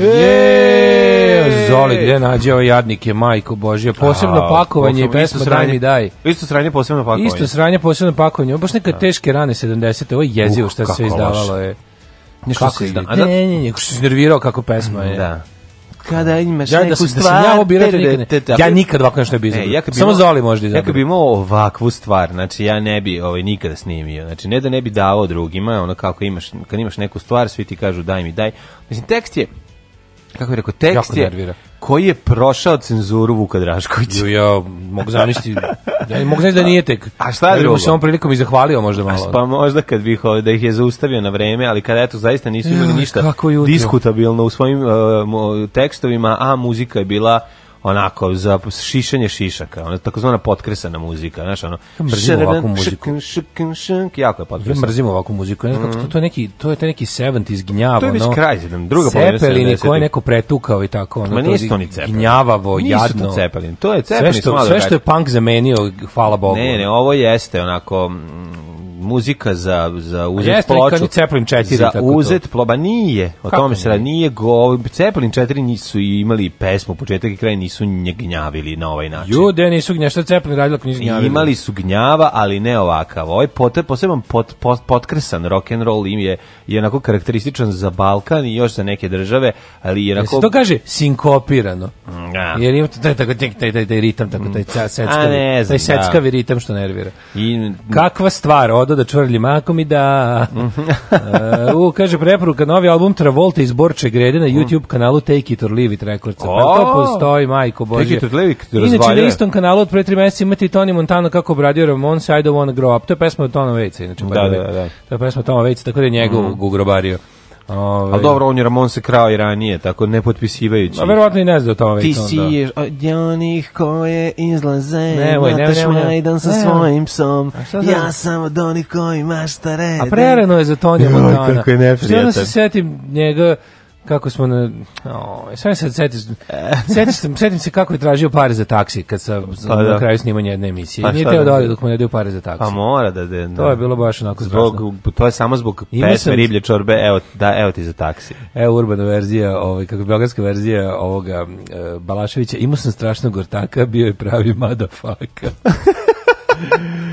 Je, Zoli, gde nađe ovaj jadnike, majko božja. Posebno A, pakovanje i pesma sranje, daj mi daj. Isto sranje, posebno pakovanje. Isto sranje, posebno pakovanje. Ovo baš neka da. teške rane 70. Ovo je jezivo uh, što se izdavalo. Je. Nešto kako se izdavalo. Da- ne, ne, ne, što se nervirao kako pesma je. Da kada imaš ja, da neku da sam, stvar. Da sam ja ovo bi rekao nikad ne. Ja nikad ovako nešto ne bi izabio. E, ja Samo Zoli možda izabio. Ja kad bi imao ovakvu stvar, znači ja ne bi ovaj, nikada snimio. Znači ne da ne bi davao drugima, ono kako imaš, kad imaš neku stvar, svi ti kažu daj mi, daj. Mislim, tekst je kako bih rekao, tekst je koji je prošao cenzuru Vuka Draškovića. ja mogu zamisliti, ja, mogu zamisliti da nije tek. A šta je da drugo? se on prilikom i zahvalio možda malo. Pa možda kad bih da ih je zaustavio na vreme, ali kada eto zaista nisu imali ništa diskutabilno u svojim uh, tekstovima, a muzika je bila onako za šišanje šišaka, ona takozvana potkresana muzika, znaš, ono. Mrzim ovakvu muziku. Šk, šk, jako je potkresana. Mrzimo ovakvu muziku, ne, mm to, to je neki to je taj neki 70s gnjavo, To je već no, kraj, sedam, druga polovina 70. Cepelin koji neko pretukao i tako, ono. Ma nije to ni Cepelin. Gnjavavo, nisu jadno. Nisu Cepelin. To je Cepelin. Sve što sve što je punk zamenio, hvala Bogu. Ne, ne, ovo jeste onako mm, muzika za za pa uzet Jeste, ploču. Zeppelin 4 za tako uzet ploba nije. O Kako tome se radi nije go Zeppelin 4 nisu imali pesmu početak i kraj nisu gnjavili na ovaj način. Jude nisu gnjavili, šta Zeppelin radila nisu gnjavili. Imali su gnjava, ali ne ovakav. Ovaj pot, poseban pot, pot, potkresan rock and roll im je je onako karakterističan za Balkan i još za neke države, ali je onako To kaže sinkopirano. Ja. Da. Jer ima taj taj taj taj, taj ritam, tako taj seckavi, taj da. seckavi ritam što nervira. I kakva stvar, od voda da čvrlji mako mi da... Mhm. uh, u, kaže preporuka, novi album Travolta iz Borče Grede na mhm. YouTube kanalu Take It or Leave It Records. Pa to postoji, majko Bože. Take It or Leave It Inače, na istom kanalu od pre tri meseca imate i Tony Montana kako obradio Ramonse I Don't Wanna Grow Up. To je pesma od Tona Vejca, inače. Da, da, da. To je pesma Tona Vejca, tako da je njegov mm. ugrobario. Ove, Ali dobro, on je Ramon se krao i ranije, tako ne potpisivajući. A verovatno i ne zna o tome. Ti si da. od onih koje izlaze, nemoj, mataš nemoj, nemoj, majdan sa nemoj. svojim psom, ja sam od onih koji maštare. A prerano je za Tonija Montana. Kako je neprijatan. Što se setim njega kako smo na o, sad se setim setim, setim se kako je tražio pare za taksi kad sa pa, na da. kraju snimanja jedne emisije. Pa, Nije teo da, da ode dok mu ne dio pare za taksi. Pa mora da, da, da. To je bilo baš onako zbog strašno. to je samo zbog pesme riblje čorbe, evo da evo ti za taksi. Evo urbana verzija, ovaj kako beogradska verzija ovoga e, Balaševića. Imao sam strašnog gortaka, bio je pravi madafaka.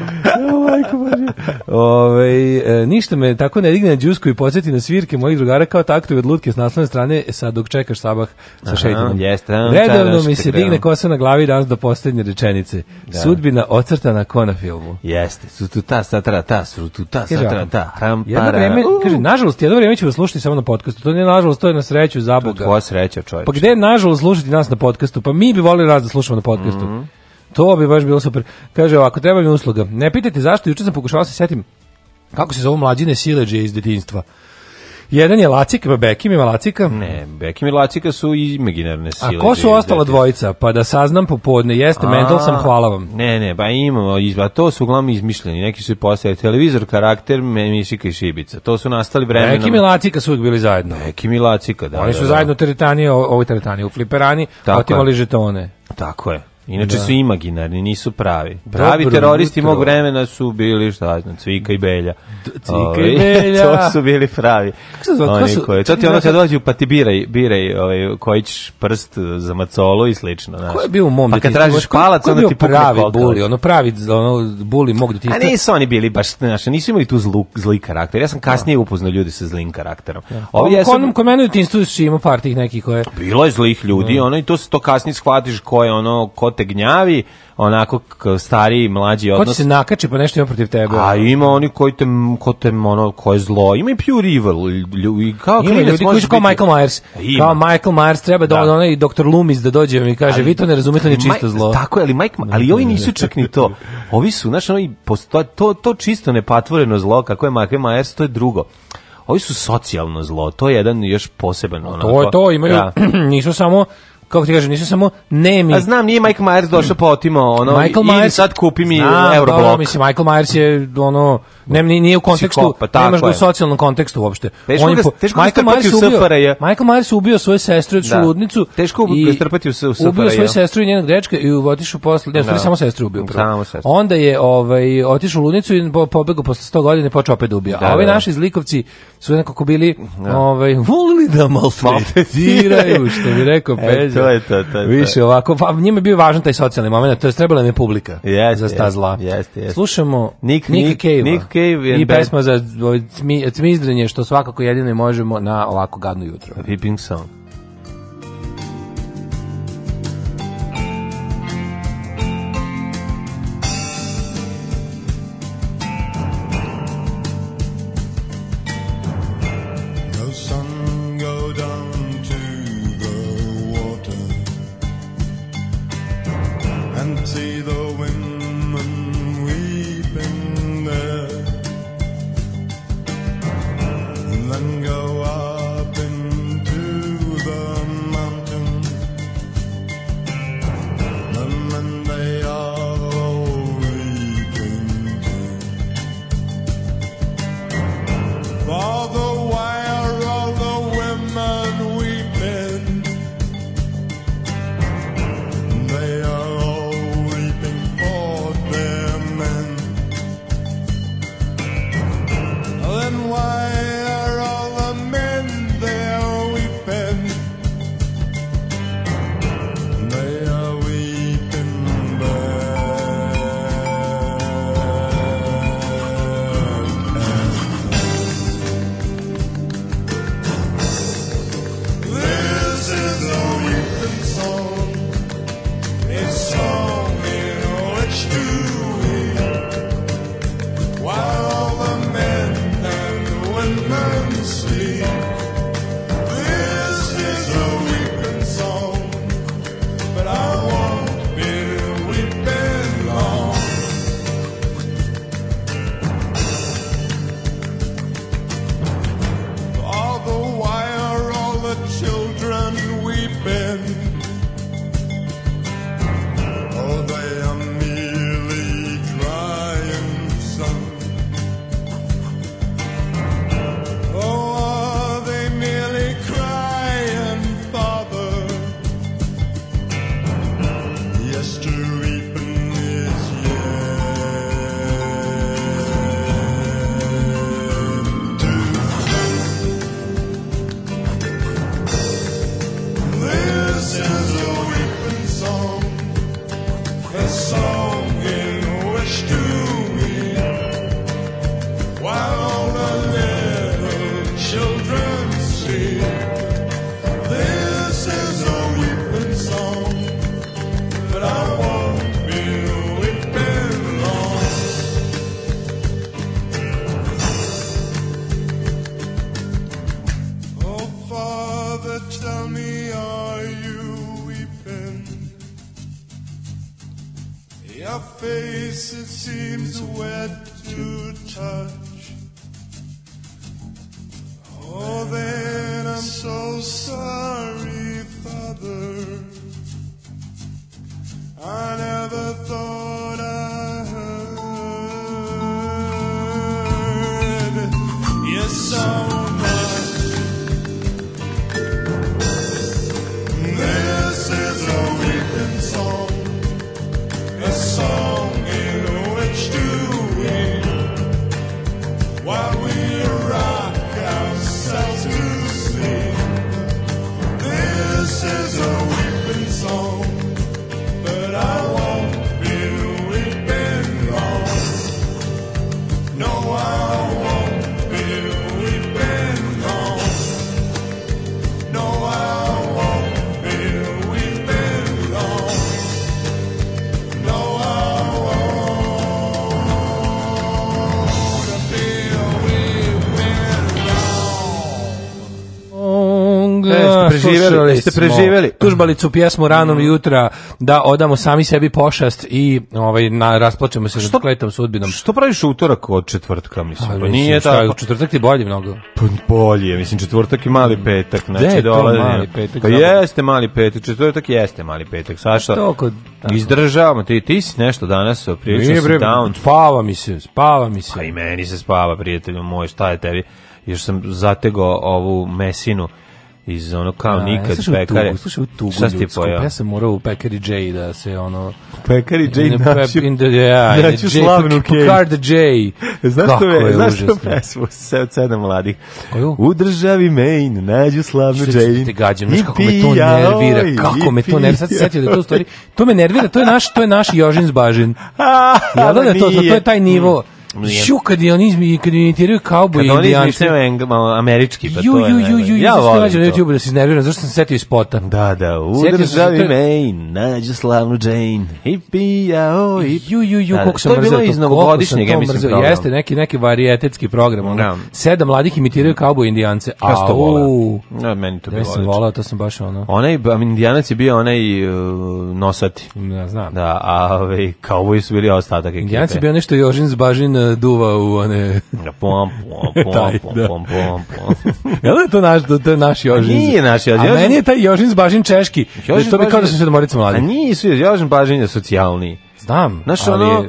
Majko Bože. Ove, ovaj, ništa me tako ne digne na džusku i podsjeti na svirke mojih drugara kao taktovi od lutke s naslovne strane e, sad dok čekaš sabah sa šeitanom. Redovno mi se digne kosa na glavi danas do poslednje rečenice. Da. Sudbina ocrtana ko na filmu. Jeste. Su satara ta, su satara ta. Ram, jedno vreme, uh. kaže, nažalost, jedno vreme ćemo slušati samo na podcastu. To nije nažalost, to je na sreću, za Boga. To je tvoja sreća, čovječ. Pa gde je nažalost slušati nas na podcastu? Pa mi bi volili raz da slušamo na podcastu. Mm -hmm. To bi baš bilo super. Kaže ovako, treba mi usluga. Ne pitajte zašto, juče sam pokušao da se setim kako se zovu mlađine sileđe iz detinjstva. Jedan je Lacik, pa Bekim ima Lacika. Ne, Bekim i Lacika su imaginarne sile. A ko su ostala dvojica? Pa da saznam popodne. Jeste, Mendel sam, hvala vam. Ne, ne, pa imamo, a to su uglavnom izmišljeni. Neki su i postavili televizor, karakter, Mišika i Šibica. To su nastali vremenom. Bekim i Lacika su uvijek bili zajedno. Bekim i Lacika, da. Oni su da, da. zajedno u teretanije, ovoj teretanije, u fliperani, otimali žetone. Tako je. Inače da. su imaginarni, nisu pravi. Pravi Dobro teroristi jutro. mog vremena su bili, šta znam, Cvika i Belja. D cvika i Belja. to su bili pravi. Kako se zove? Oni koji, to ti ono kad dođu, pa ti biraj, biraj ovaj, koji ćeš prst za macolo i slično. Znaš. Ko je bio u mom Pa kad tražiš palac, onda ti pukne pravi buli, ono pravi ono, buli mog detinjstva. A nisu oni bili baš, znaš, nisu imali tu zlu, zli karakter. Ja sam kasnije da. upoznao ljudi sa zlim karakterom. Ja. Da. Ovi, ja sam... Kod mene u detinjstvu ima par tih nekih koje... Bilo je zlih ljudi, da. ono, i to, to kasnije shvatiš ko je ono, ko te gnjavi, onako stariji, mlađi odnos. Ko se nakači pa nešto ima protiv tebe? A ima oni koji te, ko te ono, ko je zlo. Ima i pure evil. i kao ima ljudi koji su kao Michael Myers. Ima. Kao Michael Myers treba da, da. onaj doktor Loomis da dođe i kaže, ali, vi to ne razumete, ni čisto zlo. Tako je, ali, Mike, ali ovi nisu čak ni to. Ovi su, znaš, ovi, posto, to, to čisto nepatvoreno zlo, kako je Michael Myers, to je drugo ovi su socijalno zlo, to je jedan još poseban. Onako, to je to, imaju, da. nisu samo kako ti kažem, nisu samo nemi. A znam, nije Mike Myers došao po otimao ono Michael Myers, sad kupi mi znam, Euroblok. mislim, Michael Myers je ono, nem, nije u kontekstu, Psikopa, nemaš ga u socijalnom kontekstu uopšte. Teško On je, teško Michael, Myers ubio, je. Michael Myers ubio svoju sestru od čuludnicu. Da. Teško ga strpati u SFRJ. Ubio svoju sestru i njenog dečka i otišao posle, ne, no. Da. samo sestru ubio prvo. Samo sestru. Onda je ovaj, otišao u ludnicu i pobegao posle 100 godina i počeo opet da ubija. Da, A ovi da, da, naši zlikovci su nekako bili, da. ovaj, volili da maltretiraju, što bi rekao Peđa to je to, to je Više to. ovako, pa njima je bio važan taj socijalni moment, to je trebala mi publika yes, za sta yes, zla. Yes, yes. Slušamo Nick, Nick, Cave, Nick Cave i pesma za ovaj, cmizdrenje, što svakako jedino možemo na ovako gadno jutro. Peeping song. preživeli, jeste preživeli. Tužbalicu pjesmu ranom mm. jutra da odamo sami sebi pošast i ovaj na rasplačemo se što, kletom sudbinom. Što praviš utorak od četvrtka, mislim? A, pa pa mislim nije šta, Četvrtak ti bolje mnogo. Pa Bolje, mislim četvrtak i mali mm. petak, znači De, dolazi. Mali petak. Pa jeste mali petak, četvrtak jeste mali petak. Saša. To kod Izdržavamo, ti ti si nešto danas si down. Spava mi se, spava mi se. Pa i meni se spava, prijatelju moj, šta je tebi? Još sam zategao ovu mesinu iz ono kao A, da, nikad ja, pekare. Slušaj, u tugu Šta ti pojao? Ja sam morao u pekari J da se ono... Pekari J naći yeah, naću slavnu pa kej. Pekar J. Znaš Kako to je, znaš što pesmu se od sedam mladih. Koju? U državi Maine nađu slavnu J. Što da te gađam, znaš kako me to nervira, kako me to nervira. Sad se setio da to stvari, to me nervira, to je naš, to je naš Jožin Zbažin. Ja da je da, to, to je taj nivo mm. Šu, kad je oni, kad imitiraju kauboj i indijančku. Kad oni izmišljaju američki, pa ju, to je... Ju, ju, ju, ju, ja volim to. Ja YouTube da se iznerviram, zašto sam se setio spota. Da, da, udržavi main, nađu slavnu Jane, hippie, jao, hippie. Ju, ju, ju, da, da. koliko sam mrzeo to. To je bilo iz novogodišnjeg, ja mislim, program. Jeste, neki, neki varijetetski program, ono, da. sedam mladih imitiraju kauboj indijance. Ja sam to volao. Ja, meni to bilo. Ja sam volao, to sam baš ono. Onaj, indijanac je bio onaj e, nosati. Ja znam. Da, a kauboj ovaj, su bili ostatak ekipe. Indijanac je bio nešto Jožin Zbažin on duva u one... Pom, pom, pom, da. pom, pom, pom, pom. Jel je to naš, to je naš Jožin? Nije naš Jožin. A meni je taj Jožin Bažin češki. Jožin da to bi kao da su sedmorica da mladi. A nisu, Jožin Bažin je socijalni. Znam, Znaš, ono, Ono,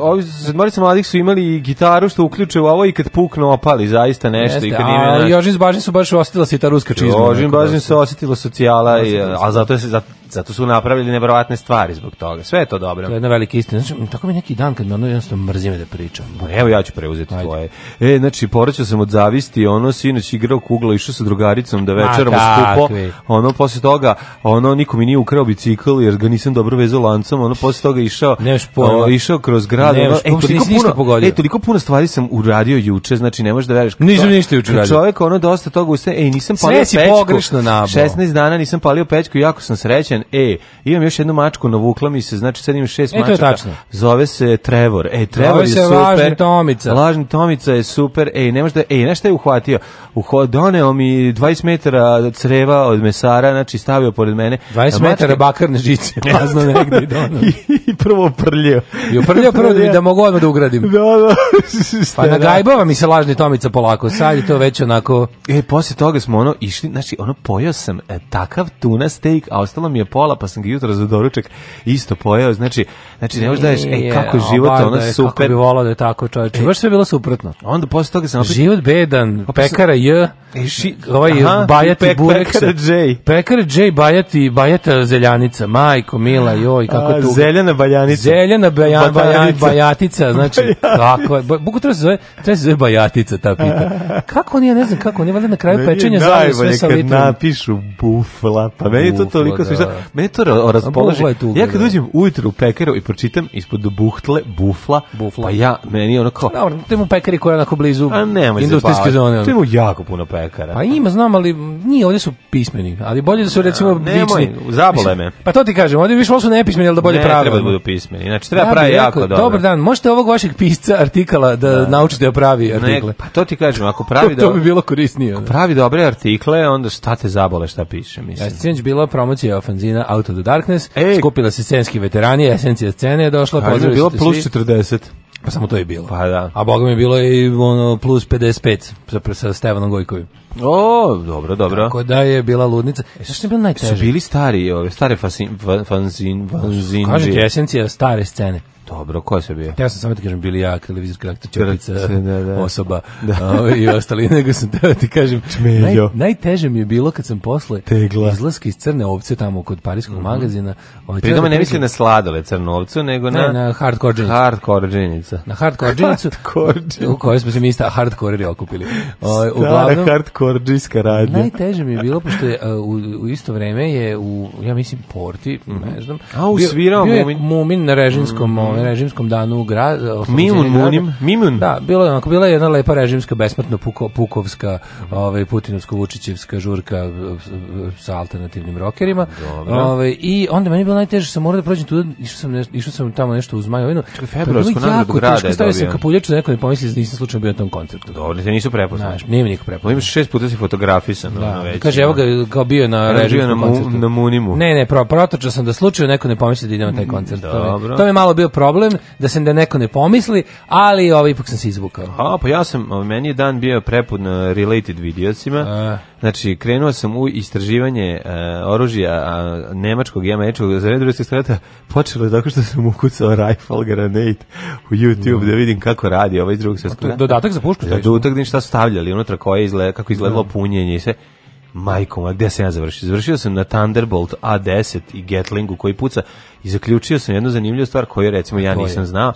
ovi sedmorica da mladih su imali gitaru što uključe u ovo i kad puknu opali zaista nešto. Jeste, i kad a, Jožin Bažin su baš osetila se i ta ruska čizma. Jožin Bažin se osetila socijala, i, a zato je, zato, zato su napravili neverovatne stvari zbog toga. Sve je to dobro. To je jedna velika istina. Znači, tako mi neki dan kad me ono jednostavno mrzim da pričam. Pa evo ja ću preuzeti Ajde. tvoje. E, znači, poraćao sam od zavisti, ono sinoć igrao kugla, išao sa drugaricom da večeram večerom skupo. Ono, posle toga, ono, niko mi nije ukrao bicikl jer ga nisam dobro vezao lancom, ono, posle toga išao, o, išao kroz grad. Ne, ono, e, e toliko puno, pogodio. e, toliko puno stvari sam uradio juče, znači ne možeš da veriš. Nisam ništa juče uradio. Čovek, ono, dosta toga, ej, e, nisam palio pečku. 16 dana nisam palio pečku, jako sam srećan Brian, e, imam još jednu mačku, navukla mi se, znači sad imam šest e, mačaka. Zove se Trevor. E, Trevor Zove je se super. Lažni Tomica. Lažni Tomica je super. E, nemaš da, e, nešto je uhvatio. Uho, doneo mi 20 metara creva od mesara, znači stavio pored mene. 20 mačke, metara bakarne žice, Ne znam da negde i da, da. I, I prvo prljio. I prljio prvo da, da mogu odmah da ugradim. Da, da. pa na nagajbava mi se Lažni Tomica polako, sad je to već onako... E, posle toga smo ono išli, znači ono pojao sam e, takav tuna steak, a ostalo mi je pola, pa sam ga jutro za doručak isto pojao. Znači, znači ne možeš daješ, ej, kako je život, ono da je, super. Kako bi volao da je tako, čovječe. E, Baš sve bilo suprotno. Onda posle toga sam opet... Život bedan, pekara J, e, ši, ovaj aha, bajati pek, burek. Pekara J. Pekara J, bajati, bajata zeljanica, majko, mila, joj, kako tu. Zeljana baljanica. Zeljana bajan, bajan, bajatica, znači, kako Bogu treba se zove, treba se zove bajatica ta pita. Kako oni, ja ne znam kako, oni valjda na kraju pečenja zajedno sve sa litrom. napišu bufla, pa meni to toliko da, smišno meni to raspoloži. Ja kad da. uđem ujutru u pekaru i pročitam ispod buhtle, bufla, bufla. pa ja, meni ono kao... Dobro, tu mu pekari koja je onako blizu A nemoj industrijske zone. To ima jako puno pekara. Pa ima, znam, ali nije, ovde su pismeni, ali bolje da su recimo vični. Zabole me. Pa to ti kažem, ovde više su nepismeni, al da bolje pravi. Ne, treba da budu pismeni, znači treba pravi jako dobro. Dobar dan, možete ovog vašeg pisca artikala da, da. naučite da pravi artikle. Pa to ti kažem, ako pravi da... To bi bilo korisnije. Ako da. pravi dobre artikle, onda šta te zabole šta piše, mislim. Ja, bila promocija ofenziva benzina Out of the Darkness, e, skupila se scenski veterani, esencija scene je došla, pozdravili bilo plus 40. Pa samo to je bilo. Pa da. A boga mi je bilo i ono plus 55 sa, sa Stevanom Gojkovim. O, dobro, dobro. Tako da je bila ludnica. E, što je bilo najteže? Su bili stari, ove, stare fanzin, fanzin, fanzin. Kažete, esencija stare scene. Dobro, ko je sve bio? Ja sam samo ti da kažem bili Jack, televizor karakter, čepica, da, da. osoba da. i ostali, nego sam teo da ti kažem. Naj, najteže mi je bilo kad sam posle Tegla. izlaska iz Crne ovce tamo kod Parijskog mm -hmm. magazina. Ovaj, Pri tome da ne mislim na sladole Crnu ovcu, nego na... Ne, na hardcore džinicu. Hardcore džinicu. Na hardcore džinicu. Hardcore džinicu. U kojoj smo se mi ista hardcore okupili. O, ovaj, uglavnom, hardcore džinska radnja. Najteže mi je bilo, pošto je u, u isto vreme je u, ja mislim, Porti, mm -hmm. ne znam. A, u bio, bio je Mumin na režinskom mm -hmm ovaj, -hmm. režimskom danu u gradu. Mimun Munim, Mimun. Da, bilo je onako, bila je jedna lepa režimska, besmrtno puko, pukovska, mm ovaj, putinovsko-vučićevska žurka eh, sa alternativnim rokerima. Ovaj, I onda meni je bilo najteže, sam morao da prođem tu, išao sam, neš, išao sam tamo nešto uz Majovinu. Čekaj, februarsko nagradu grada je dobio. Stavio sam kapuljaču neko ne pomisli da nisam slučajno bio na tom koncertu. Dobro, te nisu prepoznali. Znaš, nije mi niko prepoznao. Imaš šest puta si fotografisan. Da, na već, kaže, evo ga kao bio na režimu na, mu, na Munimu. Ne, ne, pro, protočao sam da slučajno neko ne pomisli da ide na taj mm, koncert. Dobro. To, mi to malo bio pro problem da se da neko ne pomisli, ali ovaj ipak sam se izvukao. A pa ja sam meni je dan bio prepun uh, related videocima. A. Znači krenuo sam u istraživanje uh, oružja a, nemačkog i američkog za red drugog sveta. Počelo je tako što sam ukucao rifle granate u YouTube mm. da vidim kako radi ovaj drugog svjetskog. Dodatak za pušku. Dodatak da, da šta stavljali unutra koje izgleda kako izgledalo mm. punjenje i sve. Majkom, a gde sam ja završio? Završio sam na Thunderbolt A10 i Gatlingu koji puca i zaključio sam jednu zanimljivu stvar koju recimo ja nisam znao.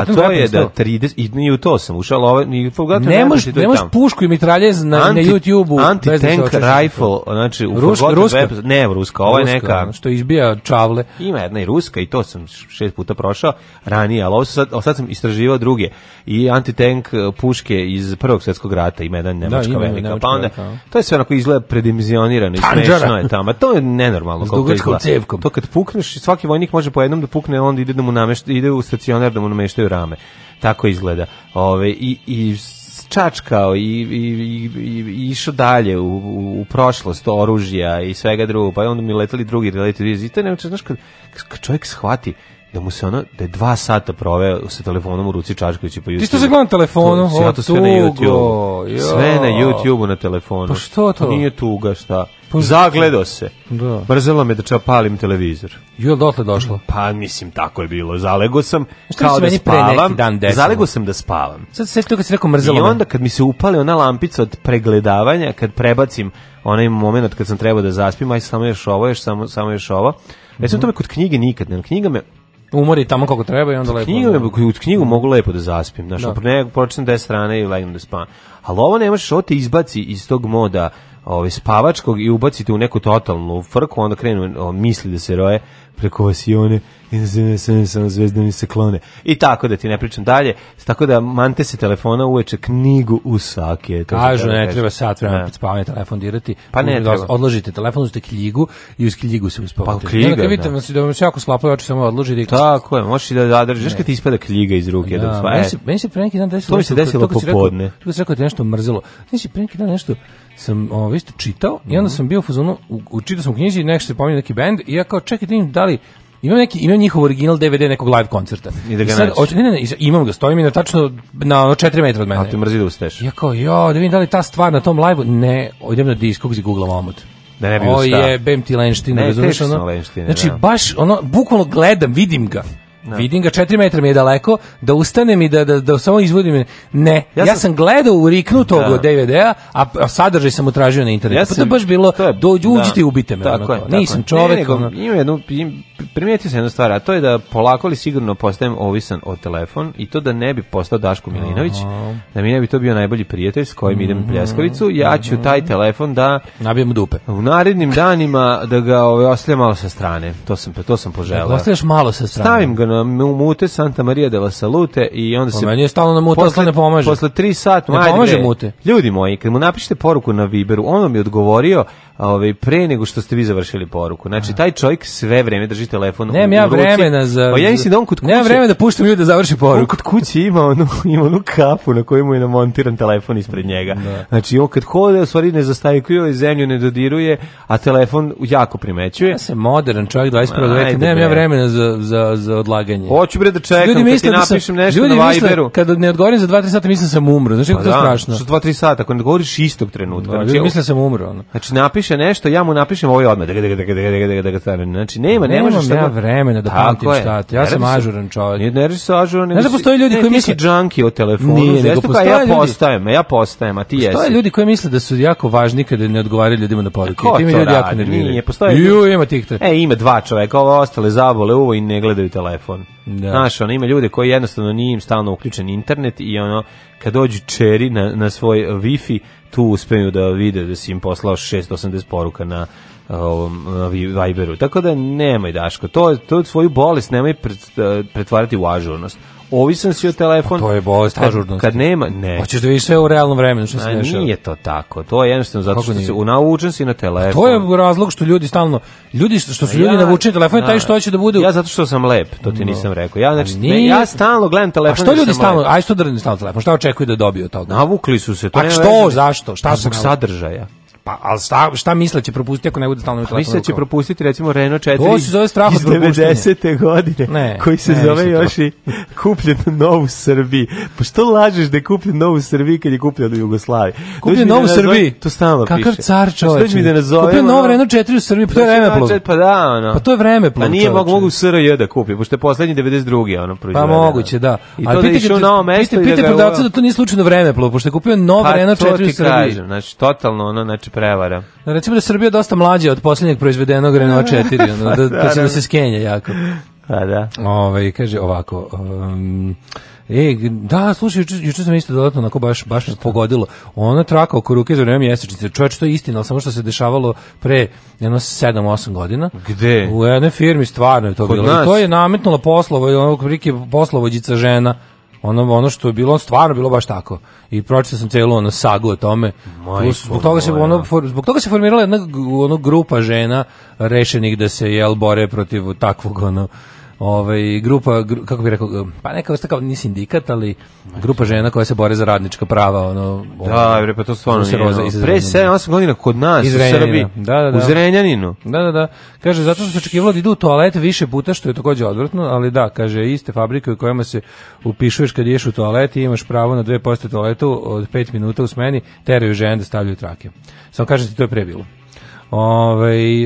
A to je da 30 i u to sam ušao, ovaj ni Forgotten ne možeš ne možeš pušku i mitraljez na anti, na YouTubeu da anti tank rifle, znači u Rusk, ruska, web, ne ruska, ova je neka što izbija čavle. Ima jedna i ruska i to sam šest puta prošao ranije, al ovo sad, sad sam istraživao druge i anti tank e, puške iz Prvog svetskog rata, ima jedan da, nemačka da, ima, velika, nemačka pa onda da. to je sve onako izgleda predimenzionirano i smešno je tamo. To je nenormalno kako izgleda. To kad pukneš svaki vojnik vojnik može po jednom da pukne, onda ide da mu namešta, ide u stacionar da mu nameštaju rame. Tako izgleda. Ove, i, i čačkao i, i, i, i išao dalje u, u, u, prošlost oružja i svega drugog, pa onda mi letali drugi relativi. I to je, znaš, kad, kad čovjek shvati, da mu se ono, da je dva sata proveo sa telefonom u ruci Čačkovići po YouTube. Ti što se gledam telefonu? To, ja to sve na YouTube. Sve na YouTubeu na telefonu. Pa što to? Pa nije tuga, šta? Pa Zagledao se. Da. Mrzelo me da čao palim televizor. Jel dotle došlo? Pa mislim, tako je bilo. Zalego sam kao da spavam. Dan Zalego sam da spavam. Sad se to kad si rekao mrzelo I onda kad mi se upali ona lampica od pregledavanja, kad prebacim onaj moment kad sam trebao da zaspim, aj samo još ovo, još samo, samo još ovo. Ja sam mm tome kod knjige nikad, ne, knjiga me umori tamo kako treba i onda lepo. Knjigu, knjigu mm. mogu lepo da zaspim, znaš, da. pročitam 10 strana i legnem da spavam. Ali ovo ne možeš, ovo te izbaci iz tog moda ovaj spavačkog i ubacite u neku totalnu frku, onda krenu misli da se roje preko vasione i zvezdani se klone. I tako da ti ne pričam dalje. Tako da mante se telefona uveče knjigu u sake. To Kažu, ne treba sat vremena da. pred spavanje telefon dirati. Pa ne da treba. Odložite telefon, uzite knjigu i uz knjigu se uspavate. Pa knjiga, da. vidite, da vam se jako slapaju oči, samo odložite. I... Tako je, možeš i da zadržiš. Znaš kad ti ispada knjiga iz ruke. Da, da meni, e. se, meni se pre neki dan desilo. To mi se desilo popodne. To se rekao da nešto mrzelo. Meni se pre neki dan nešto sam ovo isto čitao mm -hmm. i onda mhm. sam bio u fazonu, u, sam u knjiži, nešto se pominje neki band i ja kao čekaj da im da li imam neki imam njihov original DVD nekog live koncerta. I da ga I ne, ne, ne, imam ga, stojim i na tačno na 4 metra od mene. A ti mrzi da usteš. Ja kao, jo, da vidim da li ta stvar na tom live-u, ne, idem na diskog i googlam omot. Da ne bi ustao. O je, bem ti lenštine, razumiješ ono? Lenštine, znači, da. baš, ono, bukvalno gledam, vidim ga. Ne. Da. Vidim ga, četiri metra mi je daleko, da ustanem i da, da, da samo izvodim. Ne, ja, ja sam, gledao u riknu tog da. DVD-a, a, sadržaj sam utražio na internetu. Ja sam, pa to baš bilo, to dođu, da. uđite i ubite me. Tako, ono, tako. Nisam čovek. Ne, ne, ima jednu, im, primijetio sam jednu stvar, a to je da polako li sigurno postajem ovisan od telefon i to da ne bi postao Daško Milinović, uh da mi ne bi to bio najbolji prijatelj s kojim idem u mhm. Pljeskovicu, ja ću mhm. taj telefon da... Nabijem dupe. U narednim danima da ga ove, ovaj, malo sa strane. To sam, to sam poželao. Da malo sa strane. Stavim ga na na mute Santa Maria de la Salute i onda pa se... meni je stalno na mute, posle, ne pomaže. Posle tri sata... Ne pomaže mute. Ljudi moji, kad mu napišete poruku na Viberu, on vam je odgovorio ovaj, pre nego što ste vi završili poruku. Znači, taj čovjek sve vreme drži telefon Nemam u, ja vremena za... O, pa ja mislim da on kod kuće... Nemam vremena da puštam ljude da završi poruku. On kod kuće ima onu, ima onu kapu na kojoj mu je namontiran telefon ispred njega. Da. Znači, on kad hode, u stvari ne zastajkuje zemlju, ne dodiruje, a telefon jako primećuje. Ja sam modern čovjek, 21. veka. Nemam ja vremena za, za, za odlaganje slaganje. Hoću bre da čekam ljudi kad ti da sam, napišem nešto ljudi na Viberu. Kad ne odgovorim za 2-3 sata mislim da sam umro. Znači, kako pa to je da, strašno? Što 2-3 sata, ako ne odgovoriš istog trenutka. Da, znači ljudi misle da sam umro. Ono. Znači napiše nešto, ja mu napišem ovo ovaj odmah. Znači nema, ne možeš ja vremena da pamtim šta. Ja sam ažuran čovjek. Ne, ne, se ažuran. Znači postoje ljudi koji misle džanki o telefonu. Nije, nego postoje ja postajem, ja postajem, a ti jesi. Postoje ljudi koji misle da su jako važni kada ne odgovaraju ljudima na poruke. Ti mi ljudi jako nerviraju. Nije, postoje. Ju, ima tih. te. E, ima dva čoveka, ostale zabole uvo i ne gledaju telefon telefon. Da. Znaš, ono, ima ljude koji jednostavno nije im stalno uključen internet i ono, kad dođu čeri na, na svoj Wi-Fi, tu uspeju da vide da si im poslao 680 poruka na ovom Viberu. Tako da nemoj Daško, to to svoju bolest nemoj pretvarati u ažurnost ovisan si o telefon. To je bolest ažurnost. Kad nema, ne. Hoćeš da vidiš sve u realnom vremenu što se dešava. Nije to tako. To je jednostavno zato što se unaučen si na telefon. To je razlog što ljudi stalno ljudi što su ljudi navučeni telefon taj da. što hoće da bude. Ja zato što sam lep, to ti nisam rekao. Ja znači ja stalno gledam telefon. A što ljudi stalno, aj što da stalno telefon? Šta očekuju da dobiju od toga? Navukli su se, to A što, zašto? Šta su sadržaja? Pa, ali šta, šta misle će propustiti ako ne bude stalno u pa telefonu? Misle će propustiti recimo Renault 4 to se zove strah iz 90. godine, ne, koji se ne, zove još to. i kupljen nov u Srbiji. Pa što lažeš da je kupljen nov u Srbiji kad je kupljen u Jugoslaviji? Kupljen nov u da Srbiji? To stalno Kakav piše. Kakav car čoveč? Pa mi da nazovemo? Kupljen nov Renault 4 u Srbiji, pa to je vreme znači, plug. Pa da, ono. Pa to je vreme plug. Pa nije mogu, mogu SRJ da kupi, pošto je poslednji 92. ono proizvodno. Pa da. moguće, da. I to da išao na novo mesto. Pite da prodavca da to nije slučajno vreme plug, pošto je kupio nov pa Renault 4 u Srbiji. Znači, totalno, ono, znači, prevara. No, recimo da je Srbija dosta mlađa od posljednjeg proizvedenog Renault 4, ono, da, da, da, se skenje jako. Pa da. Ove, ovaj, kaže ovako, um, E, da, slušaj, juče, sam isto dodatno onako baš, baš pogodilo. Ona traka oko ruke za vreme mjesečnice. Čovječ, to je istina, ali samo što se dešavalo pre jedno 7-8 godina. Gde? U jednoj firmi, stvarno je to Kod bilo. Nas? I to je nametnula poslovo, ono, prike poslovođica žena ono, ono što je bilo, stvarno bilo baš tako. I pročitao sam celu ono sagu o tome. Plus, zbog, toga se, ono, for, zbog toga se formirala jedna ono, grupa žena rešenih da se jel bore protiv takvog ono ovaj grupa gru, kako bih rekao um, pa neka vrsta kao ni sindikat ali grupa znači, žena koja se bore za radnička prava ono da ovaj, bre pa to da stvarno nije, roza iz pre 7 godina kod nas u Srbiji da, da, da. u Zrenjaninu da da da kaže zato što se očekivalo da idu u toalet više puta što je takođe odvrtno, ali da kaže iste fabrike u kojima se upišuješ kad ješ u toalet i imaš pravo na dve poste toaletu od 5 minuta u smeni teraju žene da stavljaju trake samo kažete to je prebilo Ove,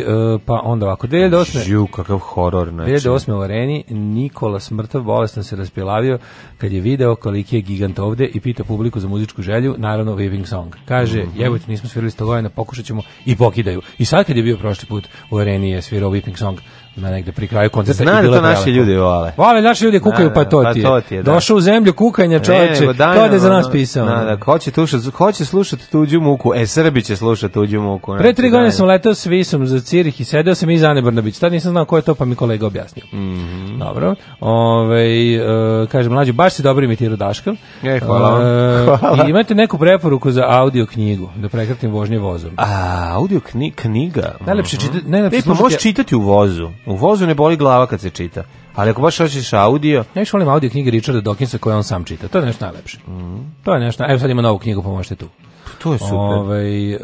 ovaj, pa onda ovako, 2008. Žiju, kakav horor. Znači. 2008. u areni Nikola smrtav bolestan se raspjelavio kad je video koliki je gigant ovde i pita publiku za muzičku želju, naravno Weaving Song. Kaže, mm -hmm. jebojte, nismo svirali 100 godina, pokušat ćemo i pokidaju. I sad kad je bio prošli put u areni je svirao Weaving Song na negde pri kraju koncerta. Zna da to naši ljudi vole. Vole naši ljudi kukaju, da, da pa to pa ti Pa to ti je da. Došao u zemlju kukanja e, čoveče, ne, to je za nas pisao. Da, da, hoće, tuša, hoće slušati tuđu muku, e, Srbi će slušati tuđu muku. Ne, Pre znači, tri godine sam letao s Visom za Cirih i sedeo sam iza Ane Brnabić, tad nisam znao ko je to, pa mi kolega objasnio. Mm Dobro, Ovaj e, kažem, mlađi baš si dobro imitira Daška. E, hvala vam. E, hvala. imate neku preporuku za audio knjigu, da prekratim vožnje vozom? A, audio knjiga? Najlepše, mm najlepše e, pa možeš čitati u vozu. U vozu ne boli glava kad se čita. Ali ako baš hoćeš audio... Ja još volim audio knjige Richarda Dawkinsa koje on sam čita. To je nešto najlepše. Mm. To je nešto... Evo sad ima novu knjigu, pomožete pa tu. Pa to je super. Ove, ovaj, uh,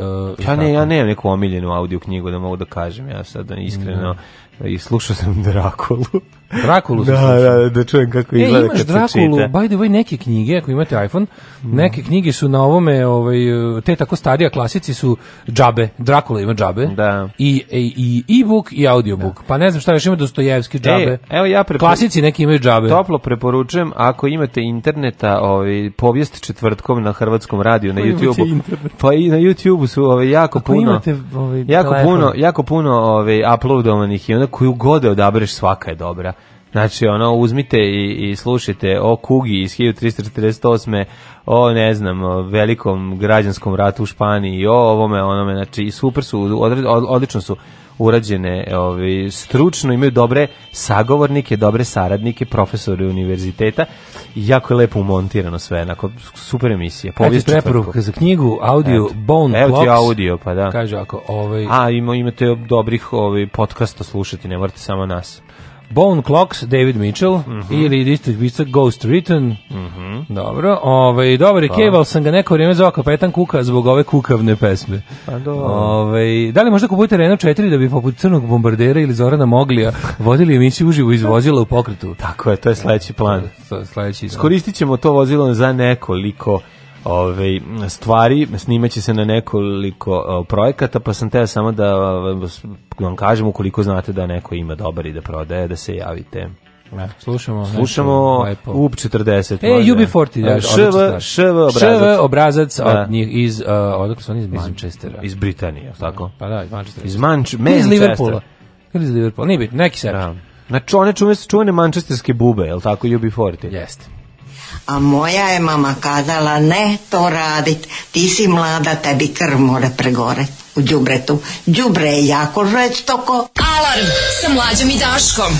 ja, ne, ja nemam neku omiljenu audio knjigu da mogu da kažem. Ja sad iskreno... Mm. I slušao sam Drakulu. Drakulu sam da, slušao. Da, da, da čujem kako e, izgleda e, imaš kad Drakulu, se čita. by the way, neke knjige, ako imate iPhone, mm. neke knjige su na ovome, ovaj, te tako starija klasici su džabe, Drakula ima džabe, da. i, i, i e-book i audiobook, da. pa ne znam šta još ima da Dostojevski e, džabe, e, evo ja prepor... klasici neki imaju džabe. Toplo preporučujem, ako imate interneta, ovaj, povijest četvrtkom na Hrvatskom radiju, na YouTube-u, pa i na YouTube-u su ovaj, jako ako puno, imate, ovaj, jako telefon. puno, jako puno ovaj, uploadovanih i onda koju god da odabereš svaka je dobra. Znači, ono, uzmite i, i slušajte o Kugi iz 1348. o, ne znam, o velikom građanskom ratu u Španiji i o ovome, onome, znači, super su, odlično su urađene, ovi, stručno imaju dobre sagovornike, dobre saradnike, profesore univerziteta i jako je lepo umontirano sve, onako, super emisija. Povijest preporuka za knjigu, audio, Eto. Bone Evo ti audio, pa da. Kaže ako, ovaj... A, ima, imate dobrih ovaj, podcasta slušati, ne morate samo nas. Bone Clocks, David Mitchell mm -hmm. ili District pisca Ghost Written. Mm -hmm. Dobro, ovaj, dobar je keval, da. sam ga neko vrijeme zvao kapetan Kuka zbog ove kukavne pesme. Pa do... Ove, ovaj, da li možda kupujete Renault 4 da bi poput Crnog bombardera ili Zorana Moglija vodili emisiju uživo iz vozila u pokretu? Tako je, to je sledeći plan. To je sledeći, Skoristit ćemo to vozilo za nekoliko ove, stvari, snimaće se na nekoliko projekata, pa sam teo samo da vam kažem ukoliko znate da neko ima dobar i da prodaje, da se javite. Ne, slušamo slušamo UP 40. E, UB40, da, e, ŠV, ŠV obrazac. ŠV obrazac da. od njih iz, uh, odakle su oni iz Manchestera. Iz, iz Britanije, tako? Pa da, iz Manchestera. Iz Manč, Manchestera. Iz Liverpoola. Ili iz Liverpoola, nije bit neki sad Da. Znači, one čuvene, čuvene mančesterske bube, je li tako, UB40? Jeste a moja je mama kazala ne to radit, ti si mlada, tebi krv mora pregore u džubretu. Džubre je jako žestoko. Alarm sa mlađom i Daškom.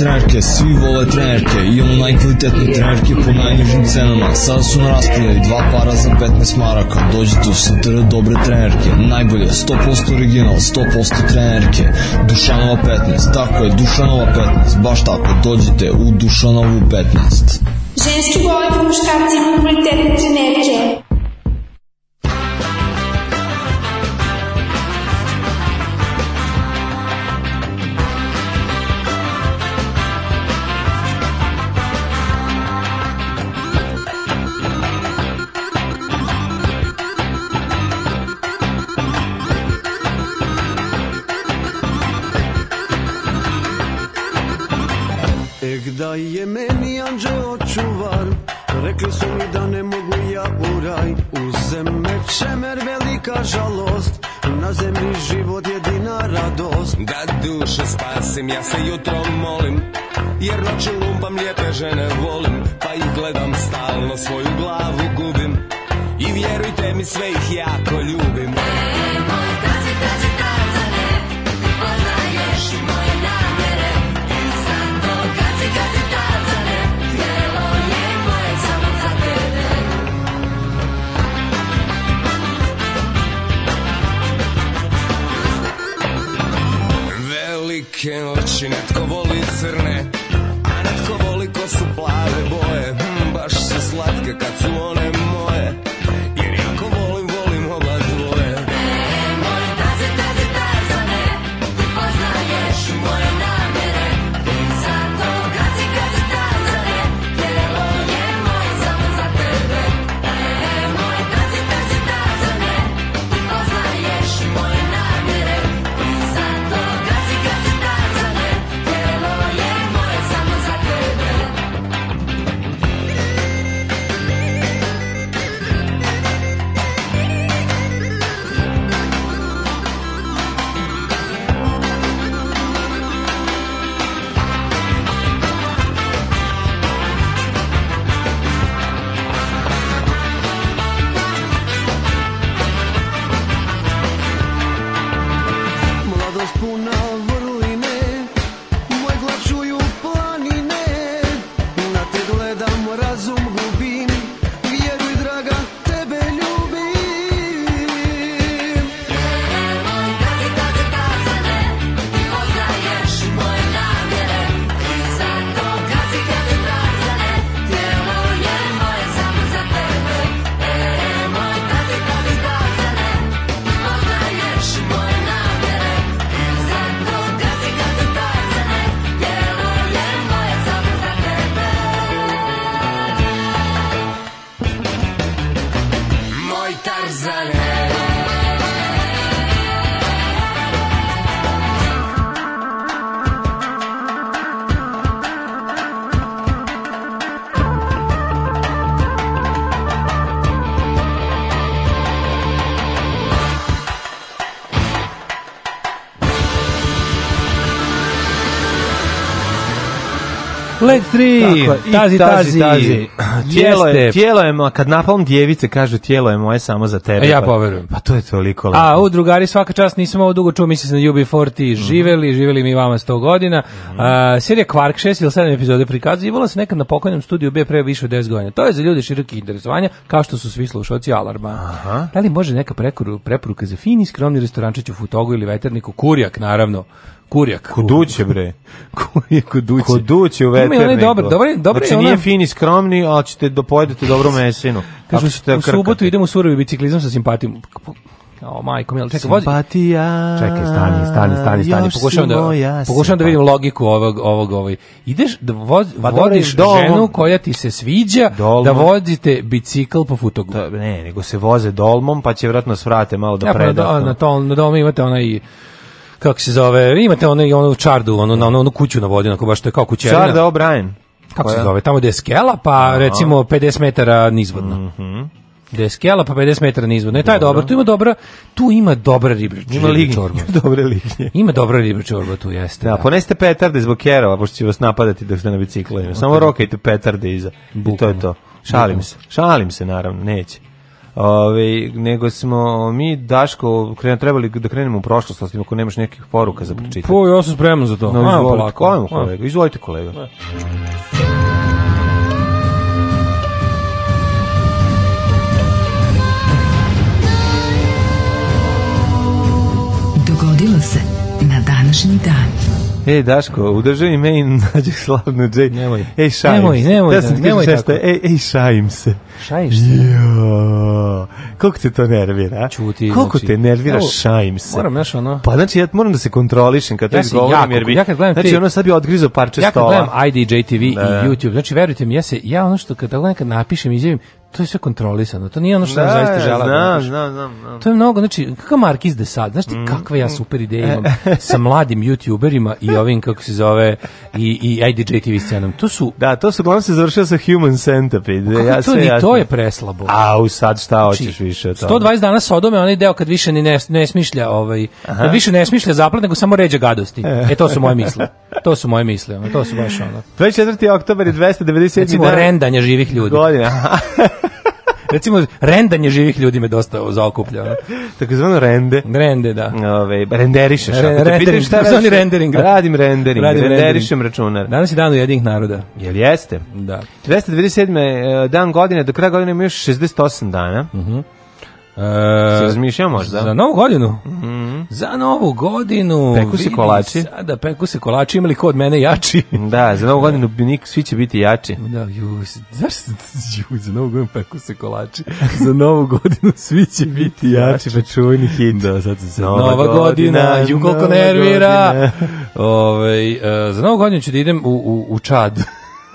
trenerke, svi vole trenerke, imamo najkvalitetne trenerke po najnižim cenama. Sada su na raspodaju dva para za 15 maraka. Dođite u STR dobre trenerke, najbolje, 100% original, 100% trenerke. Dušanova 15, tako je, Dušanova 15, baš tako, dođite u Dušanovu 15. Ženski boli po muškarci i kvalitetne trenerke. E gda je meni anđeo čuvar Rekli su mi da ne mogu ja u raj Uze me čemer velika žalost Na zemlji život jedina radost Da duše spasim ja se jutro molim Jer noću lumpam lijepe žene volim Pa ih gledam stalno svoju glavu gubim I vjerujte mi sve ih jako ljubim slatke noći Netko voli crne, a netko voli ko su plave boje Bled 3, tazi, tazi, tazi. Tijelo je, tijelo je, kad napalm djevice kaže tijelo je moje samo za tebe. E, ja pa- poverujem. Pa to je toliko lepo. A, u drugari svaka čast nisam ovo dugo čuo, mislim se na UB40 živeli, živeli mi vama 100 godina. Mm -hmm. uh, serija Quark 6 ili 7 epizode prikazivala se nekad na pokojnom studiju B pre više od 10 godina. To je za ljude širokih interesovanja, kao što su svi slušalci Alarma. Aha. Da li može neka preporuka za fini skromni restorančić u Futogu ili veterniku Kurjak, naravno, Kurjak. Kuduće bre. Kurjak kuduće. Kuduće u veterniku. Ima onaj dobro, dobro, dobar. Znači nije fini skromni, ali ćete dopojedete da dobro mesinu. Kažu, u subotu idem u surovi biciklizam sa simpatijom. O, majko, mjel, čekaj, vozi. Simpatija. Čekaj, stani, stani, stani, stani. Pokušavam da, pokušavam da vidim logiku ovog, ovog, ovaj. Ideš da voz, pa, vodiš dole, ženu koja ti se sviđa, dolmom. da vozite bicikl po futogu. Da, ne, nego se voze dolmom, pa će vjerojatno svrate malo da ja, pa predatno. Na, to, na dolme imate onaj kako se zove, imate ono, onu čardu, onu, na, onu, onu kuću na vodi, onako baš to je kao kućerina. Čarda O'Brien kako se zove, tamo gde je skela, pa Aha. recimo 50 metara nizvodno. Mm -hmm. Gde je skela, pa 50 metara nizvodno. E, taj je dobro, tu ima dobra, tu ima dobra riblja čorba. Ima lignje, dobre lignje. Ima dobra riblja čorba tu, jeste. Da, da. poneste petarde zbog kerova, pošto će vas napadati dok ste na biciklu. Samo okay. rokajte petarde iza. Bukano. To je to. Šalim Bukano. se, šalim se naravno, neće. Ove, nego smo mi, Daško, krenu, trebali da krenemo u prošlost, osim ako nemaš nekih poruka za pročitati. Po, ja sam spreman za to. No, ajmo, izvolite, polako. Ajmo, kolega. Izvolite, kolega. Dogodilo se na današnji dan. Ej, Daško, u državi Maine nađe slavnu Jay. Nemoj. Ej, šajim nemoj, se. Nemoj, ja da- sam nemoj, nemoj tako. Ej, ej, šajim se. Šajiš se? Jo, koliko te to nervira? Čuti. Koliko znači, te nervira, evo, šajim se. Moram, znaš, ono... Pa znači, ja moram da se kontrolišem kad ja to izgovorim, jer bi... Ja kad gledam znači, te, ono sad bi odgrizao parče ja stola. Ja kad gledam IDJ TV i da. YouTube, znači, verujte mi, ja se, ja ono što kad gledam, kad napišem, izjavim, to je sve kontrolisano. To nije ono što da, nam zaista želim. Da, znam, znam, znam. To je mnogo, znači, kakav Markiz de sad, znaš ti mm. kakve ja super ideje imam sa mladim youtuberima i ovim, kako se zove, i, i IDJ TV scenom. To su... Da, to su, glavno se završio sa Human Centipede. Ja, sve, ni ja, to To je preslabo. A u sad šta znači, hoćeš više od toga? 120 dana Sodome, onaj deo kad više ni ne, ne smišlja, ovaj, Aha. kad više ne smišlja zaplat, nego samo ređa gadosti. E. e, to su moje misle. To su moje misle, ono, to su baš ono. 24. oktober i 297. Recimo, dan. rendanje živih ljudi. Godina. Recimo, rendanje živih ljudi me dosta zaokuplja. Ono. Takozvano rende. Rende, da. Ove, renderišeš. Re, ako te rendering, šta radiš, rendering. Radim rendering, radim renderišem računar. Danas je dan Ujedinih naroda. Jel jeste? Da. 297. Eh, dan godine, do kraja godine ima još 68 dana. Mhm. Uh -huh. E, Se razmišljamo možda? Za novu godinu? Mhm. Mhm. Za novu godinu... Peku se kolači. Sada peku se kolači, imali ko od mene jači? da, za novu godinu nik, svi će biti jači. Da, ju, znaš, ju, za novu godinu peku se kolači. za novu godinu svi će biti jači, pa čuvajni hit. Da, sad se Nova, nova godina, godina ju koliko nervira. Ove, ovaj, uh, za novu godinu ću da idem u, u, u Čad.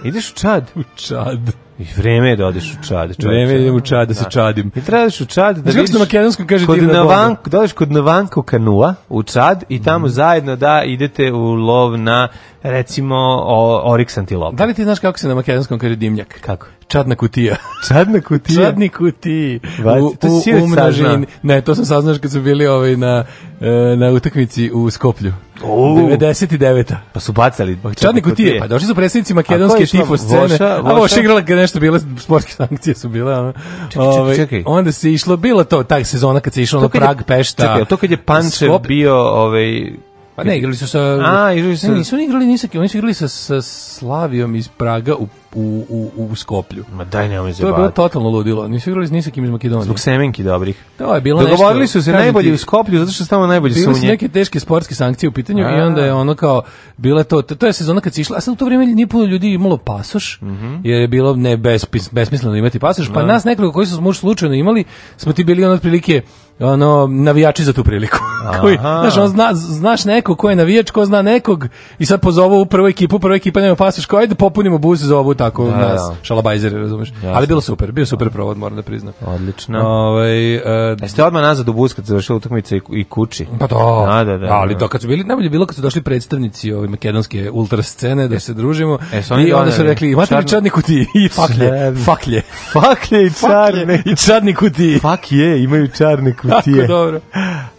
Ideš u Čad? U Čad. I vreme je da odeš u Čad. Čovječe. Vreme je da idem u Čad, da se da. čadim. I trebaš u Čad da vidiš... na kaže kod divna navank, bomba. Dođeš da kod Navanko Kanua u Čad i tamo mm. zajedno da idete u lov na, recimo, o, Oryx antilopa. Da li ti znaš kako se na makedonskom kaže dimnjak? Kako? Čadna kutija. Čadna kutija? Čadni kutiji. U, to si u, umnažin, ne, to sam saznaš kad su bili ovaj na, e, na utakmici u Skoplju. Oh. 99. Pa su bacali čadne, čadne kutije. kutije. Pa došli su predsednici makedonske tifo scene. Voša, voša? A voša igrala kad nešto bile, sportske sankcije su bile. Ono. Čekaj, čekaj, ovaj, čekaj. Onda se išlo, bila to ta sezona kad se išlo na Prag, Pešta. Čekaj, to kad je Pančev Skop... bio ovaj, pa ne, igrali su sa... A, igrali su... Ne, nisu igrali ni sa kim, oni su igrali sa, sa Slavijom iz Praga u u, u, u Skoplju. Ma daj nema To je bilo totalno ludilo. Nisu igrali s nisakim iz Makedonije. Zbog semenki dobrih. To je bilo Dogovorili nešto, su se najbolji ti, u Skoplju zato što su tamo najbolji sunje. Bili su neke teške sportske sankcije u pitanju A. i onda je ono kao bila to to je sezona kad se išla, a sad u to vrijeme nije puno ljudi imalo pasoš, mm -hmm. jer je bilo ne bespis, besmisleno imati pasoš, pa A. Da. nas nekoliko koji su možda slučajno imali, smo ti bili ono otprilike ono navijači za tu priliku. Koji, znaš, on zna, znaš nekog ko je navijač, ko zna nekog i sad pozovu u prvu ekipu, prva ekipa nema pasoš, kao ajde popunimo bus za ovu kako da, nas da. šalabajzer, razumeš. Jasne. Ali bilo super, bio super da. provod, moram da priznam. Odlično. Ovaj uh, Jeste odmah nazad u Buskat završila utakmica i, i kući. Pa to. Da. Da, da, da, da. Ali dok su bili najbolje bilo kad su došli predstavnici ove makedonske ultra scene da e, se družimo e, oni i onda su rekli imate čarn... li čarni kuti i faklje, faklje. Faklje i čarne i čarni kuti. Fak je, imaju čarne kutije. Tako dobro.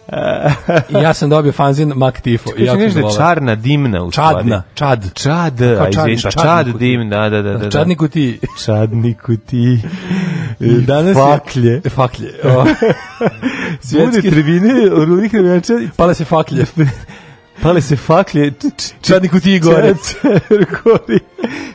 ja sam dobio fanzin Mac Tifo. Ja ja da čarna dimna u Čadna, čad. Čad, a izvješća, čad dimna, da, da, da. Čadniku ti. Čadniku ti. Danas faklje. Je, faklje. O, tribine, rulih navijača. Pala se faklje. Pale se faklje, čadnik u ti gore. Gori.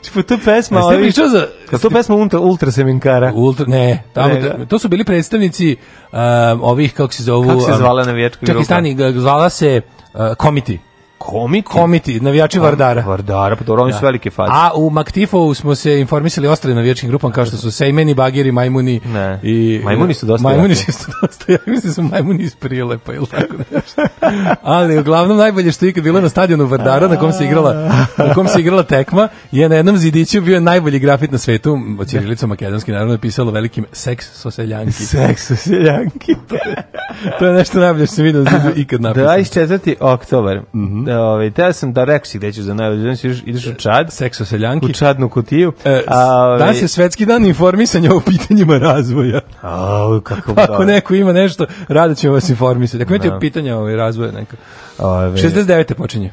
Što pa to pesma, A Jeste pričao za... Ka to pesma Ultra, ultra Seminkara? Ultra, ne. Tamo, ne da. to su bili predstavnici um, ovih, kako se zovu... Kako se zvala na vječku grupa? Čak i stani, zvala se uh, komiti. Komiti? Komiti, navijači Kom, Vardara. Vardara, pa dobro, oni da. su velike faze. A u Maktifovu smo se informisali ostali navijačkim grupama kao što su Sejmeni, Bagiri, Majmuni. Ne. I, majmuni su dosta Majmuni jaki. su dosta jaki. Mislim da su Majmuni iz Prilepa ili tako nešto. Ali uglavnom najbolje što je ikad bilo na stadionu Vardara na kom se igrala, na kom se igrala tekma je na jednom zidiću bio najbolji grafit na svetu, ćirilica makedonski naravno je pisalo velikim seks soseljanki. Seks soseljanki. to je nešto najbolje što se vidio ikad da, napisano. 24. oktobar. Mm -hmm. E, ovaj te sam da reksi gde ću za najluđe znači ideš u Čad sekso seljanki u Čadnu kutiju e, a ovaj danas je svetski dan informisanja o pitanjima razvoja a kako pa, ako da. neko ima nešto rado ćemo vas informisati ako imate da. pitanja o ovaj razvoju neka 69. počinje e,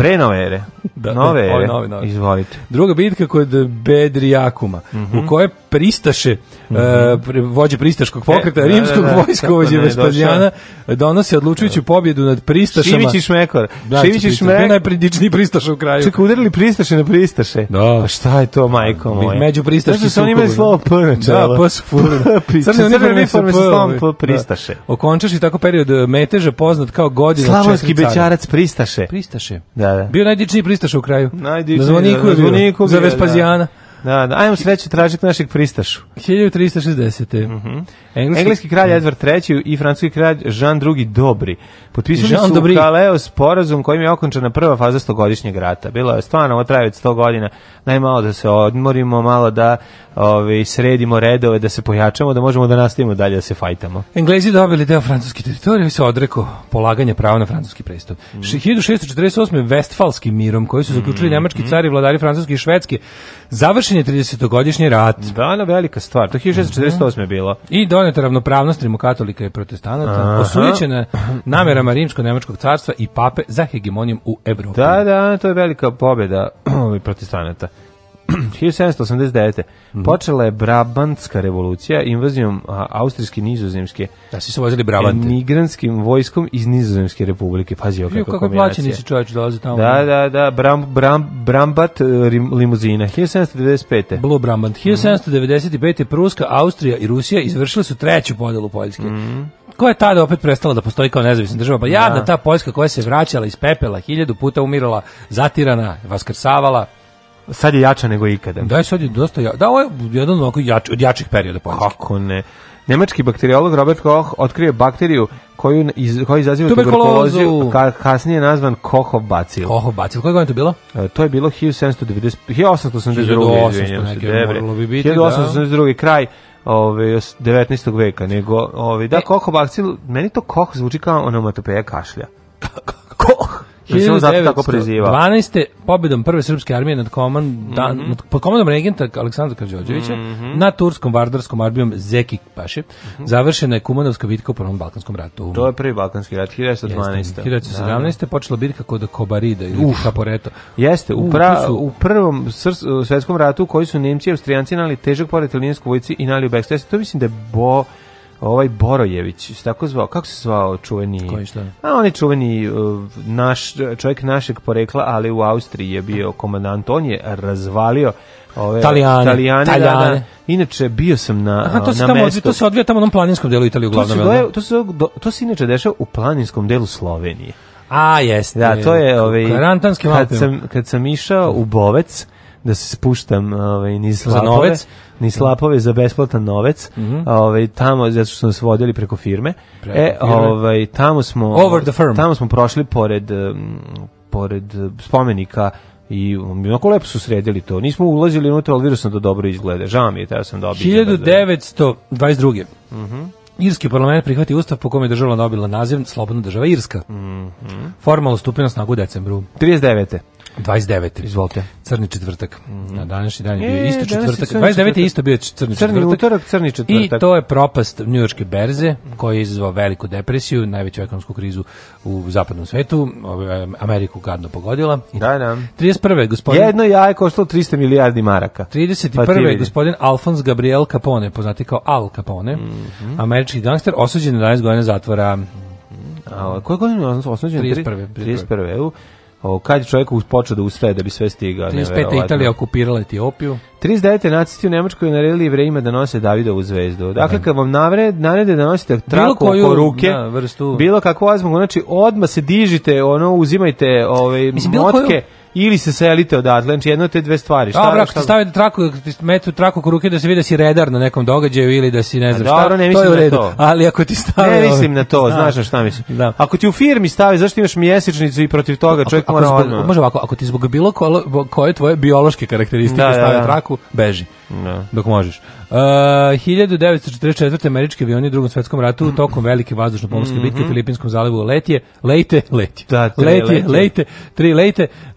Pre nove ere. Da, nove ere. Nove, nove. Izvolite. Druga bitka kod Bedrijakuma, mm -hmm. u kojoj pristaše, mm -hmm. uh, vođe pristaškog pokreta, e, rimskog da, da, da, vojskovođe Vespazijana, donose odlučujuću pobjedu nad pristašama. Šivić i Šmekor. Da, Šivić i Šmekor. Najpredičniji pristaša u kraju. Čekaj, udarili pristaše na pristaše. Da. Pa šta je to, majko moja? Među pristaški sukovi. Znači, oni imaju slovo P na čelo. Da, P su fur. Crne uniforme sa slovom P pristaše. Okončaš i tako period meteža poznat kao godina Slavonski bečarac pristaše. Pristaše. Da. Da, da, Bio najdičniji pristaš u kraju. Najdičniji. Na da, zvoniku, na bio, za da. Vespazijana. Da, da. Ajmo sreće tražiti našeg pristašu. 1360. Mhm. Mm Engleski, Engleski kralj mm. Edward III i francuski kralj Jean II Dobri potpisali Jean su Dobri. Kaleo sporazum kojim je okončana prva faza stogodišnjeg rata. Bilo je stvarno, ovo traje 100 godina, najmalo da se odmorimo, malo da ove, sredimo redove, da se pojačamo, da možemo da nastavimo dalje, da se fajtamo. Englezi dobili deo francuske teritorije i se odreko polaganje prava na francuski prestol. Mm. 1648. Vestfalskim mirom koji su zaključili mm. njemački mm. cari, vladari francuski i švedski, završen je 30-godišnji rat. Da, na velika stvar, to 1648. Mm. bilo. I doneta ravnopravnost rimokatolika i protestanata, osujećena namerama rimsko-nemačkog carstva i pape za hegemonijom u Evropi. Da, da, to je velika pobjeda ovaj, protestanata. 1789. Mm. Počela je Brabantska revolucija invazijom a, austrijske nizozemske. Da si su vozili Brabante. Migranskim vojskom iz Nizozemske republike. Pazi, kako kako plaćeni se čovjek dolazi tamo. Da, da, da, Bram, Bram, Brambat e, limuzina 1795. Blue Brambant 1795. Mm. Pruska, Austrija i Rusija izvršile su treću podelu Poljske. Mm koja je tada opet prestala da postoji kao nezavisna država, pa jadna da. ta Poljska koja se vraćala iz pepela, hiljadu puta umirala, zatirana, vaskrsavala, sad je jača nego ikada. Da, sad je dosta ja, da, ovo je jedan od jač, od jačih perioda Poljske. Kako ne? Nemački bakteriolog Robert Koch otkrio bakteriju koju, iz, koju izaziva tuberkulozu, ka, kasnije nazvan Kohov bacil. Kohov bacil, koje godine to bilo? E, to je bilo 1790, 1882. 1882. kraj ove, 19. veka, nego, ove, da, e, Kohov bacil, meni to Koh zvuči kao onomatopeja kašlja. 12. pobedom prve srpske armije nad komandom da, mhm. mm -hmm. pod komandom regenta Aleksandra Karđorđevića mm -hmm. na turskom vardarskom armijom Zeki Paše mm -hmm. završena je Kumanovska bitka u prvom Balkanskom ratu. To je prvi Balkanski rat, 1912. 1917. Da. počela bitka kod Kobarida i Uf. Kaporeto. Jeste, u, pra, su... u prvom srs, svetskom ratu koji su Nemci i Austrijanci nali težak pored italijanskoj vojsci i nali u backstage. To mislim da je bo ovaj Borojević, tako zvao, kako se zvao čuveni? Koji šta? A on je čuveni e, naš čovjek našeg porekla, ali u Austriji je bio komandant, on je razvalio ove Italijane, Italijane, Italijane. Da, da. Inače bio sam na Aha, to se tamo mesto. to se odvija tamo na planinskom delu Italije uglavnom. To se, gleda, da? to se to se inače dešava u planinskom delu Slovenije. A jeste. Da, to je ovaj Karantanski kad sam kad sam išao u Bovec da se spuštam ovaj niz Lanovec ni slapove za besplatan novec. Mm -hmm. Ovaj tamo zato što smo se vodili preko firme. Preko e, firme. ovaj tamo smo Over the firm. tamo smo prošli pored pored spomenika i onako lepo su sredili to. Nismo ulazili unutra, ali virusno to da dobro izgleda. Žao mi je, taj sam dobiti. Da da- 1922. Mhm. Mm Irski parlament prihvati ustav po kome je država dobila naziv Slobodna država Irska. Mm -hmm. Formalno stupio na snagu u decembru. 39. 29. Izvolite. Crni četvrtak. Mhm. Na današnji dan je bio e, isto četvrtak. 29. je isto bio crni, crni četvrtak. Crni utorak, crni četvrtak. I to je propast njujorške berze koja je izazvao veliku depresiju, najveću ekonomsku krizu u zapadnom svetu. Ameriku gadno pogodila. Da, da. 31. gospodin... Jedno jaje koštalo 300 milijardi maraka. 31. Pa gospodin Alfons Gabriel Capone, poznati kao Al Capone, mm -hmm. američki gangster, osuđen na 11 godina zatvora. Mm -hmm. A koje godine je osuđen? 31. 31. 31. O, kad je čovjek počeo da ustaje da bi sve stigao? 35. Italija okupirala Etiopiju. 39. nacisti u Nemačkoj naredili Jevrejima da nose Davidovu zvezdu. Dakle, da. kad vam navred, narede da nosite traku koju, oko ruke, da, vrstu. bilo kako ozmog, znači odmah se dižite, ono, uzimajte ove, ovaj, Mislim, motke, koju ili se selite odatle, znači jedno te dve stvari. Šta, Dobro, ako ti stave traku, metu traku u ruke da se vidi da si redar na nekom događaju ili da si ne znam šta, ne mislim to je u redu. Na to. Ali ako ti stave... Ne mislim na to, znaš na šta mislim. Da. Ako ti u firmi stave, zašto imaš mjesečnicu i protiv toga čovjek mora Može ovako, ako ti zbog bilo koje tvoje biološke karakteristike da, da stave da. traku, beži. No. Da. Dok možeš. E, uh, 1944. američki avioni u drugom svetskom ratu tokom velike vazdušno-pomorske mm -hmm. bitke u Filipinskom zalivu letje, lejte, letje, da, tri letje, letje, lejte, tri lejte, uh,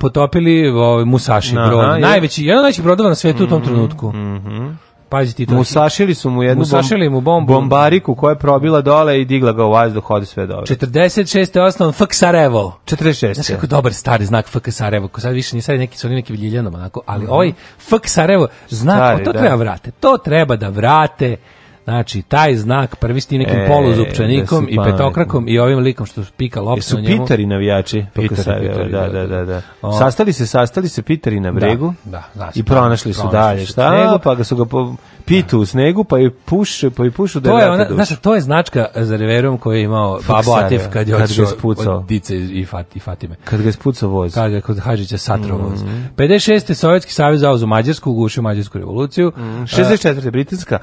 potopili ovaj, Musashi brod. Najveći, jedan od najvećih brodova na svetu mm -hmm. u tom mhm, trenutku. Mm -hmm. Paziti to. Musašili su mu jednu Musašili mu bombu. bombariku koja je probila dole i digla ga u vazduh, hodi sve dobro. 46. je osnovan FK Sarajevo. 46. Znaš kako dobar stari znak FK Sarajevo, ko sad više nije sad neki su oni neki Ljiljanom, onako, ali mm -hmm. ovaj FK Sarajevo znak, Stari, to da. treba vrate. To treba da vrate. Znači, taj znak prvi s tim nekim e, poluzupčanikom da i petokrakom i ovim likom što pika loptu na njemu. Jesu pitari navijači. Pitari, pitari, da da da, da, da, da. da. O, sastali se, sastali se pitari na bregu da, da, znači, i pronašli su dalje. Šta? Snegu, pa ga su ga po, pitu u snegu, pa i puše, pa i pušu da to je ona, znaš, to je značka za reverom koju je imao Babo Atif kad je otišao od Dice i, Fat, i Fatime. Kad ga je spucao voz. Kad ga kod Hadžića satrao Mm -hmm. 56. Sovjetski savez zauzeo Mađarsku, ugušio Mađarsku revoluciju. Mm -hmm. 64. Britanska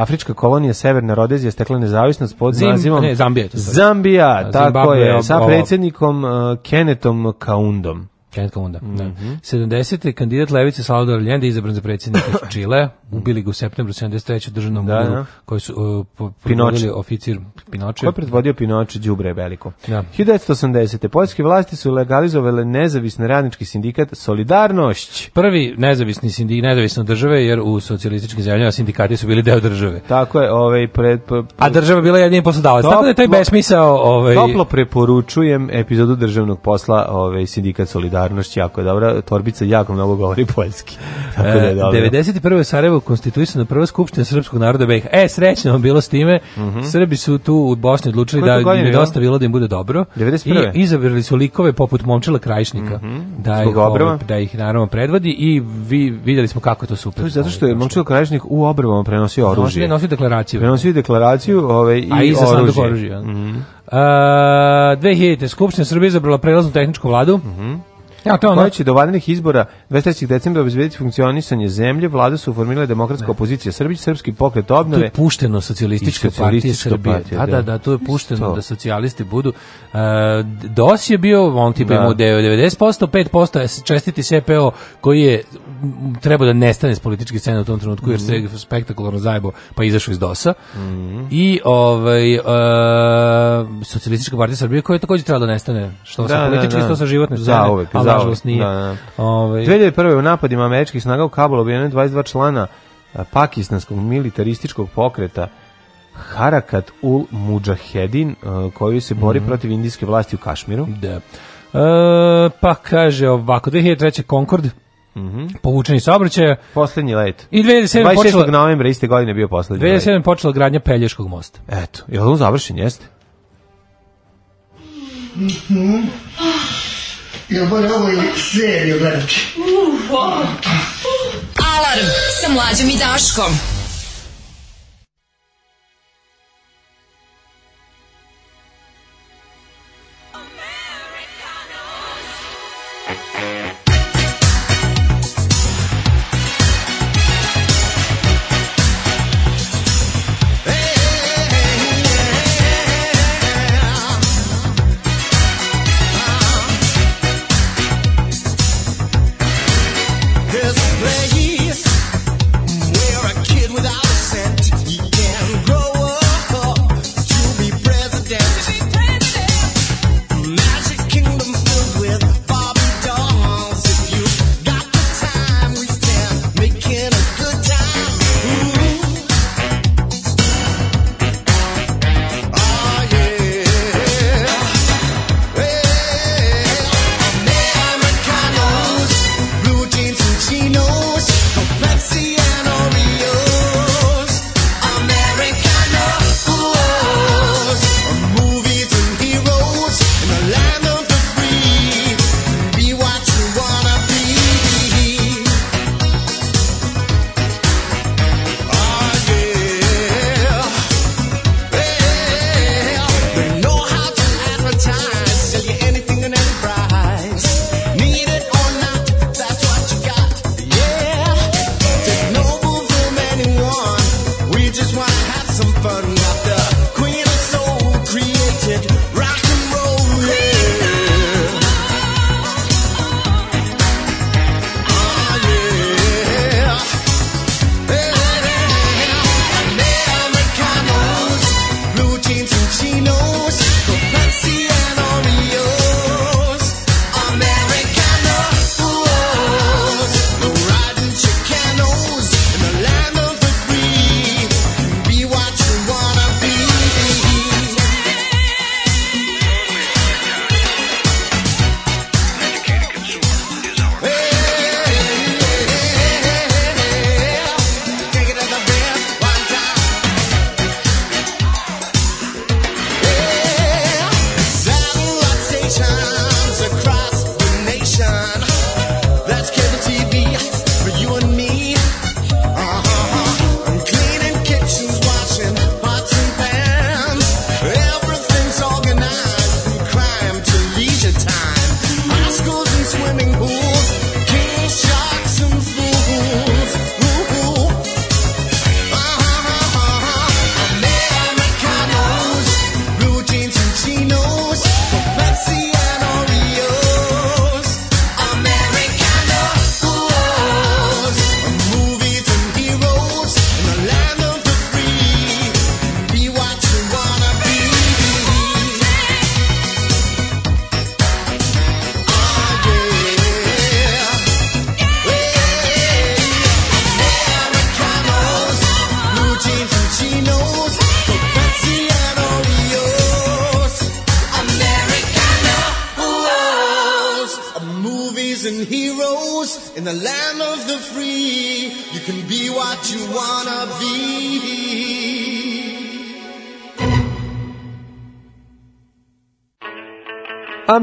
afrička kolonija Severna Rodezija stekla nezavisnost pod Zim, nazivom ne, Zambija, je to Zambija, da, tako je, sa predsjednikom uh, Kenetom Kaundom. Kenneth Kaunda. Mm -hmm. 70. kandidat Levice Salvador Allende izabran za predsjednika Čile. Ubili ga u septembru 73. državnom da, da. koji su uh, po, oficir Pinoče. Ko je predvodio Pinoče? Đubre veliko. Da. 1980. Poljske vlasti su legalizovale nezavisni radnički sindikat Solidarnošć. Prvi nezavisni sindikat, nezavisno države, jer u socijalističkim zemljama sindikati su bili deo države. Tako je, ovaj pred, pred, A država bila jedini poslodavac. Tako da je taj besmisao, ovaj Toplo preporučujem epizodu državnog posla, ovaj sindikat Solidarnošć solidarnošć jako dobra, Torbica jako mnogo govori poljski. Tako da je e, dobro. 91. Sarajevo konstituisano prva skupština srpskog naroda BiH. E, srećno vam bilo s time. Mm -hmm. Srbi su tu u Bosni odlučili da im je dosta bilo da im bude dobro. 91. I izabrali su likove poput Momčila Krajišnika. Mm -hmm. da, ih, ovaj, obrava. da ih naravno predvodi i vi videli smo kako je to super. To je zato što je ovaj, Momčilo Krajišnik u obrvama prenosio oružje. Prenosio, prenosio deklaraciju. Prenosio deklaraciju ovaj, i, A i oružje. oružje. Mm -hmm. Uh, 2000. Skupština Srbije izabrala prelaznu tehničku vladu. Mm -hmm. Ja, to ono... koja do vanrednih izbora 23. decembra obezbediti funkcionisanje zemlje, vlada su formirale demokratska da. opozicija Srbije, srpski pokret obnove. To je pušteno socijalističke partije Srbije. Pa partija, da, da, da, to je pušteno to. da socijalisti budu. Uh, DOS je bio, on ti da. imao 90%, 5% čestiti SPO koji je treba da nestane s političke scene u tom trenutku jer mm se spektakularno zajebo pa izašao iz DOS-a. Mm -hmm. I ovaj uh, socijalistička partija Srbije koja je takođe trebala da nestane, što da, sa politički, da, da. što sa životne scene. Zauvek, ali nažalost nije. Da, da. Ove... Ovaj- 2001. u napadima američkih snaga u Kabulu ubijeno 22 člana pakistanskog militarističkog pokreta Harakat ul Mujahedin koji se bori mm -hmm. protiv indijske vlasti u Kašmiru. Da. E, pa kaže ovako, 2003. Concord, Mm -hmm. Povučeni saobraćaj. Poslednji let. I 27. počela novembra iste godine bio poslednji. 27. let. počela gradnja Pelješkog mosta. Eto, je on završen jeste? Mhm. Mm Jel bolje ovo je serio gledati? Alarm sa mlađom i Daškom.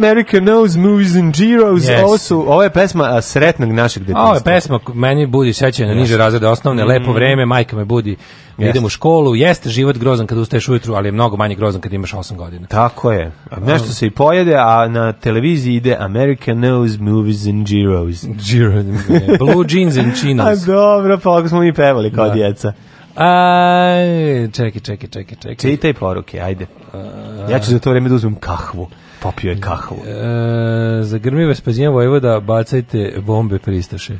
America Knows Movies and Zeros. Yes. Ovo, su, ovo je pesma sretnog našeg detinjstva. Ovo je pesma, meni budi sećanje na yes. niže razrede osnovne, mm. lepo vreme, majka me budi, yes. idem u školu. Jeste život grozan kad ustaješ ujutru, ali je mnogo manje grozan kad imaš 8 godina. Tako je. Nešto se i pojede, a na televiziji ide America Knows Movies and Zeros. Zeros. Blue Jeans and Chinos. A dobro, pa ako smo mi pevali kao da. djeca. Aj, čekaj, čekaj, čekaj, čekaj. Čitaj poruke, ajde. Ja ću za to vreme da uzmem kahvu popio je kahvu. E, za grmi Vespazijan Vojvoda bacajte bombe pristaše.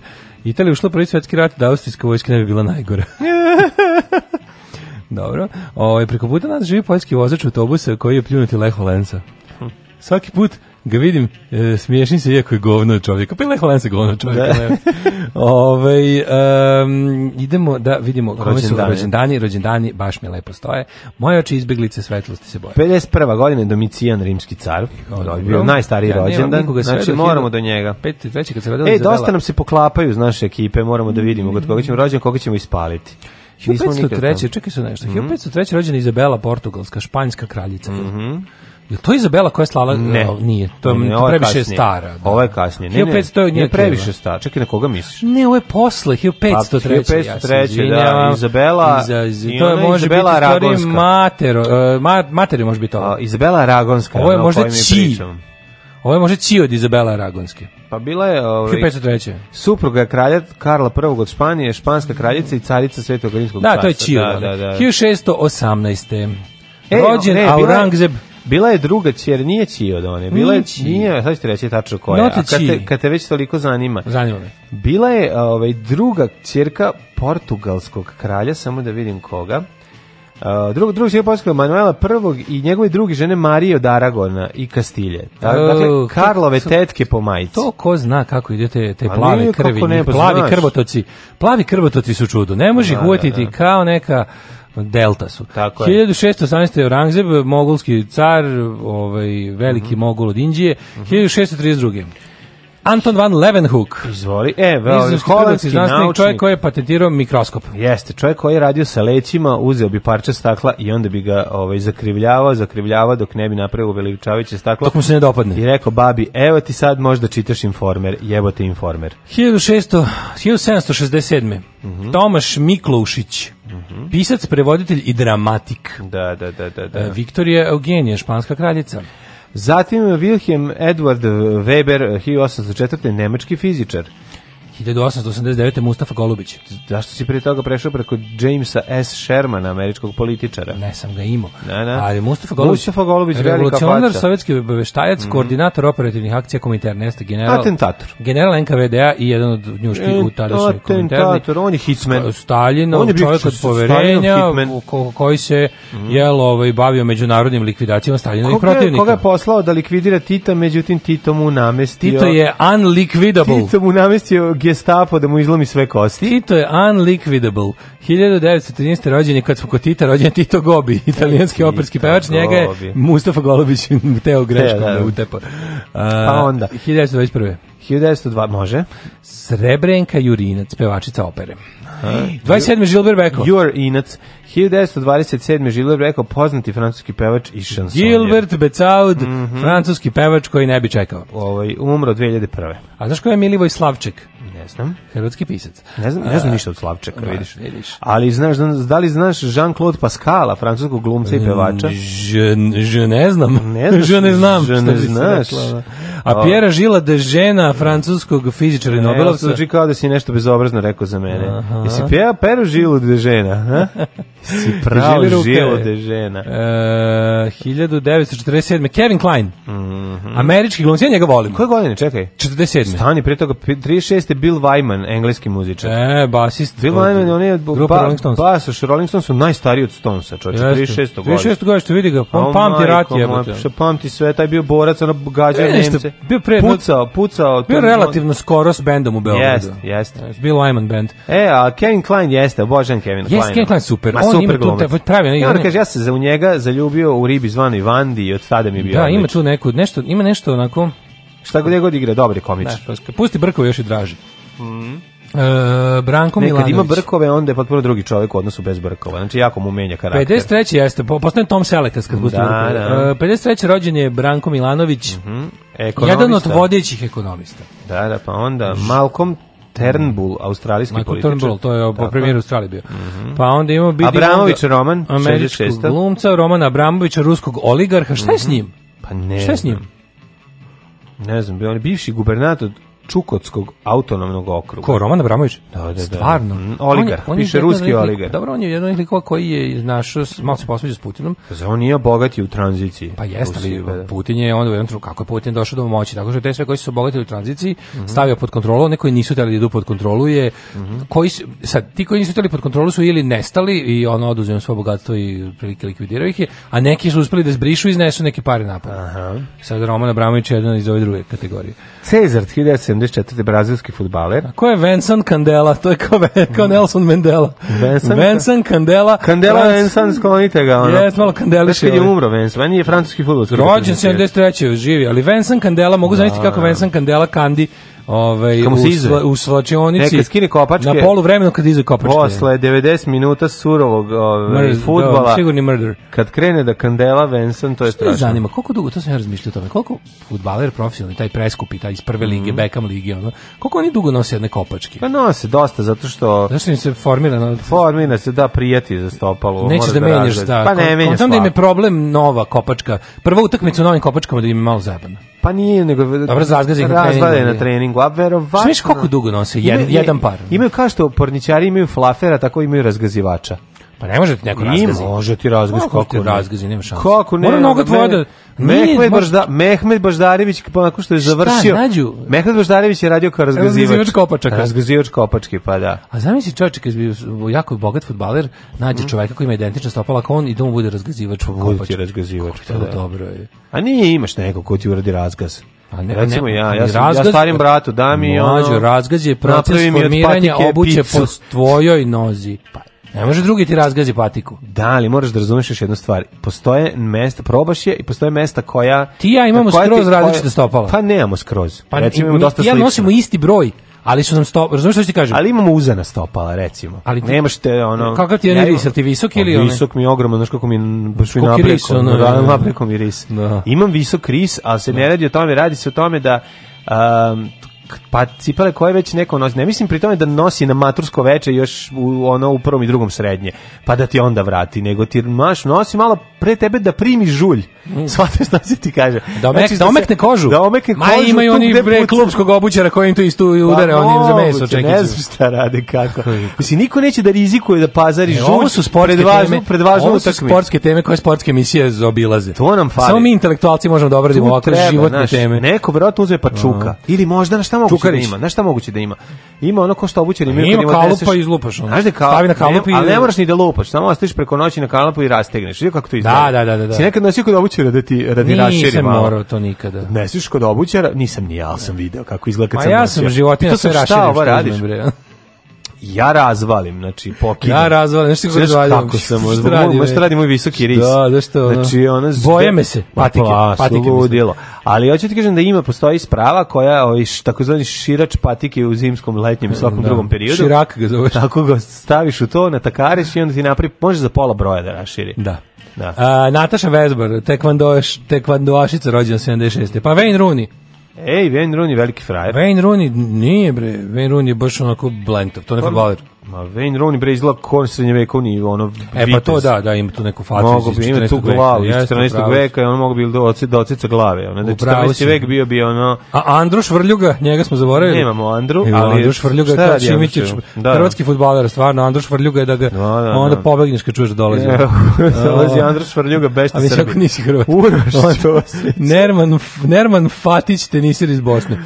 Italija ušla prvi svetski rat, da austrijska vojska ne bi bila najgora. Dobro. O, ovaj, preko puta nas živi poljski vozač autobusa koji je pljunuti Leho Lenca. Hm. Svaki put ga vidim, e, smiješim se iako je govno od čovjeka. Pa je Lech Lensa govno od čovjeka. Da. Ove, ovaj, um, idemo da vidimo kome su rođendani. Rođendani baš mi lepo stoje. Moje oči izbjeglice svetlosti se boje. 51. godine Domicijan, rimski car. O, bio najstariji ja, rođendan. Znači moramo do njega. 53. kad se rodila Ej, dosta nam se poklapaju, naše ekipe. Moramo da vidimo mm. kod koga ćemo rođen, koga ćemo ispaliti. 503, Čekaj se nešto. Mm -hmm. rođena Izabela Portugalska, španjska kraljica. Mm -hmm. Je to Izabela koja je slala? Ne. O, nije. To je, ne, previše kasnije. stara. Da. Ovo je kasnije. Ne, 1500 ne, je nije previše stara. Čekaj, na koga misliš? Ne, ovo je posle, 1503. Pa, 1503, ja da, Izabela. Iza, iz, to je može Izabela biti Aragonska. Mater, uh, ma, mater može biti ovo. A, Izabela Aragonska. Ovo je možda Či. Ovo je možda Či od Izabela Aragonske. Pa bila je ovaj 503. Supruga kralja Karla I od Španije, španska kraljica i carica Svetog rimskog carstva. Da, to je Čio. Da, da, da. 1618. Da, da. E, Rođen Aurangzeb. Bila je druga ćer, nije Čio od one. Bila je, nije, sad ćete reći tačno koja. Not kad te, kad te već toliko zanima. Zanima me. Bila je ovaj, druga ćerka portugalskog kralja, samo da vidim koga. Uh, drug, drug je poskao Manuela I i njegove druge žene Marije od Aragona i Kastilje. E, dakle, oh, Karlove to, tetke po majici. To ko zna kako ide te, te plave krvi, pa plavi znaš. krvotoci. Plavi krvotoci su čudo. Ne može ih da, uvetiti da, da. kao neka Delta su. Tako je. 1618. je Orangzeb, mogulski car, ovaj, veliki mm -hmm. mogul od Indije. Mm -hmm. 1632. Anton van Leeuwenhoek. Izvoli. E, holandski naučnik. Čovjek koji je patentirao mikroskop. Jeste, čovjek koji je radio sa lećima, uzeo bi parče stakla i onda bi ga ovaj, zakrivljavao, zakrivljavao dok ne bi napravio veličavajuće staklo. Dok mu se ne dopadne. I rekao, babi, evo ti sad možda čitaš informer, jebote informer. 1600, 1767. Mm -hmm. Tomaš Mikloušić -hmm. Pisac, prevoditelj i dramatik. Da, da, da, da. da. E, Viktorija Eugenija, španska kraljica. Zatim Wilhelm Edward Weber, 1804. nemački fizičar. 1889. Mustafa Golubić. Zašto si prije toga prešao preko Jamesa S. Shermana, američkog političara? Ne sam ga imao. Ne, ne. Ali Mustafa Golubić, Mustafa Golubić revolucionar sovjetski obaveštajac, mm. koordinator operativnih akcija kominternesta, general, atentator. general NKVD-a i jedan od njuški e, u tadašnjoj Atentator, on je hitman. Stalin, on je čovjek od poverenja, ko, koji se mm. jel, ovaj, bavio međunarodnim likvidacijama Stalinovih protivnika. Koga je poslao da likvidira Tita, međutim Tito mu namestio... Tito je unlikvidable. Tito mu namestio gestapo da mu izlomi sve kosti. Tito je unliquidable. 1913. rođen je kad smo kod Tita rođen Tito Gobi, italijanski Tito operski pevač. Njega je Mustafa Golobić teo greškom da, da. da. da utepa. pa onda. 1921. 1902 može. Srebrenka Jurinac, pevačica opere. Aha. 27. Žilber Beko. Jurinac. 1927. Žilber Beko, poznati francuski pevač i šansonjer. Gilbert Becaud, mm -hmm. francuski pevač koji ne bi čekao. Ovaj, umro 2001. A znaš ko je Milivoj Slavček? Ne znam. Hrvatski pisac. Ne znam, ne znam ništa od Slavčeka, vidiš. vidiš. Ali znaš, da, da li znaš Jean-Claude Pascala, francuskog glumca i mm, pevača? Je, je ne znam. Ne znaš, je ne znam. Je ne znaš. A Pierre Žila de Žena, francuskog fizičara i Nobelovca. Znači zvuči kao da si nešto bezobrazno rekao za mene. Aha. Jesi Pierre Pero Žilu de Žena? si pravo Žilu de Žena. Uh, 1947. Kevin Klein. Mm -hmm. Američki glumac, ja njega volim. Koje godine, čekaj? 47. Stani, prije toga 36. Bill Phil Wyman, engleski muzičar. E, basist. Phil Wyman, on je grupa Rolling Stones. Basoš, Rolling Stones su najstariji od Stonesa, čovječ, 36. godina. 36. godina, što vidi ga, on pamti rat je. Što pamti sve, taj bio borac, ono gađao e, Nemce. Bio pre, pucao, pucao. Bio ten, relativno skoro s bendom u Beogradu. Jeste, jeste. Yes. Bill Wyman band. E, a Kevin Klein jeste, obožen Kevin yes, Klein. Jeste, Kevin Klein super. Ma, on super ima tu, pravi, ne, ja, on, kaže, ja se za u njega zaljubio u ribi zvanoj Vandi i od tada mi je bio. Da, ima tu neku, nešto, ima nešto onako, Šta god je god igra, dobri komičar. Pusti Brkova još i draži. Mm. E, Branko Nekad Milanović. ima brkove, onda je potpuno drugi čovjek u odnosu bez brkova. Znači, jako mu menja karakter. 53. jeste, postaje Tom Selekas kad gustu da, da. E, 53. rođen je Branko Milanović, mm -hmm. Ekonomista. jedan od vodećih ekonomista. Da, da, pa onda Malcolm Turnbull, australijski Michael političar. Turnbull, to je po premijeru Australije bio. Mm -hmm. Pa onda ima... Bidi Abramović Roman, američkog 66. glumca, Roman Abramovića, ruskog oligarha. Šta je mm -hmm. s mm-hmm. njim? Pa ne. Šta je s njim? Ne znam, bio on bivši gubernator Čukotskog autonomnog okruga. Ko, Roman Abramović? Da, da, da. Stvarno. Mm, oligar, on on piše ruski nekog, oligar. Dobro, on je jedan od likova koji je našao, malo se posveđa s Putinom. Pa on nije bogati u tranziciji. Pa jeste, ali da, da. Putin je onda u jednom kako je Putin došao do moći, tako što te sve koji su obogatili u tranziciji, mm -hmm. stavio pod kontrolu, oni koji nisu teli da idu pod kontrolu je, mm -hmm. koji su, sad, ti koji nisu teli pod kontrolu su ili nestali i ono oduzeo svoje bogatstvo i prilike likvidirao ih je, a neki su uspeli da zbrišu i iznesu neke pare napad. Sad Roman Abramović je jedan iz ove druge kategorije. Cezar, 1970 74. brazilski futbaler. ko je Vincent Candela? To je kao, kao Nelson Mandela. Vincent, Vincent Candela. Candela Franc... Vincent, sklonite ga. Ono. Jes, malo Candeliš. Znaš kad je ovaj. umro Vincent? Meni je francuski futbolski. Rođen 73. živi, ali Vincent Candela, mogu da. zaniti kako Vincent Candela kandi ovaj u, sva, u svačionici neka skine kopačke na polu vremena kad iza kopačke posle 90 minuta surovog ovaj da, fudbala sigurni murder kad krene da kandela Venson to je strašno zanima koliko dugo to sam ja razmišljao o tome koliko fudbaler profesionalni taj preskupi taj iz prve lige mm -hmm. Beckham lige ono koliko oni dugo nose jedne kopačke pa nose dosta zato što zato što im se formira na formira se da prijeti za stopalo nećeš da, da menjaš da pa ne menjaš tamo da im je problem nova kopačka prva utakmica u novim kopačkama da im je malo zajebana Pa nije, nego Dobro, razgazi na treningu. na treningu, a verovatno... Šta viš koliko dugo nose? Jedan, jedan par. Imaju kao što porničari imaju flafera, tako imaju razgazivača. Pa ne može neko razgazi. može ti razgazi. Kako, kako razgazi, nema šanse. Kako ne? Mora noga tvoja da... Mehmed, Bažda, Mehmed Baždarević, pa nakon što je završio... Šta, nađu? Mehmed Baždarević je radio kao razgazivač. Razgazivač kopačaka. Razgazivač kopački, pa da. A zamisli čovječe, kad bi jako bogat futbaler, nađe mm. čoveka koji ima identična stopala kao on i da mu bude razgazivač kopački. Bude ti razgazivač, pa da. Dobro je. A nije imaš neko ko ti uradi razgaz. A ne, recimo ja, ja, sam, razgaz, ja starim bratu, da mi ono... Mlađo, razgaz je proces formiranja obuće po tvojoj nozi. Pa Ne može drugi ti razgazi patiku. Da, ali moraš da razumeš još jednu stvar. Postoje mesta, probaš je i postoje mesta koja... Ti ja imamo skroz različite stopala. Pa nemamo skroz. Pa, recimo, imamo dosta ja nosimo isti broj ali su nam sto, razumiješ što ti kažem? Ali imamo uzana stopala, recimo. Ali ti, nemaš te, ono... Kakav ti je ja, ris, ti visok pa ili on? Visok mi je ogroman, znaš kako mi je baš napreko. Ris, ono, da, da, da. napreko mi ris. Da. Imam visok ris, ali se ne da. radi o tome, radi se o tome da um, pa cipele koje već neko nosi. Ne mislim pri tome da nosi na matursko veče još u, ono u prvom i drugom srednje, pa da ti onda vrati, nego ti maš nosi malo pre tebe da primi žulj. Mm. Svataš šta se ti kaže. Da, omek, znači, da, da omekne kožu. Da omekne kožu. Ma imaju oni bre klubskog obućara koji im to isto pa udare, pa, no, oni za meso čekiću. Ne znam šta rade kako. Mislim, niko neće da rizikuje da pazari ne, žulj. Ovo su sportske predvažu, teme, predvažu ovo su sportske teme koje sportske emisije zobilaze. To nam fali. Samo mi intelektualci možemo da obradimo ovakve životne naš, teme. Neko verovatno uzme pa čuka. Ili možda na šta moguće da ima? Znaš šta moguće da ima? Ima ono ko što obućari da imaju. Ima kalupa i izlupaš ono. Znaš da kao, stavi na kalup i... Ali ne moraš ni da lupaš, samo ostaviš preko noći na kalupu i rastegneš. Vidio kako to izgleda? Da, da, da. da. da. Si nekad nosio kod obućara da, da ti radi raširi Nisam morao to nikada. Nesiš kod obučara, Nisam ni ja, sam video kako izgleda kad sam Ma ja sam životinja sve raširim što uzmem, bre ja razvalim, znači pokidam. Ja razvalim, nešto kako razvalim. Kako sam, šta radi, moj, šta radi moj visoki ris. Da, da što Znači, ona boje me se, patike, pa, patike ludilo. Ali hoću ti kažem da ima postoji sprava koja ovaj takozvani širač patike u zimskom, letnjem i svakom da. drugom periodu. Širak ga zoveš. Tako ga staviš u to, natakariš i onda ti napravi, može za pola broja da raširi. Da. Da. A, Nataša Vezbar, tekvandoašica rođena 76. Pa Wayne Rooney, Ej, Wayne Rooney veliki frajer. Wayne Rooney nije bre, Wayne Rooney je baš onako blentov, to ne pa fudbaler. Ma Wayne Rooney bre izgleda kao srednjevekovni ono E pa to da, da ima tu neku facu Mogu bi imati tu glavu iz 14. veka i on mogu bi do da oce do da oceca glave. Ono da 14. vek bio bi ono A Andruš Vrljuga, njega smo zaboravili. Nemamo Andru, ali Andruš Vrljuga je Šimićić, da, da, hrvatski fudbaler, stvarno Andruš Vrljuga je da ga da, da, da. onda pobegneš kad čuješ da dolazi. dolazi Andruš Vrljuga bez Srbije. Ali kako nisi Hrvat? Uroš to. Nerman Nerman Fatić tenisir iz Bosne.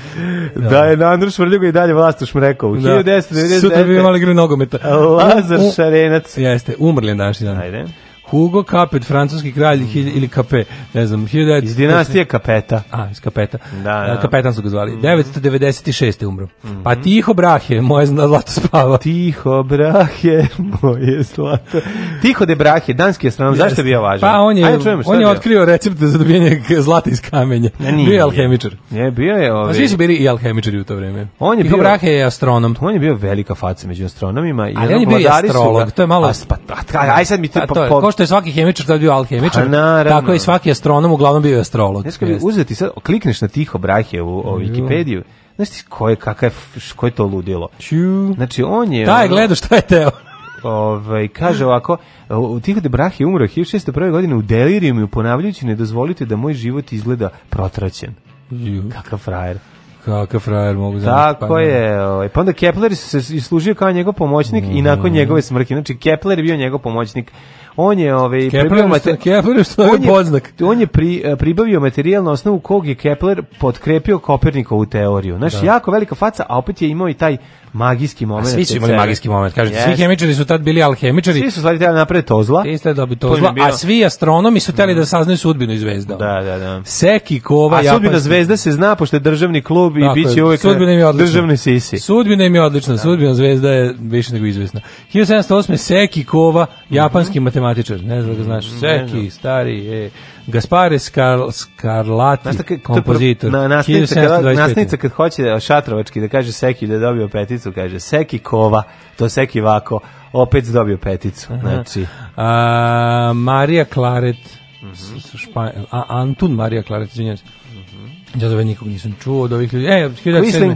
Da je Andruš Vrljuga i dalje vlast u Šmrekovu. 1999. Sutra bi imali nogometa. Lazar Šarenac. Jeste, umrli je današnji dan. Ajde. Hugo Capet, francuski kralj mm. ili Capet, ne znam, 1900... Iz dinastije Capeta. A, iz Capeta. Da, da. Kapetan da. su ga zvali. Mm 996. umro. Mm Pa tiho brahe, moje zlato spava. Tiho brahe, moje zlato. Tiho de brahe, danski je stran, yes. zašto je bio važan? Pa on je, Ajde, čujemo, on je otkrio recepte za dobijanje zlata iz kamenja. Ne, nije, bio je alhemičar. Ne, bio je ovi... Pa ovaj- svi su bili i alhemičari u to vreme. On je tiho bio, brahe je astronom. On je bio velika faca među astronomima. Ali on je bio astrolog, to je malo... Pa, pa, pa, aj sad mi to što je svaki hemičar tad bio alhemičar, pa tako je i svaki astronom uglavnom bio astrolog. Znači, bi uzeti sad, klikneš na Tiho Brahe u Wikipediju, znaš ti ko je, kakav, ko je to ludilo? Znači, on je... Taj, gledao šta je teo. Ovaj kaže ovako, Tiho de da Brahe umro 1601. godine u delirijumu ponavljajući ne dozvolite da moj život izgleda protraćen. Kakav frajer. Kakav frajer mogu zamisliti. Da Tako je. Ovaj. Pa onda Kepler se služio kao njegov pomoćnik mm. i mhm. nakon njegove smrti. Znači, Kepler je bio njegov pomoćnik. On je ovaj Kepler mate, Kepler što je poznak. On je pri, eh, pribavio materijal na osnovu kog je Kepler potkrepio Kopernikovu teoriju. Znaš, da. jako velika faca, a opet je imao i taj magijski moment. A svi su imali magijski moment, kažete. Yes. Svi hemičari su tad bili alhemičari. Svi su stvari htjeli da napraviti tozla. Svi ste dobili da tozla, a svi astronomi su htjeli da mm. da saznaju sudbinu iz zvezda. Da, da, da. Seki, kova, A sudbina zvezda se zna, pošto je državni klub i dakle, bit će uvijek sudbina im je državni sisi. Sudbina im je odlična, da. sudbina zvezda je više nego izvesna. 1708. Seki, kova, mhm. japanski mm -hmm. matematičar. Ne znam da ga znaš. Seki, stari, je Gaspare Scar, Scarlatti, ka, kompozitor. Na, nastavnica, kad, nastavnica kad hoće šatrovački da kaže Seki da je dobio peticu, kaže Seki kova, to Seki vako, opet dobio peticu. Znači. A, Marija Klaret, mm -hmm. a, Antun Marija Klaret, izvinjam se. Mm -hmm. Ja zove nikog nisam čuo od ovih ljudi. E, Quisling.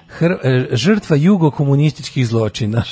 hr, e, žrtva jugokomunističkih zločina.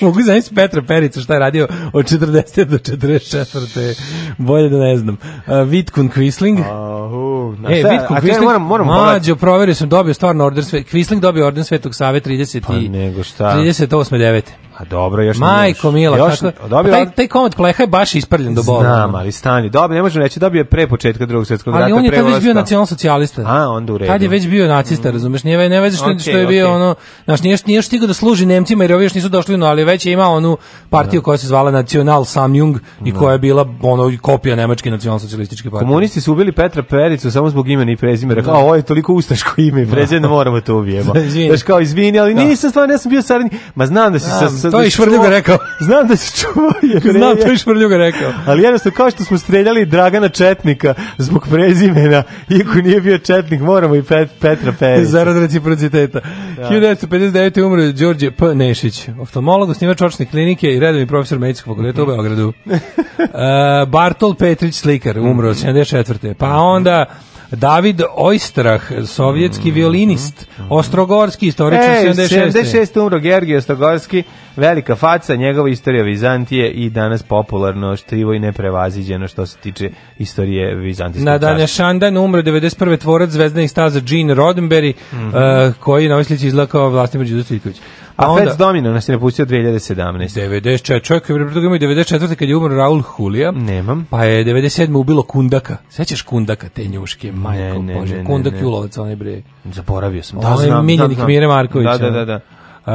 Mogu zamisliti Petra Perica šta je radio od 40. do 44. Bolje da ne znam. Uh, e, Vitkun Quisling. Uh, e, šta, Vitkun Quisling. Moram, moram Mađo, proverio sam, dobio stvarno order sve. Quisling dobio orden Svetog Save 30 pa, nego šta. 38. 9. A pa dobro, još Majko Mila, još, kako, dobio, pa taj, taj komad pleha je baš isprljen do bola. Znam, ali stani, dobro, ne možemo reći da bi je pre početka drugog svjetskog rata Ali on je tad već bio nacionalsocijalista. A, onda u redu. Tad je već bio nacista, mm. razumeš, nije, ne veze što, okay, što je bio ono, znaš, nije, nije stigao da služi Nemcima jer ovi još nisu došli, no, ali već je imao onu partiju da. koja se zvala Nacional Samjung i da. koja je bila ono, kopija Nemačke nacionalsocijalističke partije. Komunisti su ubili Petra Pericu samo zbog imena i prezimera, kao, ovo je toliko ustaško ime i da. prezime, moramo to ubijemo. Znaš, kao, izvini, ali nisam stvarno, ja sam bio saradnik, ma znam da si sa sad to da je Švrljuga rekao. Znam da se čuo. Jer Znam, to je Švrljuga rekao. Ali jednostavno, kao što smo streljali Dragana Četnika zbog prezimena, iako nije bio Četnik, moramo i Pet, Petra Perića. Zarad reciprociteta. Da. 1959. umro Đorđe P. Nešić, oftalmolog, osnivač očne klinike i redovni profesor medicinskog fakulteta u mhm. Beogradu. uh, Bartol Petrić Slikar, umro od 74. Mhm. Pa mhm. onda... David Ojstrah, sovjetski mm, violinist, mm, Ostrogorski, istoričan e, 76. 76. umro Gergij Ostrogorski, velika faca, njegova istorija Vizantije i danas popularno štivo i neprevaziđeno što se tiče istorije Vizantijskog Na današnji Šandan umro 91. tvorac zvezdanih staza Gene Roddenberry, mm -hmm. uh, koji na ovoj slici izgleda kao Vlastimir Đudostiljković. A onda, Fats Domino nas je napustio 2017. 94. Čovjek je imao 94. kad je umro Raul Hulija. Nemam. Pa je 97. ubilo Kundaka. Sećaš Kundaka, te njuške, majko ne, ne, Bože. Ne, ne, Kundak ne. Julovac, onaj bre. Zaboravio sam. Da, Ovo je da znam, miljenik da, Mire Marković. Da, da, da. da. Uh,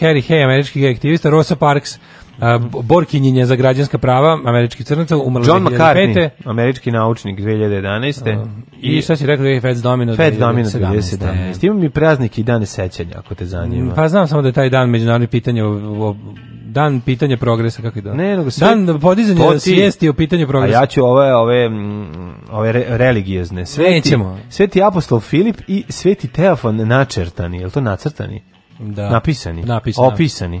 Harry Hay, američki aktivista, Rosa Parks, Uh, Borkinjenje za građanska prava američki crnaca umrla John 2005. McCartney, američki naučnik 2011. Uh, I, I šta si rekao da je Feds Domino Feds 2017. Domino 2017. Imam i praznik i dane sećanja, ako te zanima. Pa znam samo da je taj dan međunarodni pitanja o, dan pitanja progresa kako je dan. Ne, nego sve, dan podizanja ti, svijesti o pitanju progresa. A ja ću ove ove ove re, religiozne. Sveti, Sveti apostol Filip i Sveti Teofan načrtani, je li to nacrtani? Da. Napisani. Napisani. Opisani.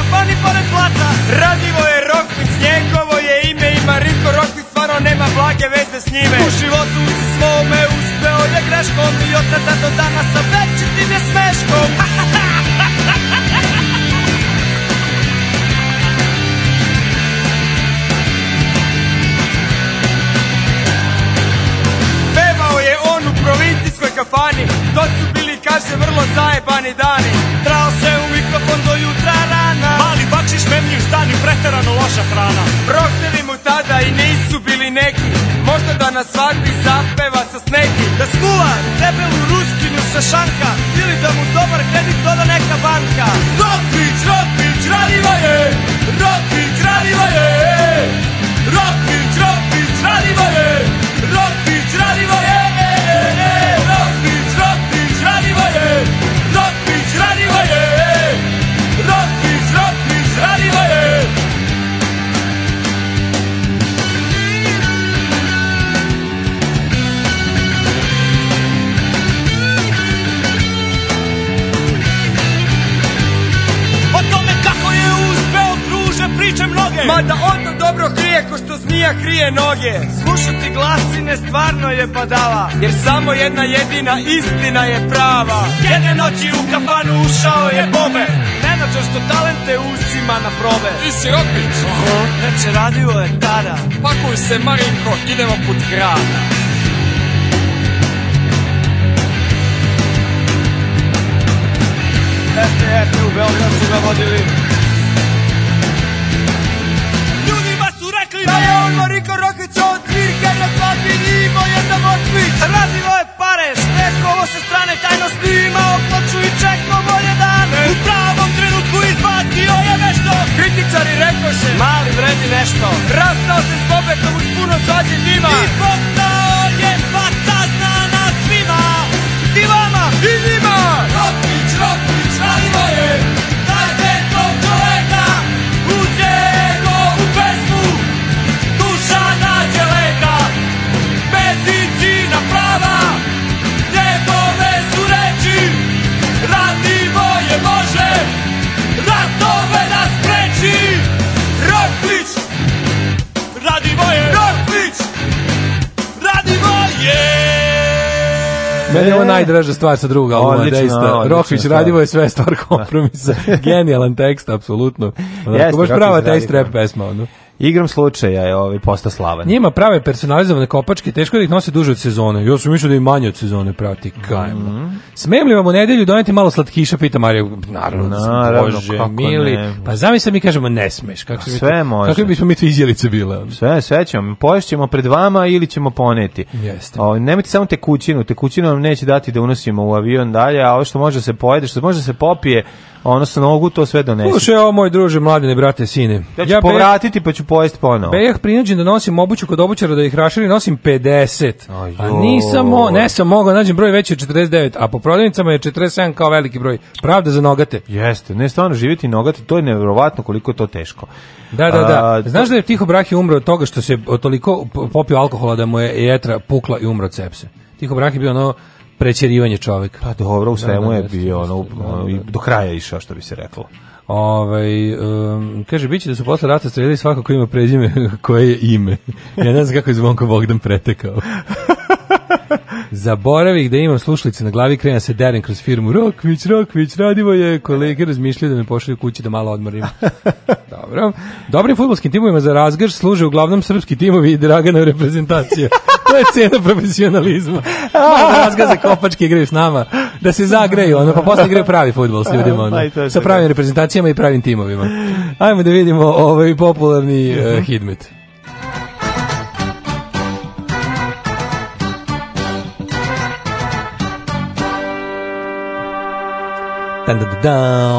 veze s njime U životu svome uspeo je greškom I od tada do dana sa većitim je smeškom ha, Pevao je on u provincijskoj kafani To su bili, kaže, vrlo zajebani dani Trao se njih stani preterano loša hrana Prohteli mu tada i nisu bili neki Možda da na svadbi zapeva sa sneki Da skuva debelu ruskinu sa šanka Ili da mu dobar kredit doda neka banka Rokvić, Rokvić, radiva je Rokvić, radiva je Rokvić, Rokvić, radiva je Rokvić, radiva je Mada ono dobro krije ko što zmija krije noge Slušati glasine stvarno je padala Jer samo jedna jedina istina je prava Jedne noći u kafanu ušao je bobe Menadžer što talente usima na probe Ti si Rokvić? Oho, reče radio je tada Pakuj se Marinko, idemo put grada STF u Beogradu ga vodili Da je on Mariko Rokić od cvirke na svadbi imao jedan močvić Radilo je pare, stetko ovo se strane tajno snimao ploču pa i čekao bolje dane U pravom trenutku izbacio je nešto Kritičari rekoše, mali vredi nešto Rastao se s pobekom uz puno svađe dima I postao je faca znana svima I vama i njima Mene je ovo e. najdraža stvar sa drugog albuma, odlično, Rokvić Radivo je sve stvar da. kompromisa. Genijalan tekst, apsolutno. Onako, baš prava tekst rap pesma, ono. Igram slučaja je ovaj posta slavan. Njima prave personalizovane kopačke, teško da ih nose duže od sezone. Ja sam mislio da im manje od sezone prati. Kajmo. Mm -hmm. Smem li vam u nedelju doneti malo slatkiša, pita Marija. Naravno, Naravno bože, kako mili. Ne. Pa zamislim da mi kažemo ne smeš. Kako sve mi može. Kako bismo mi to izjelice bile? Sve, sve ćemo. Poješćemo pred vama ili ćemo poneti. Jeste. O, nemojte samo tekućinu. Tekućinu nam neće dati da unosimo u avion dalje, a ovo što može da se pojede, što može da se popije, ono sa nogu, to sve donese. Slušaj, ovo moj druže, mladine, brate, sine. Ja ću ja povratiti pa ću pojesti ponovo. Bejah prinuđen da nosim obuću kod obućara da ih raširi, nosim 50. A nisam, mo, ne sam mogao, da nađem broj veći od 49, a po prodavnicama je 47 kao veliki broj. Pravda za nogate. Jeste, ne stvarno živjeti nogate, to je nevjerovatno koliko je to teško. Da, da, da. Znaš da je Tiho Brahi umro od toga što se toliko popio alkohola da mu je jetra pukla i umro od sepse. Tiho Brahi bio ono prećerivanje čovjek. Pa dobro, u da, svemu da, je bio ono da, do kraja išao što bi se reklo. Ovaj um, kaže biće da su posle rata streljali svako ko ima prezime koje je ime. Ja ne znam kako je Zvonko Bogdan pretekao. Zaboravih da imam slušalice na glavi, krena se deren kroz firmu. Rokvić, Rokvić, radimo je. Kolege razmišljaju da me pošalju kući da malo odmorim. Dobro. Dobrim futbolskim timovima za razgrš služe uglavnom srpski timovi i Dragana reprezentacija to je cena profesionalizma. Malo da razgaze kopačke igraju s nama, da se zagreju, ono, pa posle igraju pravi futbol s ljudima, ono, pa sa pravim da. reprezentacijama i pravim timovima. Ajmo da vidimo ovaj popularni uh, hidmet. da.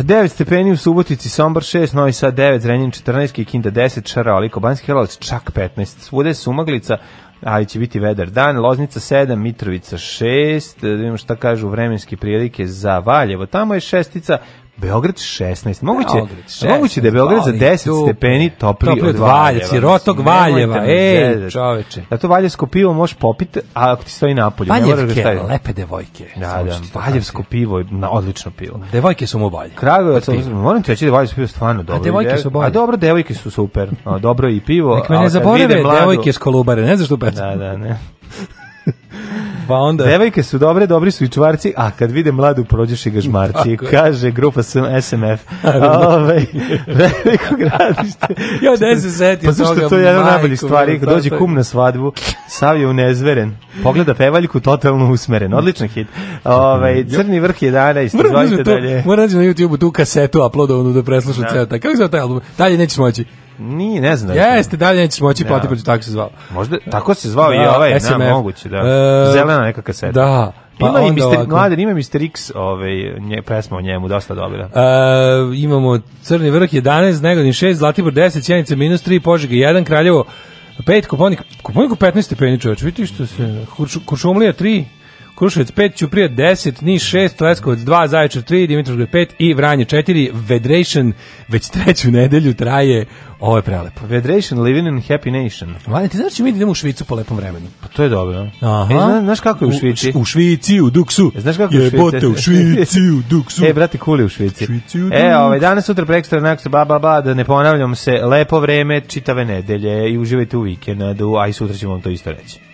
9 stepeni u Subotici, Sombar 6, Novi Sad 9, Zrenjanin 14, Kikinda 10, Šaralik, Banski Karlovac čak 15, svude sumaglica, ali će biti vedar dan. Loznica 7, Mitrovica 6, da vidimo šta kažu vremenske prilike za Valjevo. Tamo je šestica, Beograd 16. Moguće, Beograd 16, moguće da je Beograd za 10 tu, stepeni topliji topli od, od Valjeva. Sirotog Valjeva, ej, čoveče. Da to valjevsko pivo možeš popiti, a ako ti stoji napolju. Valjevke, ne da lepe devojke. Da, da, valjevsko pivo je na, odlično pivo. Devojke su mu bolje. Kragujevac, moram ti reći da valjevsko pivo je stvarno dobro. A devojke su bolje. A dobro, devojke su super. A, dobro i pivo. Nek me ne zaborave devojke s Kolubare, ne znaš što Da, da, ne. pa onda... Devojke su dobre, dobri su i čvarci, a kad vide mladu prođeš i ga žmarci. Kaže grupa SMF. Ove, ovaj, veliko gradište. ja ne se setim Pa zašto to je jedna najbolji stvari, kad dođe kum na svadbu, sav je unezveren, pogleda pevaljku totalno usmeren. Odličan hit. Ove, ovaj, mm. crni vrh 11, da izvolite dalje. Moram nađi da na youtubeu tu kasetu uploadovanu da preslušam da. ceo taj. Kako se zove taj album? Dalje nećeš moći. Ni, ne znam. Da Jeste, dalje da nećeš moći da. plati protiv pa tako se zvao. Možda, tako se zvao da, i ovaj, SMF. na, moguće, da. E, Zelena neka kaseta. Da. Pa ima i Mr. Mladen, ima Mr. X ovaj, nje, pesma o njemu, dosta dobra. E, imamo Crni vrh 11, Negodin 6, Zlatibor 10, Sjenica minus 3, Požega 1, Kraljevo 5, Kuponik, Kuponik 15 stepeni čoveč, vidiš što se, Kurš, Kuršumlija 3, Kruševac 5, Ćuprija 10, Niš 6, Leskovac 2, Zaječar 3, Dimitrovgrad 5 i Vranje 4. Vedration već treću nedelju traje ovo je prelepo. Vedration Living in Happy Nation. Vanja, ti znaš da će mi da idemo u Švicu po lepom vremenu? Pa to je dobro. E, Aha. E, zna, znaš kako je u Švici? U, u Švici, u Duksu. E, znaš kako je u Švici? Jebote, u Švici, u Duksu. E, brate, kuli u Švici. Švici u e, ovaj, danas, sutra, prekstra, nakon, ba, ba, ba, da ne ponavljam se, lepo vreme, čitave nedelje i uživajte u vikendu, a i sutra ćemo vam to isto reći.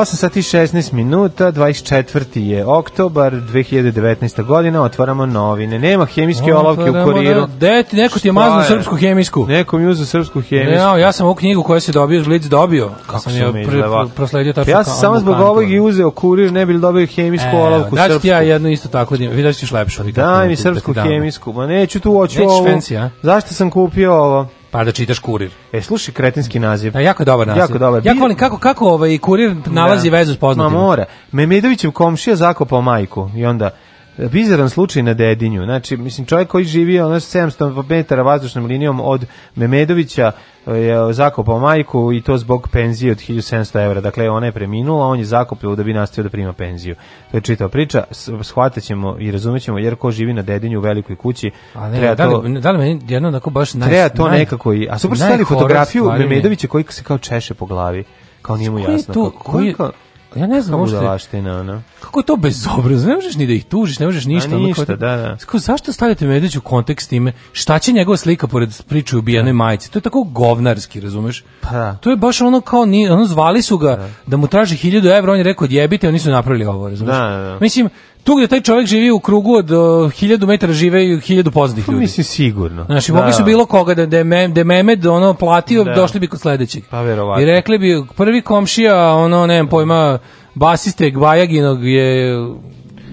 8 sati 16 minuta, 24. je oktobar 2019. godina, otvaramo novine. Nema hemijske olovke u kuriru. Da, ti, neko ti je mazno srpsku hemijsku. Neko mi uzu srpsku hemijsku. Ja, ja sam u knjigu koja se dobio, Žlic dobio. Kako sam, sam je pr, pr, prosledio tačno. Ja sam samo zbog ovog i uzeo kurir, ne bi dobio hemijsku e, olovku srpsku. Da, da, da, da ti ja jedno isto tako, vi da ćeš lepšu. Daj mi srpsku hemijsku, ma neću tu oću ovu. Fancy, a? Zašto sam kupio ovo? Pa da čitaš kurir. E, slušaj kretenski naziv. Da, jako dobar naziv. Jako dobar. Jako volim kako, kako ovaj kurir nalazi da. vezu s poznatim. Ma mora. Memedovićev komšija zakopao majku i onda bizaran slučaj na Dedinju. Znači, mislim, čovjek koji živi ono 700 metara vazdušnom linijom od Memedovića je zakopao majku i to zbog penzije od 1700 evra. Dakle, ona je preminula, on je zakopljao da bi nastavio da prima penziju. To je čitao priča, shvatat ćemo i razumjet ćemo, jer ko živi na Dedinju u velikoj kući, ne, treba da li, to... Da li meni jedno onako baš... Naj, treba to naj, nekako i... A super stali fotografiju Memedovića koji se kao češe po glavi. Kao nije mu jasno. Koji je to, koji, koji, Ja ne znam uopšte. ono. Kako je to bezobrazno? Ne možeš ni da ih tužiš, ne možeš ništa. A ništa, da, da. Kako, da. zašto stavljate Medić u kontekst time? Šta će njegova slika pored priče ubijene da. majice? To je tako govnarski, razumeš? Pa da. To je baš ono kao, ni, ono zvali su ga da, da mu traži hiljadu evra, on je rekao djebite, oni su napravili ovo, razumeš? Da, da, da. Mislim, tu gde taj čovjek živi u krugu od 1000 metara žive 1000 poznatih ljudi. Mislim sigurno. Znači, mogli su da. bilo koga da, da, mem, da Mehmed ono platio, da. došli bi kod sledećeg. Pa verovatno. I rekli bi, prvi komšija, ono, ne znam pojma, basiste Gvajaginog je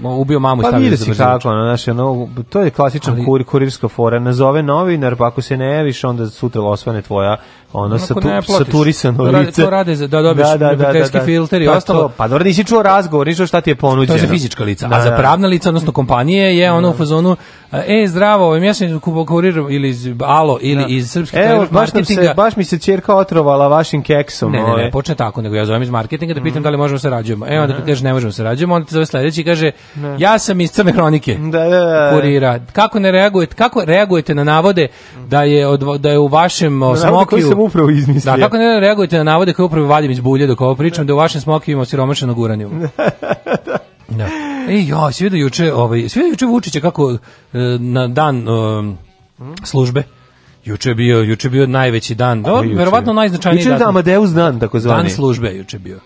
ubio mamu pa, i stavio za kako, ono, znaš, ono, to je klasičan ali, kurir, kurirska fora. Nazove novinar, pa ako se ne javiš, onda sutra osvane tvoja ono sa tu, saturisano lice. Da, rade, to rade za, da dobiješ da, da, da, da, da. filter i to, pa ostalo. To. Pa dobro, nisi čuo razgovor, nisi čuo šta ti je ponuđeno. To je za fizička lica, da, a za da. pravna lica, odnosno kompanije, je ono da. u fazonu, e, zdravo, ovaj, ja sam kurir ili iz Alo ili iz Srpske Evo, baš, se, baš mi se čerka otrovala vašim keksom. Ne, ne, ne, ovaj. počne tako, nego ja zovem iz marketinga da pitam mhm. da li možemo sarađujemo. E, onda mhm. kaže, ne možemo sarađujemo, onda te zove sledeći i kaže, Ne. Ja sam iz Crne Hronike. Da, da, da. Kurira. Kako ne reagujete? Kako reagujete na navode da je od, da je u vašem na uh, smokiju? sam upravo izmislio. Da, kako ne reagujete na navode koje upravo vadim iz bulje dok ovo pričam ne. Da. da u vašem smokiju ima siromašeno guranju. da. Da. Ej, ja, svi vidio juče, ovaj, svi vidio juče Vučića kako e, na dan um, službe. Juče bio, juče bio najveći dan. Da, verovatno najznačajniji juče dan. Juče je Amadeus dan, tako zvani. Dan službe juče bio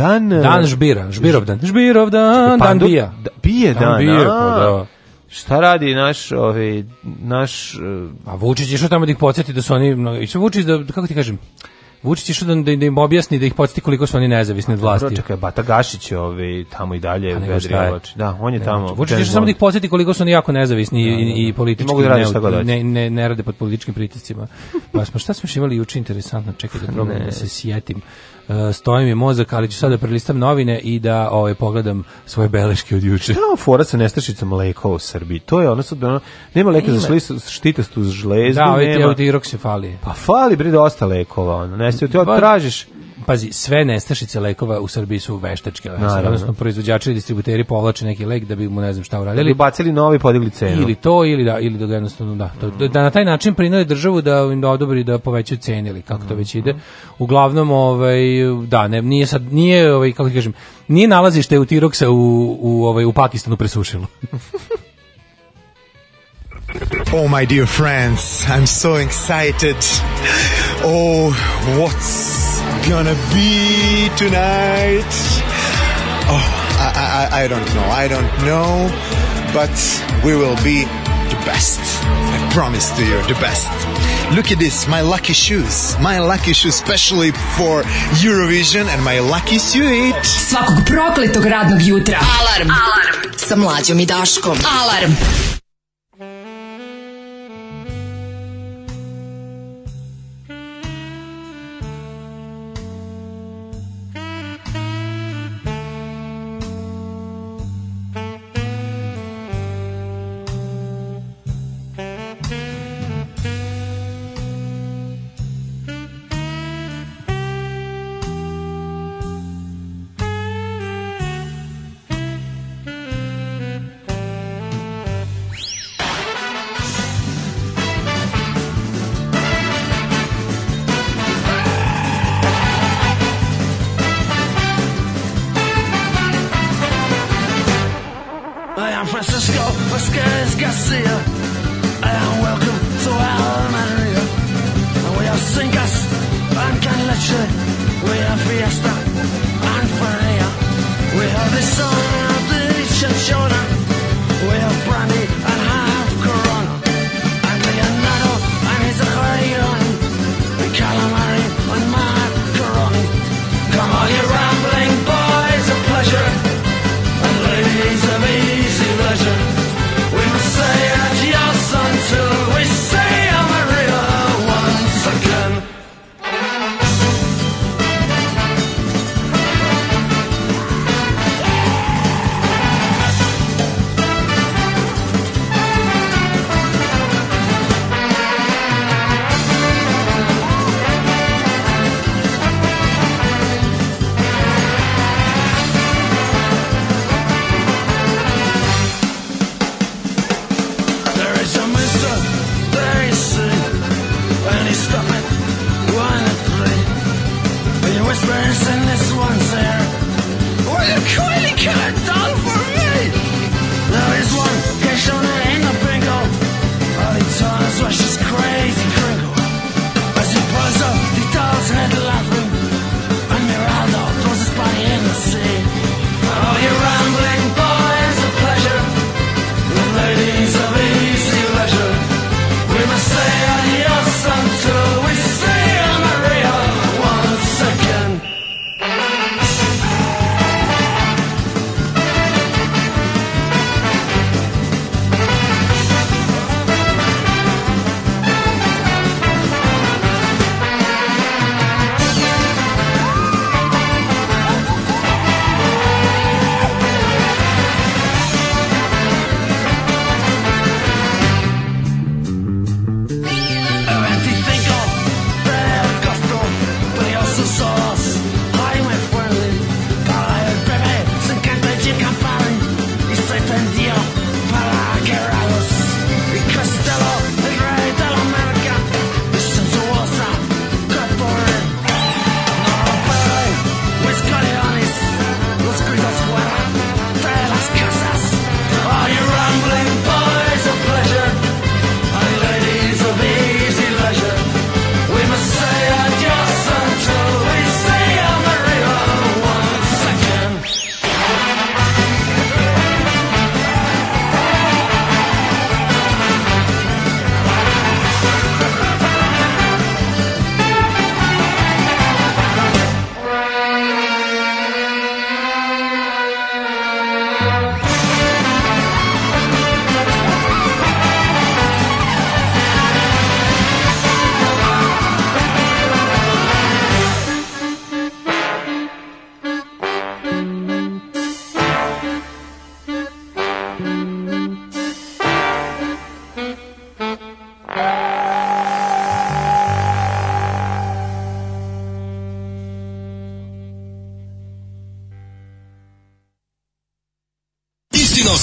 dan... Eh, dan žbira, žbirov dan. Žbirov dan, dan bija. Da, bije dan, dan bije, pa da. Šta radi naš, ovaj, naš... Eh, a Vučić je što tamo da ih podsjeti da su oni... Mnogo... Išto Vučić da, kako ti kažem, Vučić je što da, da, da, im objasni, da ih podsjeti koliko su oni nezavisni od vlasti. Čekaj, Bata Gašić je ovaj, tamo i dalje u vedrivač. Da, on je ne, tamo. Znači, Vučić je što samo da ih podsjeti koliko su oni jako nezavisni da, i, da, i, i politički. Mogu da rade šta god ne, ne, ne rade pod političkim pritiscima. pa smo šta smo još imali juče interesantno, čekaj da probam da se sjetim. E, stoji mi mozak, ali ću sada da prelistam novine i da ovaj, pogledam svoje beleške od juče. Šta je fora sa nestašicom leka u Srbiji? To je ono sad, ono, nema leka za šlis, štitastu žlezdu, da, ovaj nema... Da, ovaj fali. Pa fali, bre, dosta lekova, ono, nestaju, ti pa- tražiš pazi, sve nestašice lekova u Srbiji su veštačke, znači, odnosno proizvođači i distributeri povlače neki lek da bi mu ne znam šta uradili. Ili da bacili novi, podigli cenu. Ili to, ili da, ili da jednostavno da. To, da, da na taj način prinude državu da im da odobri da povećaju cene ili kako to već ide. Uglavnom, ovaj, da, ne, nije sad, nije, ovaj, kako ti kažem, nije nalazište u Tiroksa u, u, ovaj, u Pakistanu presušilo. Oh, my dear friends, I'm so excited. Oh, what's gonna be tonight? Oh, I, I, I don't know. I don't know. But we will be the best. I promise to you, the best. Look at this, my lucky shoes. My lucky shoes, especially for Eurovision and my lucky suit. Svakog prokletog radnog jutra. Alarm. Alarm. Sa mlađom i Daškom. Alarm.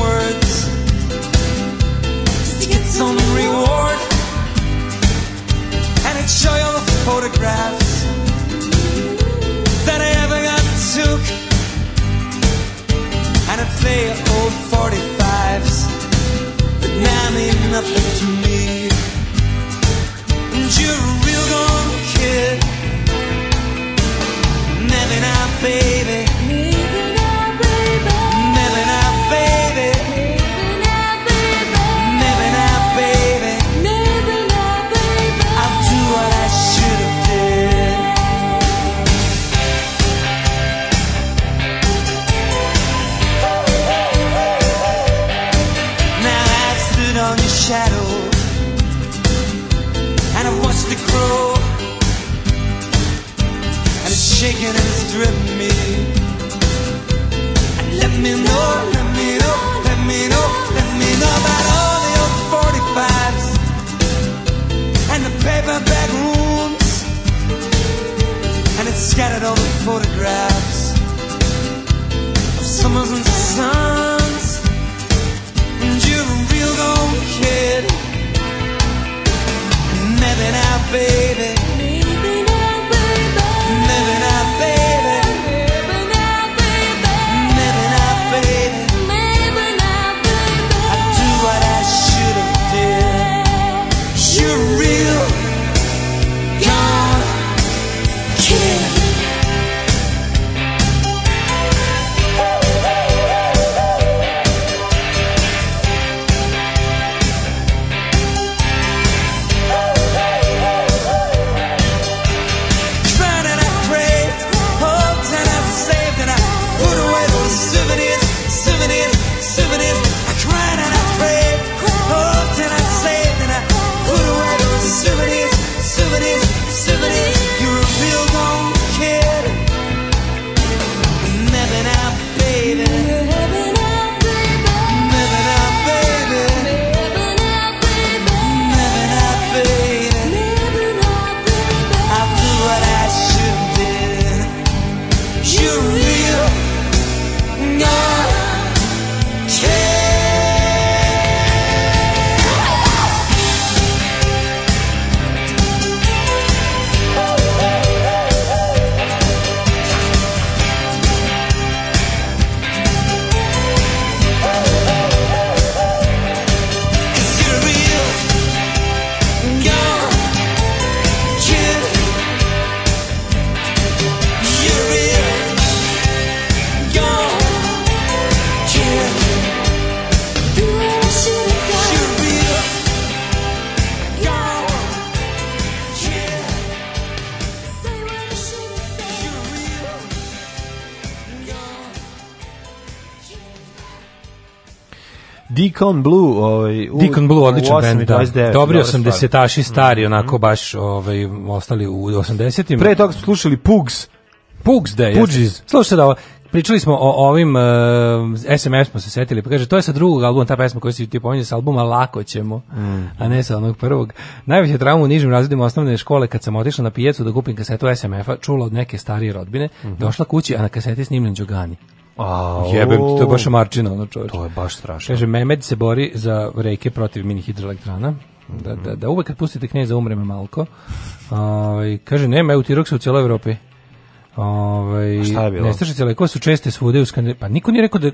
words to get some reward. And it's would show you all the photographs that I ever got took. And I'd play old 45s that now mean nothing to me. And you're a real gone kid. And every baby. Scattered all the photographs of summers and suns. And you're a real gold kid. And maybe now, baby. Deacon Blue, ovaj u Deacon Blue odličan bend. Da. Dobri 80 aši stari, mm onako baš ovaj ostali u 80-im. Pre toga smo slušali Pugs. Pugs da je. Pugs. Slušajte da pričali smo o ovim uh, eh, SMS smo se setili, pa kaže to je sa drugog albuma ta pesma koju si ti pominjao sa albuma Lako ćemo, mm. a ne sa onog prvog. Najveća trauma u nižim razredima osnovne škole kad sam otišao na pijecu da kupim kasetu SMF-a, čula od neke starije rodbine, mm -hmm. došla kući, a na kaseti snimljen Đogani. A, Jebem ti, to je baš marčina, ono čovječ. To je baš strašno. Kaže, Mehmed se bori za reke protiv mini hidroelektrana. Mhm. Da, da, da uvek kad pustite knjeza umre me malko. Ove, ovaj, kaže, nema eutiroksa u cijeloj Evropi. Ove, ovaj, A šta je bilo? Nestašice lekova su česte svude u Skandinaviji. Pa niko nije rekao da...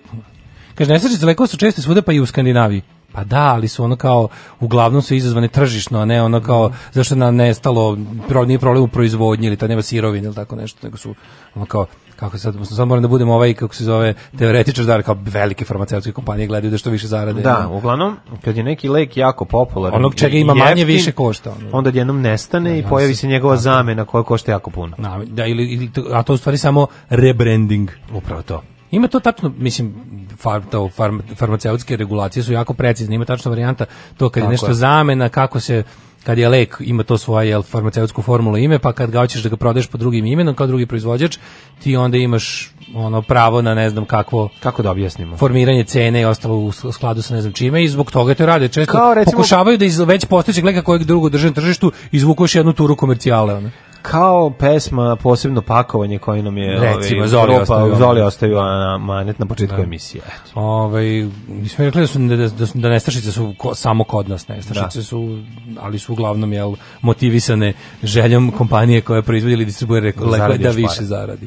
Kaže, nestašice lekova su česte svude pa i u Skandinaviji. Pa da, ali su ono kao, uglavnom su izazvane tržišno, a ne ono kao, zašto nam nestalo, pro, nije problem u proizvodnji ili ta nema sirovine ili tako nešto, nego su ono kao, kako sad, sad moram da budem ovaj, kako se zove, teoretičar, da kao velike farmaceutske kompanije gledaju da što više zarade. Da, uglavnom, kad je neki lek jako popularan, onog čega ima jeftin, manje više košta. Ono. Onda jednom nestane da, i pojavi se njegova tako. zamena koja košta jako puno. Da, da ili, a to u stvari samo rebranding. Upravo to. Ima to tačno, mislim, far, to, farm, farmaceutske regulacije su jako precizne, ima tačno varijanta to kad je nešto zamena, kako se kad je lek ima to svoje jel, farmaceutsku formulu ime, pa kad ga hoćeš da ga prodeš pod drugim imenom kao drugi proizvođač, ti onda imaš ono pravo na ne znam kakvo kako da objasnimo formiranje cene i ostalo u skladu sa ne znam čime i zbog toga to rade često recimo, pokušavaju da iz već postojećeg leka kojeg drugo drže na tržištu izvuku još jednu turu komercijale ona kao pesma posebno pakovanje koje nam je recimo ovaj, Zoli ostavio, Zoli ostavio na manet na početku da. emisije. Ovaj mi rekli da su da, da, da nestašice su ko, samo kod nas nestašice da. su ali su uglavnom jel motivisane željom kompanije koja proizvodi ili distribuira lekove da, da više para. zaradi.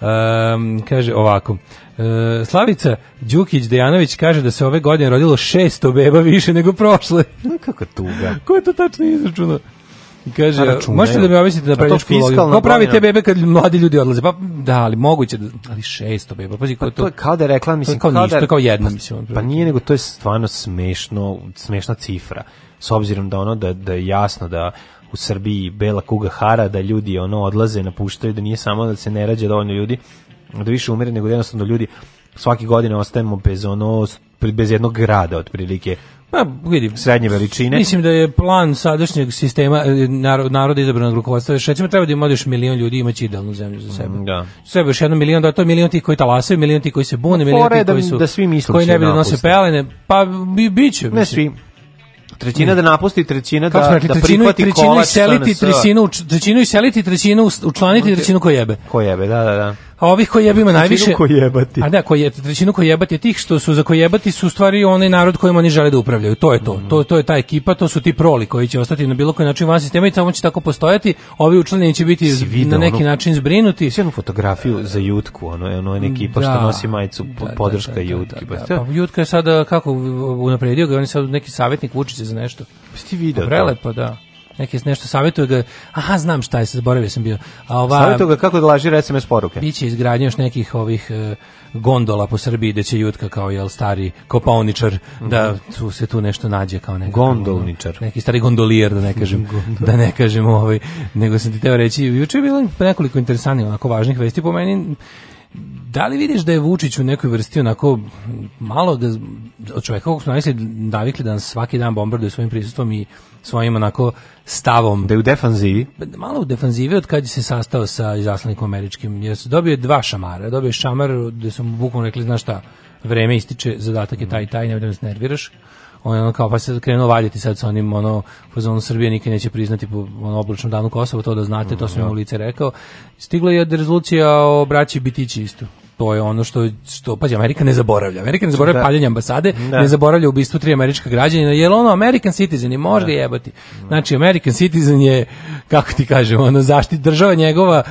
Um, kaže ovako uh, Slavica Đukić Dejanović kaže da se ove godine rodilo 600 beba više nego prošle. Kako tuga. Ko je to tačno izračunao? kaže, možete da mi obisnite da predničku logiju. Ko pravi te bebe kad mladi ljudi odlaze? Pa da, ali moguće da, ali 600 beba. Pazi, pa, to, to je kao da rekla, mislim, kao, kao, ništa, da, kao jedna. Pa, mislim, pa nije, nego to je stvarno smešno, smešna cifra. S obzirom da ono, da, da je jasno da u Srbiji bela kuga hara, da ljudi ono odlaze, napuštaju, da nije samo da se ne rađa dovoljno ljudi, da više umire, nego da jednostavno ljudi svake godine ostajemo bez ono bez jednog grada otprilike pa vidi, srednje veličine. Mislim da je plan sadašnjeg sistema e, narod, naroda izabranog rukovodstva da šećima treba da ima još milion ljudi imaći idealnu zemlju za sebe. Mm, da. Sebe još jedno milion, da to je milion tih koji talase milion tih koji se bune, milion tih koji su da, svi misle koji ne bi da nose pelene, pa bi biće. Ne mislim. svi. Trećina da napusti, trećina da, rekli, da prihvati trećinu, trećinu, trećinu, trećinu, trećinu, trećinu, trećinu, trećinu, trećinu, trećinu, trećinu, trećinu, trećinu, trećinu, trećinu, trećinu, trećinu, trećinu, trećinu, a ovih koji jebima najviše... Koji jebati. A da, koji je, trećinu koji jebati, tih što su za koji jebati su u stvari onaj narod kojim oni žele da upravljaju. To je to. Mm. to. To je ta ekipa, to su ti proli koji će ostati na bilo koji način van sistema i tamo će tako postojati. Ovi učlanjeni će biti vidio, na neki ono, način zbrinuti. Si jednu fotografiju da. za Jutku, ono, je ono je ekipa da, što nosi majicu da, da podrška da, da Jutki. Pa, pa, jutka je sada, kako unapredio ga, on je sad neki savjetnik Vučića za nešto. Pa ti video. Pa prelepo, da neke nešto savetuje ga. Aha, znam šta je, zaboravio sam bio. A ova Savetuje ga kako da laži SMS poruke. Biće izgradnja još nekih ovih e, gondola po Srbiji da će Jutka kao jel stari kopaoničar mm -hmm. da tu se tu nešto nađe kao neka gondolničar. neki stari gondolijer da ne kažem da ne kažem ovaj nego sam ti teo reći juče je bilo nekoliko interesantnih onako važnih vesti po meni da li vidiš da je Vučić u nekoj vrsti onako malo da od čovjeka kog smo navisli da navikli da nas svaki dan bombarduje svojim prisustvom i svojim onako stavom. Da je u defanzivi? Pa, malo u defanzivi od kad se sastao sa izaslanikom američkim. Jer dobio dva šamara. Dobio je šamar da su mu bukvalno rekli, znaš šta, vreme ističe, zadatak je taj i taj, ne da se nerviraš. On je ono kao, pa se krenuo valjati sad sa onim, ono, fazonu Srbije nikad neće priznati po ono, obličnom danu Kosovo, to da znate, to sam im u lice rekao. Stigla je od rezolucija o braći Bitići isto to je ono što što pađi Amerika ne zaboravlja. Amerika ne zaboravlja da. paljenje ambasade, da. ne zaboravlja ubistvo tri američka građanina, jer ono American citizen je može da. jebati. Znači American citizen je kako ti kažem, ono zaštit država njegova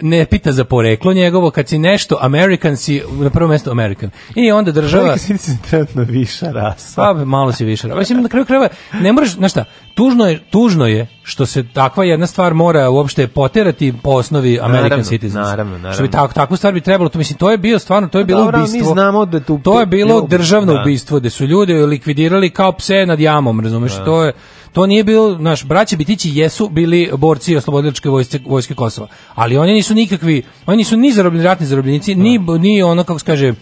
ne pita za poreklo njegovo, kad si nešto American si na prvo mesto American. I onda država American citizen trenutno viša rasa. Pa malo si viša rasa. Mislim na kraju krajeva ne moraš, znači šta, Tužno je, tužno je što se takva jedna stvar mora uopšte poterati po osnovi American naravno, Citizens. Naravno, naravno. Što bi tak, takvu stvar bi trebalo, to mislim to je bilo stvarno, to je bilo Dobro, ubistvo. Mi znamo da tu to je bilo državno da. ubistvo gde su ljude likvidirali kao pse nad jamom, razumeš? Da. To je to nije bilo, naš braće Bitići jesu bili borci oslobodilačke vojske vojske Kosova, ali oni nisu nikakvi, oni nisu ni zarobljeni ratni zarobljenici, da. ni ni ono kako se kaže,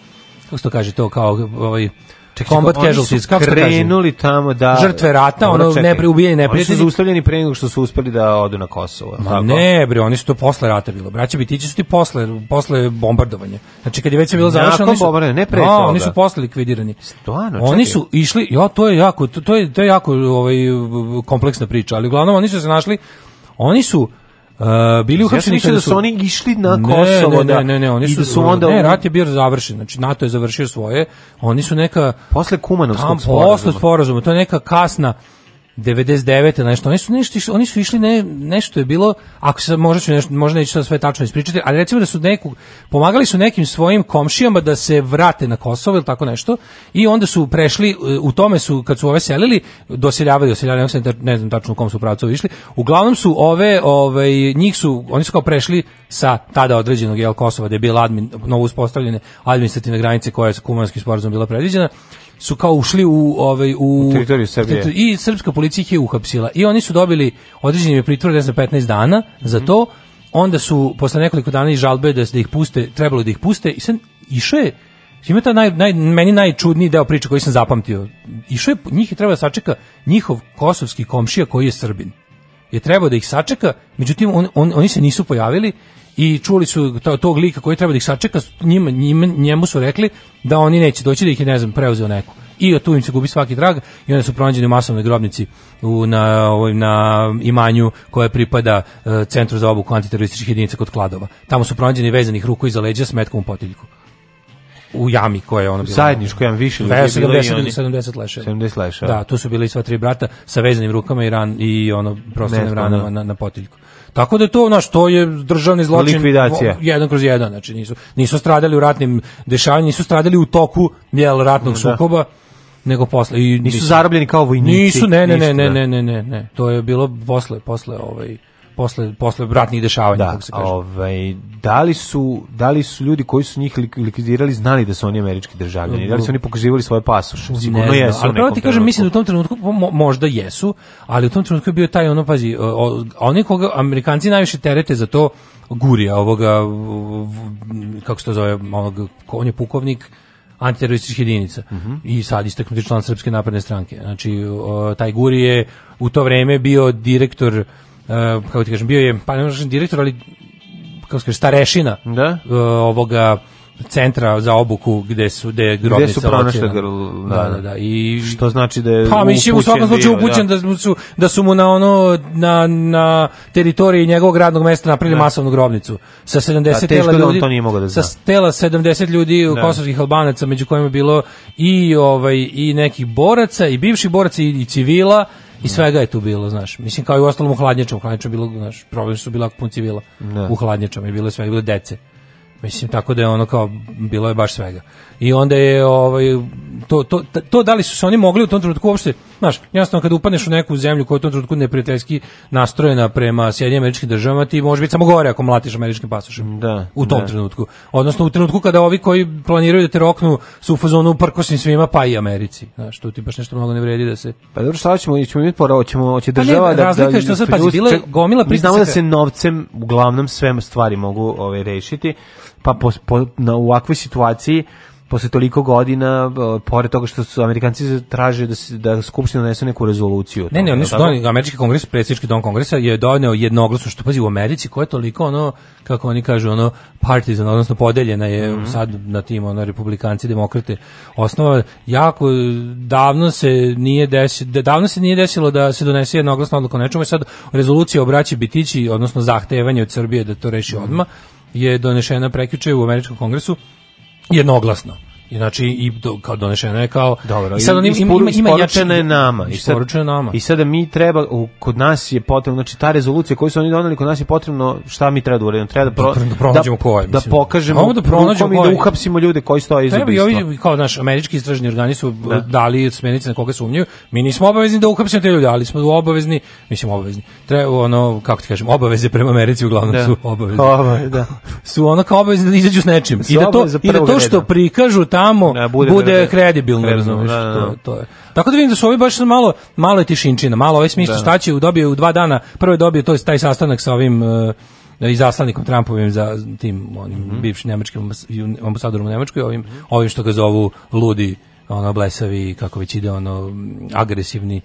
kako se to kaže to kao ovaj čekaj, znači, znači, combat casualties, kako se krenuli tamo da žrtve rata, ono, ono ne ubijeni neprijatelji. Oni su zaustavljeni pre nego što su uspeli da odu na Kosovo. Ma tako? ne, bre, oni su to posle rata bilo. Braća Bitići su ti posle, posle bombardovanja. Znači kad je već sve bilo završeno, oni su ne pre no, da, toga. oni su posle likvidirani. Stvarno, Oni su išli, ja to je jako, to, to je to je jako ovaj kompleksna priča, ali uglavnom oni su se našli Oni su Uh, bili uhapšeni ja da su oni išli na Kosovo ne, da, ne, ne, ne, oni su, da su onda ne, rat je bio završen znači NATO je završio svoje oni su neka posle Kumanovskog sporazuma posle sporazuma to je neka kasna 99. nešto, oni su, nešto, oni su išli, ne, nešto je bilo, ako se možda ću nešto, možda neću sad sve tačno ispričati, ali recimo da su neku, pomagali su nekim svojim komšijama da se vrate na Kosovo ili tako nešto, i onda su prešli, u tome su, kad su ove selili, doseljavali, doseljavali, ne znam tačno u kom su pravcu išli, uglavnom su ove, ove, njih su, oni su kao prešli sa tada određenog jel Kosova, da je bila admin, novo uspostavljene administrativne granice koja je sa kumanskim sporazumom bila predviđena, su kao ušli u ovaj u, u teritoriju Srbije. I srpska policija ih je uhapsila i oni su dobili određeni pritvor za 15 dana za mhm. to. Onda su posle nekoliko dana i žalbe da, da ih puste, trebalo da ih puste i sad išao je Ima ta naj, naj, meni najčudniji deo priče koji sam zapamtio. Išao je, njih je trebao da sačeka njihov kosovski komšija koji je Srbin je trebao da ih sačeka, međutim on, on, oni se nisu pojavili i čuli su to, tog lika koji treba da ih sačeka, njima, njima, njemu su rekli da oni neće doći da ih je, ne znam, preuzeo neko. I od tu im se gubi svaki drag i onda su pronađeni u masovnoj grobnici u, na, na imanju koje pripada uh, Centru za obuku antiterorističkih jedinica kod Kladova. Tamo su pronađeni vezanih ruku iza leđa s metkom u potiljku u jami koja je ono bila. Zajedničko jam više ljudi je 70, 70 leševa. 70 leševa. Da, tu su bili sva tri brata sa vezanim rukama i ran i ono prostanim da. ranama na, na potiljku. Tako da je to, znaš, to je državni zločin. Likvidacija. Jedan kroz jedan, znači nisu, nisu stradali u ratnim dešavanjima, nisu stradali u toku jel, ratnog da. sukoba nego posle i nisu, nisu zarobljeni kao vojnici. Nisu, ne, ne, ništa, ne, ne, da. ne, ne, ne, ne. To je bilo posle, posle ovaj posle, posle bratnih dešavanja, da, kako se kaže. Ovaj, da, li su, da li su ljudi koji su njih likvidirali znali da su oni američki državljani? Da li su oni pokazivali svoje pasoše? Sigurno ne jesu. Ali pravo ti kažem, mislim da u tom trenutku mo, možda jesu, ali u tom trenutku je bio taj ono, pazi, oni koga Amerikanci najviše terete za to gurija ovoga, kako se to zove, onog, on je pukovnik, antiterorističkih jedinica uh mhm. -huh. i sad istaknuti član Srpske napredne stranke. Znači, o, taj Guri je u to vreme bio direktor kako ti kažem, bio je, pa ne možem direktor, ali kako se kaže, starešina da? ovoga centra za obuku gde su gde je grobnica gde su pronašli da, da, da, da, I što znači da je Pa mislim u svakom slučaju upućen da. da su da su mu na ono na na teritoriji njegovog radnog mesta napravili da. masovnu grobnicu sa 70 da, tela ljudi. Da to nije da zna. Sa tela 70 ljudi da. kosovskih Albanaca među kojima je bilo i ovaj i nekih boraca i bivših boraca i, i civila I svega je tu bilo, znaš. Mislim kao i u ostalom u hladnjačama, hladnjačama bilo, znaš, problem su bila punci bila da. u hladnjačama je bilo sve, svega, bilo dece. Mislim, tako da je ono kao, bilo je baš svega. I onda je, ovaj, to, to, to da li su se oni mogli u tom trenutku uopšte, znaš, jasno, kada upadneš u neku zemlju koja je u tom trenutku neprijateljski nastrojena prema Sjedinjim američkim državama, ti može biti samo gore ako mlatiš američkim pasošem. Da, u tom da. trenutku. Odnosno u trenutku kada ovi koji planiraju da te roknu su u fazonu uprkosnim svima, pa i Americi. Znaš, tu ti baš nešto mnogo ne vredi da se... Pa dobro, šta ćemo, ćemo imati pora, ćemo, će pa država ne, da... Razlika da je što sad, pa, bila je gomila pritisaka. Mi znamo da se novcem, uglavnom sve stvari mogu ove, ovaj, rešiti pa po, po, na, u ovakvoj situaciji posle toliko godina pored toga što su Amerikanci traže da se, da skupština donese neku rezoluciju. Ne, ne, oni su doneli američki kongres, predsjednički dom kongresa je doneo jednoglasno što pazi u Americi koja je toliko ono kako oni kažu ono partizan odnosno podeljena je mm -hmm. sad na tim ono republikanci demokrate. Osnova jako davno se nije desilo da, davno se nije desilo da se donese jednoglasna odluka o nečemu sad rezolucija obraća bitići odnosno zahtevanje od Srbije da to reši mm -hmm. odmah je donešena prekjuče u američkom kongresu jednoglasno. I znači i do, kao donešena je kao Dobro, i sad on ima, ima, jačene nama i sad nama. I sada mi treba u, kod nas je potrebno znači ta rezolucija koju su oni doneli kod nas je potrebno šta mi treba da uradimo? Treba da, pro, da, da pronađemo da, koje, da mislim. da pokažemo da pronađemo i da uhapsimo ljude koji stoje iza ubistva. Treba i ovi kao naš američki istražni organi su da. dali smernice na koga sumnjaju. Mi nismo obavezni da uhapsimo te ljude, ali smo obavezni, mislim obavezni. Treba ono kako ti kažem, obaveze prema Americi uglavnom da. su obavezne. da. su ono kao obavezni da izađu s nečim. I da to i da to što prikažu ta tamo ne, da, bude, bude kredibilno, kredibilno da, razumeš, da, da, da. To, to je. Tako da vidim da su ovi baš malo malo je tišinčina, malo ovaj smišta da. šta će, dobio u dva dana, prvo je dobio to taj sastanak sa ovim uh, eh, izaslanikom Trumpovim za tim onim mm -hmm. bivšim nemačkim ambasadorom u Nemačkoj, ovim, ovim što ga zovu ludi ono blesavi kako već ide ono agresivni.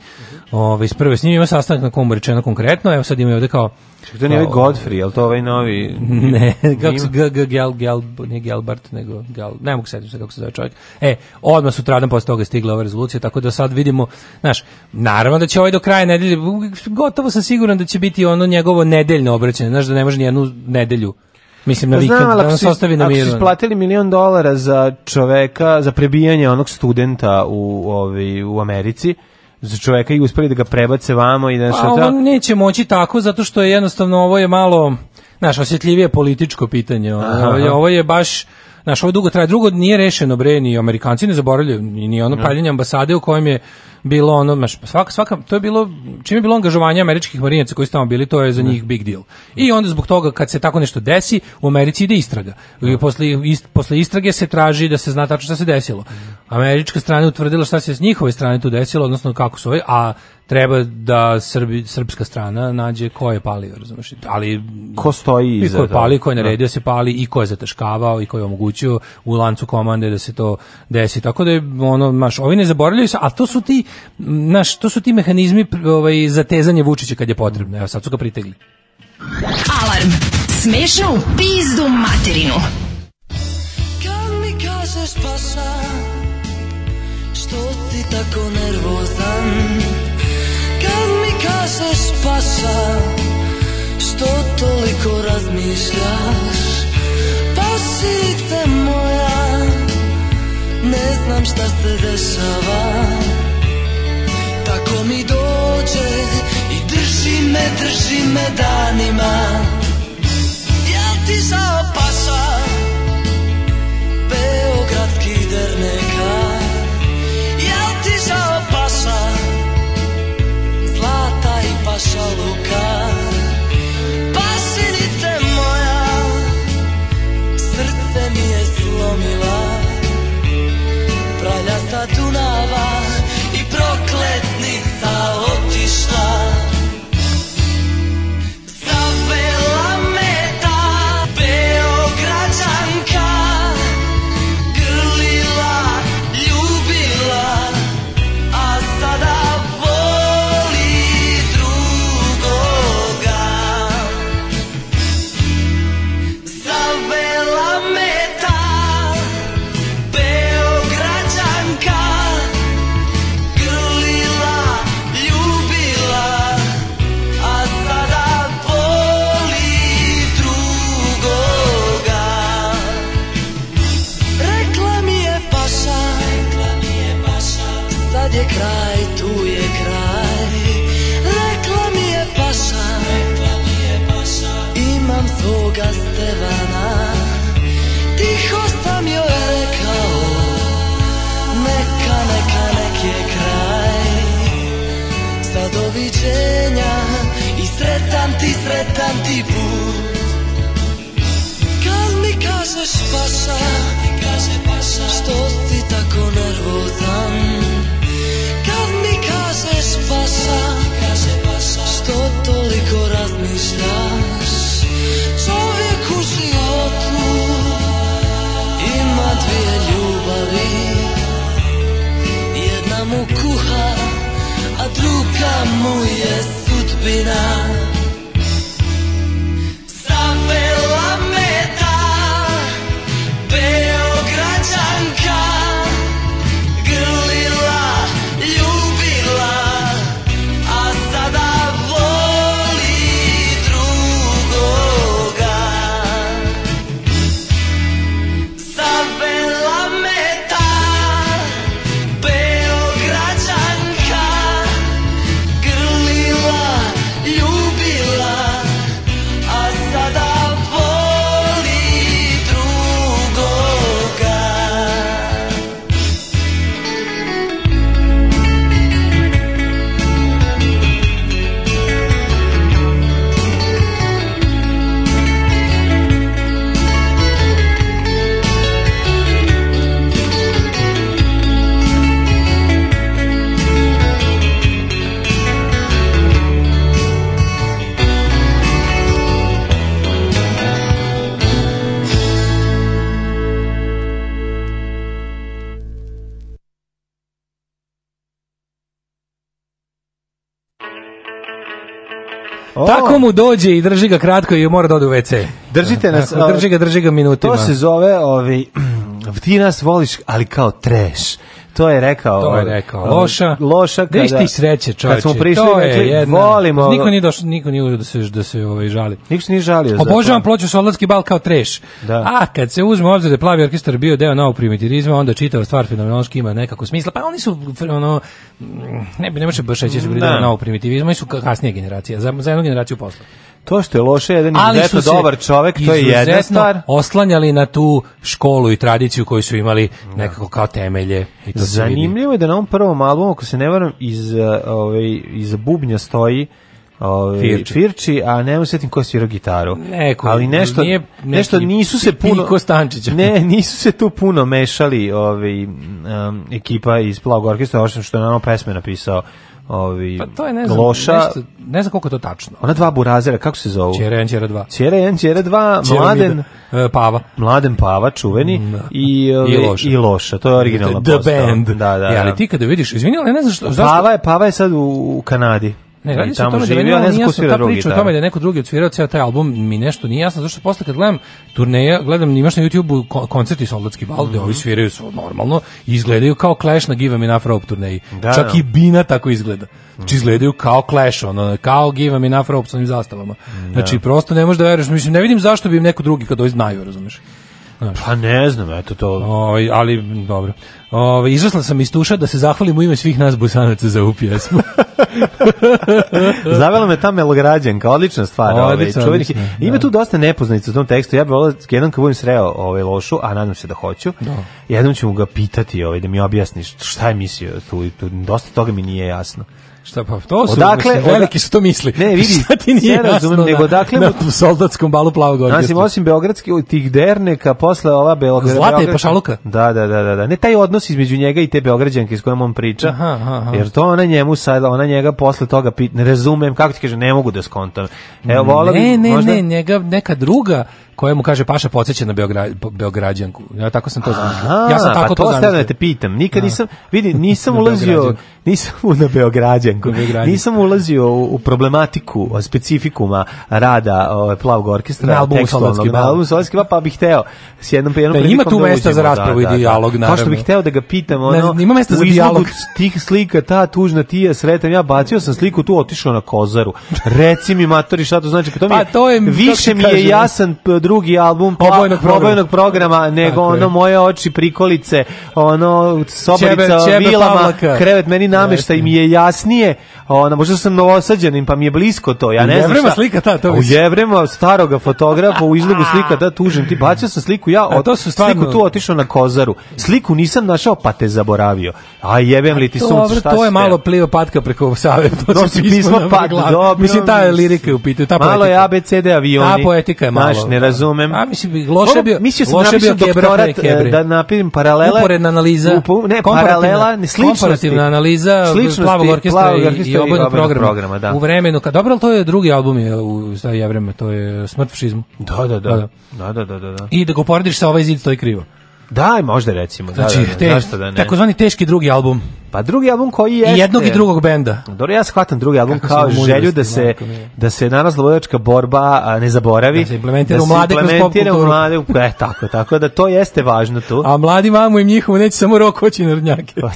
Ovaj prve s njim ima sastanak na komu rečeno konkretno, evo sad ima ovde kao Čekaj, to nije ovaj Godfrey, je to ovaj novi? Ne, kako se G, G, Gel, Gel, ne Gelbart, nego Gel, ne mogu setiti se kako se zove čovjek. E, odmah sutradan posle toga stigla ova rezolucija, tako da sad vidimo, znaš, naravno da će ovaj do kraja nedelje, gotovo sam siguran da će biti ono njegovo nedeljno obraćanje, znaš da ne može ni jednu nedelju Mislim pa na vikend, da nas ostavi na miru. Ako su isplatili milion dolara za čoveka, za prebijanje onog studenta u, ovi, u Americi, za čoveka i uspeli da ga prebace vamo i da nešto... Pa, on neće moći tako, zato što je jednostavno ovo je malo, znaš, osjetljivije političko pitanje. Ovo je, ovo je baš... Znaš, ovo dugo traje. Drugo, nije rešeno, bre, ni Amerikanci ne zaboravljaju, ni ono paljenje ambasade u kojem je bilo ono, maš, svaka, svaka, to je bilo, čime je bilo angažovanje američkih marinaca koji su tamo bili, to je za njih big deal. I onda zbog toga, kad se tako nešto desi, u Americi ide istraga. I da. posle, ist, posle istrage se traži da se zna tačno šta se desilo. Američka strana utvrdila šta se s njihove strane tu desilo, odnosno kako su ove, a treba da Srbi, srpska strana nađe ko je palio, razumiješ? Ali ko stoji iza toga? ko je palio, ko je da. naredio da. se pali i ko je zataškavao i ko je omogućio u lancu komande da se to desi. Tako da je ono, maš, ovi ne zaboravljaju se, a to su ti naš, to su ti mehanizmi ovaj, za tezanje Vučića kad je potrebno. Evo, sad su ga pritegli. Alarm! Smešno u pizdu materinu! Kad mi kažeš paša, što ti tako nervozan? Kad mi kažeš paša, što toliko razmišljaš? Pašice moja, ne znam šta se dešava tako mi dođe I drži me, drži me danima Jel ti zao ήταν Καλμικά σε σπάσα Στο θητακό Καλμικά σε σπάσα Στο τωρικό ραθμιστάς Čovjeku životu Ima dvije ljubavi Jedna mu Μου A druga mu είναι sudbina Neko mu dođe i drži ga kratko i mora da ode u WC. Držite nas. Tako, dakle, drži ga, drži ga minutima. To se zove, ovi, ovaj, ti nas voliš, ali kao trash to je rekao. To je rekao. Loša. Loša kada. Viš ti sreće, čoveče. Kad smo prišli, to je rekli, jedna, volimo. Niko nije došao, niko nije uđeo da se da se ovaj žali. Niko se nije žalio. Obožavam ploču Solatski bal kao treš. Da. A kad se uzme obzir da plavi orkestar bio deo novog primitivizma, onda čitava stvar fenomenološki ima nekako smisla. Pa oni su ono ne bi ne može baš reći da su bili da. deo novog primitivizma, oni su kasnije generacija, za za jednu generaciju posle. To što je loše, jedan ali izuzetno dobar čovek, to je jedna stvar. oslanjali na tu školu i tradiciju koju su imali nekako kao temelje. I Zanimljivo je da na ovom prvom albumu, ako se ne varam, iz, uh, ovaj, iz bubnja stoji Ove, ovaj, Firči. Firči, a ne usetim ko je svirao gitaru. Neko, ali nešto, nije, neki, nešto nisu se puno... Piko Stančića. Ne, nisu se tu puno mešali ove, ovaj, um, ekipa iz Plavog orkestra, osim što je na ono pesme napisao ovi pa to je ne znam, loša. Nešto, ne znam koliko to tačno. Ona dva burazera, kako se zovu? Čere 1, Ćera 2. Čere 1, Ćera 2, Mladen e, Pava. Mladen Pava, čuveni mm, da. i, ovi, I, loša. i Loša. To je originalna The Band. Da, da, ja, e, ali da. ti kada vidiš, ali ne znam što... Pava je, Pava je sad u, u Kanadi. Ne, radi se o tome da ne znam ta drugi, priča o tome da je neko drugi odsvirao ceo taj album, mi nešto nije jasno, zašto posle kad gledam turneja, gledam imaš na YouTubeu koncerti Soldatski bal, mm -hmm. ovi sviraju su normalno i izgledaju kao Clash na Give Me Enough Rope turneji. Da, Čak da. i Bina tako izgleda. Mhm. Znači izgledaju kao Clash, ono, kao Give Me Enough Rope sa onim zastavama. Da. Znači prosto ne možeš da veruješ, mislim ne vidim zašto bi im neko drugi kad ovi znaju, razumeš. Znači. Pa ne znam, eto to. O, ovaj, ali dobro. Ovaj izvrsla sam iz tuša da se zahvalim u ime svih nas busanaca za ovu pjesmu. Zavela me ta melograđanka, odlična stvar. Odlično, ovaj, odlično, da. Ima da. tu dosta nepoznanica u tom tekstu. Ja bih volao da jednom kad budem sreo ovaj lošu, a nadam se da hoću. Da. Jednom ću ga pitati ovaj, da mi objasniš šta je misio Tu, tu, dosta toga mi nije jasno. Šta pa, to su odakle, mislim, veliki su to misli. Ne, vidi, šta ti nije jasno, razumem, nego dakle na, na soldatskom balu plavog orkestra. Nasim, osim beogradski tih derneka, posle ova Beograd. Zlata je pašaluka. Da, da, da, da, da. Ne taj odnos između njega i te beograđanke s kojom on priča. Aha, aha. Jer to ona njemu sad, ona njega posle toga pit, ne razumem kako ti kaže, ne mogu da skontam. Evo, vola ne, ne, možda... ne, njega neka druga koja mu kaže Paša podsjeća na Beograđanku. Ja tako sam to zamislio. Ja sam pa tako pa to, to da zamislio. te pitam. Nikad da, nisam, vidi, nisam ulazio nisam na Beograđanku, nisam ulazio u, u problematiku, o specifikuma rada o, plavog orkestra, na albumu Solatski na da. albumu Solatski pa, pa bih hteo s jednom, jednom da, Ima tu da mesta za raspravu da, i dijalog, da, da. naravno. Pošto bih hteo da ga pitam, ono, ne, ima mesta za dijalog. tih slika, ta tužna, tija, ja sretan, ja bacio sam sliku, tu otišao na kozaru. Reci mi, matori, šta to znači? Pa to mi je, pa to je, više mi je jasan drugi album obojnog programa. programa, nego ono moje oči, prikolice, ono, sobarica, vilama, krevet, meni nameštaj mi je jasnije, ona, možda sam novosađanin, pa mi je blisko to, ja ne znam Jevrema slika ta, to U Jevrema, starog fotografa, u izlogu slika, da, tužim ti, bacio sam sliku, ja od, to su stvarno... sliku tu otišao na kozaru, sliku nisam našao, pa te zaboravio. A jebem li ti sunce, šta To je malo plio patka preko Save, to no, si pismo pa, Mislim, ta je lirika u pitanju, ta Malo je ABCD avioni. Ta poetika je malo. Maš, ne razumem. A mislim, loše bio, mislio sam loše bio doktorat, eh, da napirim paralela. Uporedna analiza. ne, paralela, ne sličnosti. Komparativna analiza analiza plavog orkestra, i, i obojnog programa. programa da. U vremenu, kad, dobro, ali to je drugi album je u starije vreme, to je Smrt fašizmu. Da da da. Pa da. da, da, da. Da, da, I da ga uporediš sa ovaj zid, to je krivo. Da, možda recimo. Da, znači, da, da, te, zašto da ne? takozvani teški drugi album. Pa drugi album koji je... I jednog i drugog benda. Dobro, ja shvatam drugi album Kako kao želju da se, da se danas slobodačka borba a, ne zaboravi. Da se implementira da u mlade kroz pop kulturu. mlade, e, tako, tako da to jeste važno tu. A mladi mamu im njihovu neće samo rok oći narodnjake. Pa,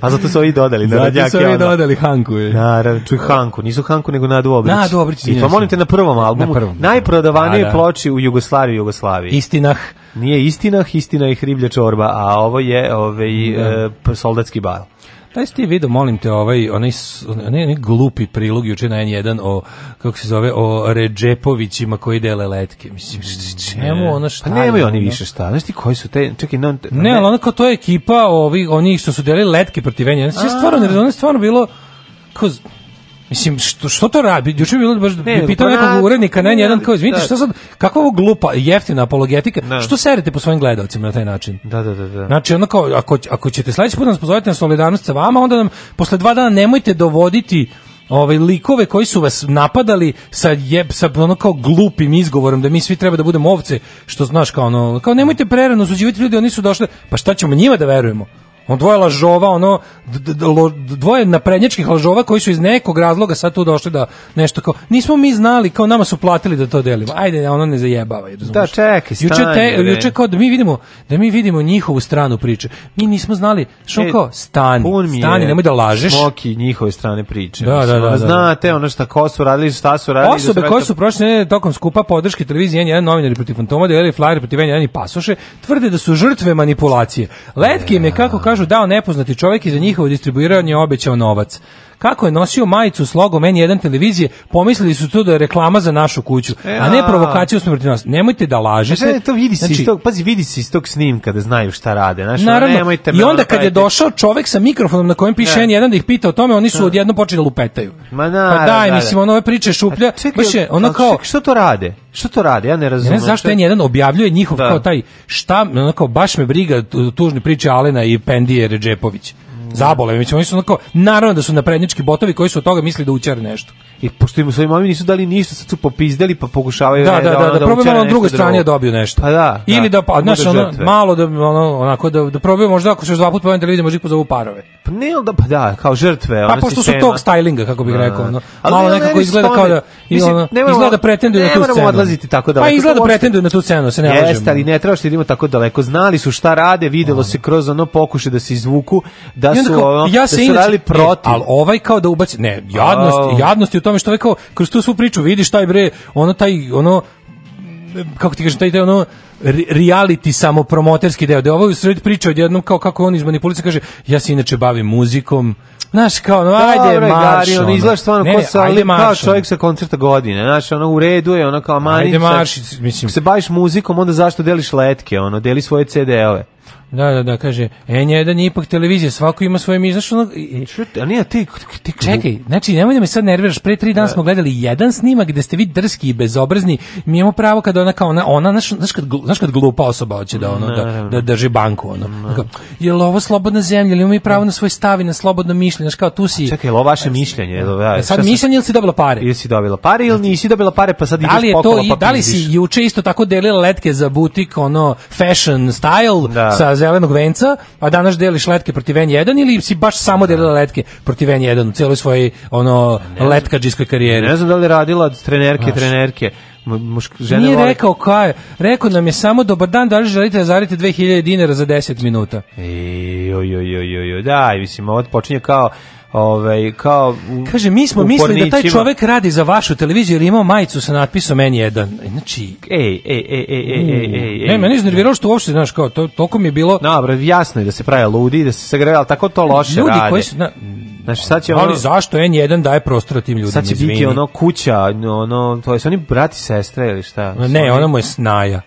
pa zato su ovi dodali narodnjake. Zato su ovi dodali Hanku. Je. Naravno, čuj Hanku, nisu Hanku nego Nadu Obrić. Nadu Obrić. I to molim te na prvom albumu, na prvom. najprodavanije da, da, ploči u Jugoslaviji Jugoslaviji. Istinah. Nije istina, istina je hriblja čorba, a ovo je ovaj, da. e, soldatski bal. Taj si video, molim te, ovaj, onaj, onaj, onaj glupi prilog juče na N1 o, kako se zove, o Ređepovićima koji dele letke. Mislim, čemu ono šta? Pa nemaju oni više šta. Znaš ti koji su te, čekaj, ne, ne, ne ali ono kao to je ekipa ovi, oni što su delili letke protiv N1. Sve stvarno, ne, je stvarno bilo, kao, Mislim što što to radi? Juče bilo baš ne, pitao pa nekog urednika, ne, jedan kao izvinite, da. šta sad kakva ovo glupa jeftina apologetika? Da. Što serete po svojim gledaocima na taj način? Da, da, da, da. Znači onda kao ako ako ćete sledeći put da nas pozovete na solidarnost sa vama, onda nam posle dva dana nemojte dovoditi ove ovaj, likove koji su vas napadali sa jeb sa ono kao glupim izgovorom da mi svi treba da budemo ovce, što znaš kao ono, kao nemojte prerano osuđivati ljude, oni su došli. Pa šta ćemo njima da verujemo? On dvoje lažova, ono dvoje naprednjačkih lažova koji su iz nekog razloga sad tu došli da nešto kao nismo mi znali, kao nama su platili da to delimo. Ajde, da ono ne zajebava, razumiješ. Da, čekaj, stani, juče, te, juče kao da mi vidimo, da mi vidimo njihovu stranu priče. Mi nismo znali, što e, kao stani, stani, nemoj da lažeš. Smoki njihove strane priče. Da, da, da, da, da, Znate ono šta ko su radili, šta su radili. Da Osobe da koje su prošle tokom skupa podrške televizije N1 novinari protiv Fantoma, da je flyer protiv N1 i pasoše, tvrde da su žrtve manipulacije. Letke im je kako kažu dao nepoznati čovjek i za njihovo distribuiranje obećao novac kako je nosio majicu s logom N1 televizije, pomislili su to da je reklama za našu kuću, e, a ne provokacija usmrti nas. Nemojte da lažete. Znači, to vidi znači, tog, pazi, vidi se iz tog snimka da znaju šta rade. Znači, naravno, nemojte i onda kad je došao čovek sa mikrofonom na kojem piše N1 da ih pita o tome, oni su da. odjedno počeli da lupetaju. Ma na, pa daj, da, mislim, da. ono ove priče šuplja, čekaj, baš je ono kao... Čekaj, što to rade? Što to rade? Ja ne razumem. Ne znam zašto N1 objavljuje njihov da. kao taj šta, onako baš me briga tužne priče Alena i Pendije Ređepović. Mm. Zabole, mi oni su onako, naravno da su naprednjački botovi koji su od toga misli da učare nešto. I pošto im svojim mami nisu dali ništa, sad su popizdeli pa pokušavaju da, ne, da, da, da ono da, da, da na drugoj strani da dobiju nešto. Pa da, Ili da, da pa, da znaš, ono, malo da, ono, onako, da, da probaju možda ako se još dva puta povijem da ljudi možda ih pozovu parove. Pa ne, da, pa da, kao žrtve. Pa pošto su tog stylinga, kako bih rekao, ono, malo nekako izgleda kao da, izgleda pretenduju na tu scenu. Ne moramo odlaziti tako da. Pa izgleda pretenduju na tu scenu, se ne lažemo. Jeste, ali ne trebaš idemo tako daleko. Znali su šta rade, videlo se kroz ono pokuše da se izvuku, da Da su, ono, ja se da su radili protiv. E, ali ovaj kao da ubaci, ne, jadnost, oh. jadnost je u tome što ovaj kao, kroz tu svu priču vidiš taj bre, ono taj, ono, kako ti kažem, taj, taj ono, reality samopromoterski deo, da je ovo u sred priče odjednom kao kako on iz manipulice kaže, ja se inače bavim muzikom, Znaš, kao, no, ajde, da Dobre, marš, Gari, ono, ono. stvarno ne, ko sa, ali marš, kao čovjek sa koncerta godine, znaš, ono, u redu je, ono, kao manica. Ajde, marš, mislim. se baviš muzikom, onda zašto deliš letke, ono, deli svoje CD-ove. Da, da, da, kaže, N1 je ipak televizija, svako ima svoje mišljenje. znaš a nije, ti, ti... Čekaj, znači, nemoj da me sad nerviraš, pre tri dana da. smo gledali jedan snimak gde ste vi drski i bezobrazni, mi imamo pravo kada ona kao ona, ona znaš, znaš, kad, znaš kad glupa osoba hoće da, ono, da, da drži banku, ono. Da. Kao, je li ovo slobodna zemlja, ili mi pravo na svoj stav i na slobodno mišljenje, znaš kao tu si... A čekaj, je li ovo vaše mišljenje? Ja, da, e, sad mišljenje ili si dobila pare? Ili si dobila pare ili znači, nisi dobila pare pa sad da li je to, i, pa da li si juče isto tako delila letke za butik, ono, fashion style, da. sa zelenog venca, a danas deliš letke protiv N1 ili si baš samo delila letke protiv N1 u celoj svojoj ono letkađiskoj karijeri. Ne znam da li radila trenerke, Znaš. trenerke. Mušk, žene Nije voli... rekao kaj, rekao nam je samo dobar dan, da li želite da zaradite 2000 dinara za 10 minuta. Ej, joj, joj, joj, joj, daj, mislim, ovo počinje kao ovaj kao Kaže mi smo mislili da taj čovjek radi za vašu televiziju jer ima majicu sa natpisom N1. Znači, ej, ej, ej, ej, ej, ej, ej. Ne, meni iznerviralo što uopšte, znaš, kao to toliko mi je bilo. Dobro, jasno je da se prave ludi, da se al tako to loše Ljudi rade. koji su na, Znači, sad će ono, ali zašto N1 daje prostor tim ljudima? Sad će izvini. biti ono kuća, ono, to je oni brati sestre ili šta? Ne, ona mu je snaja.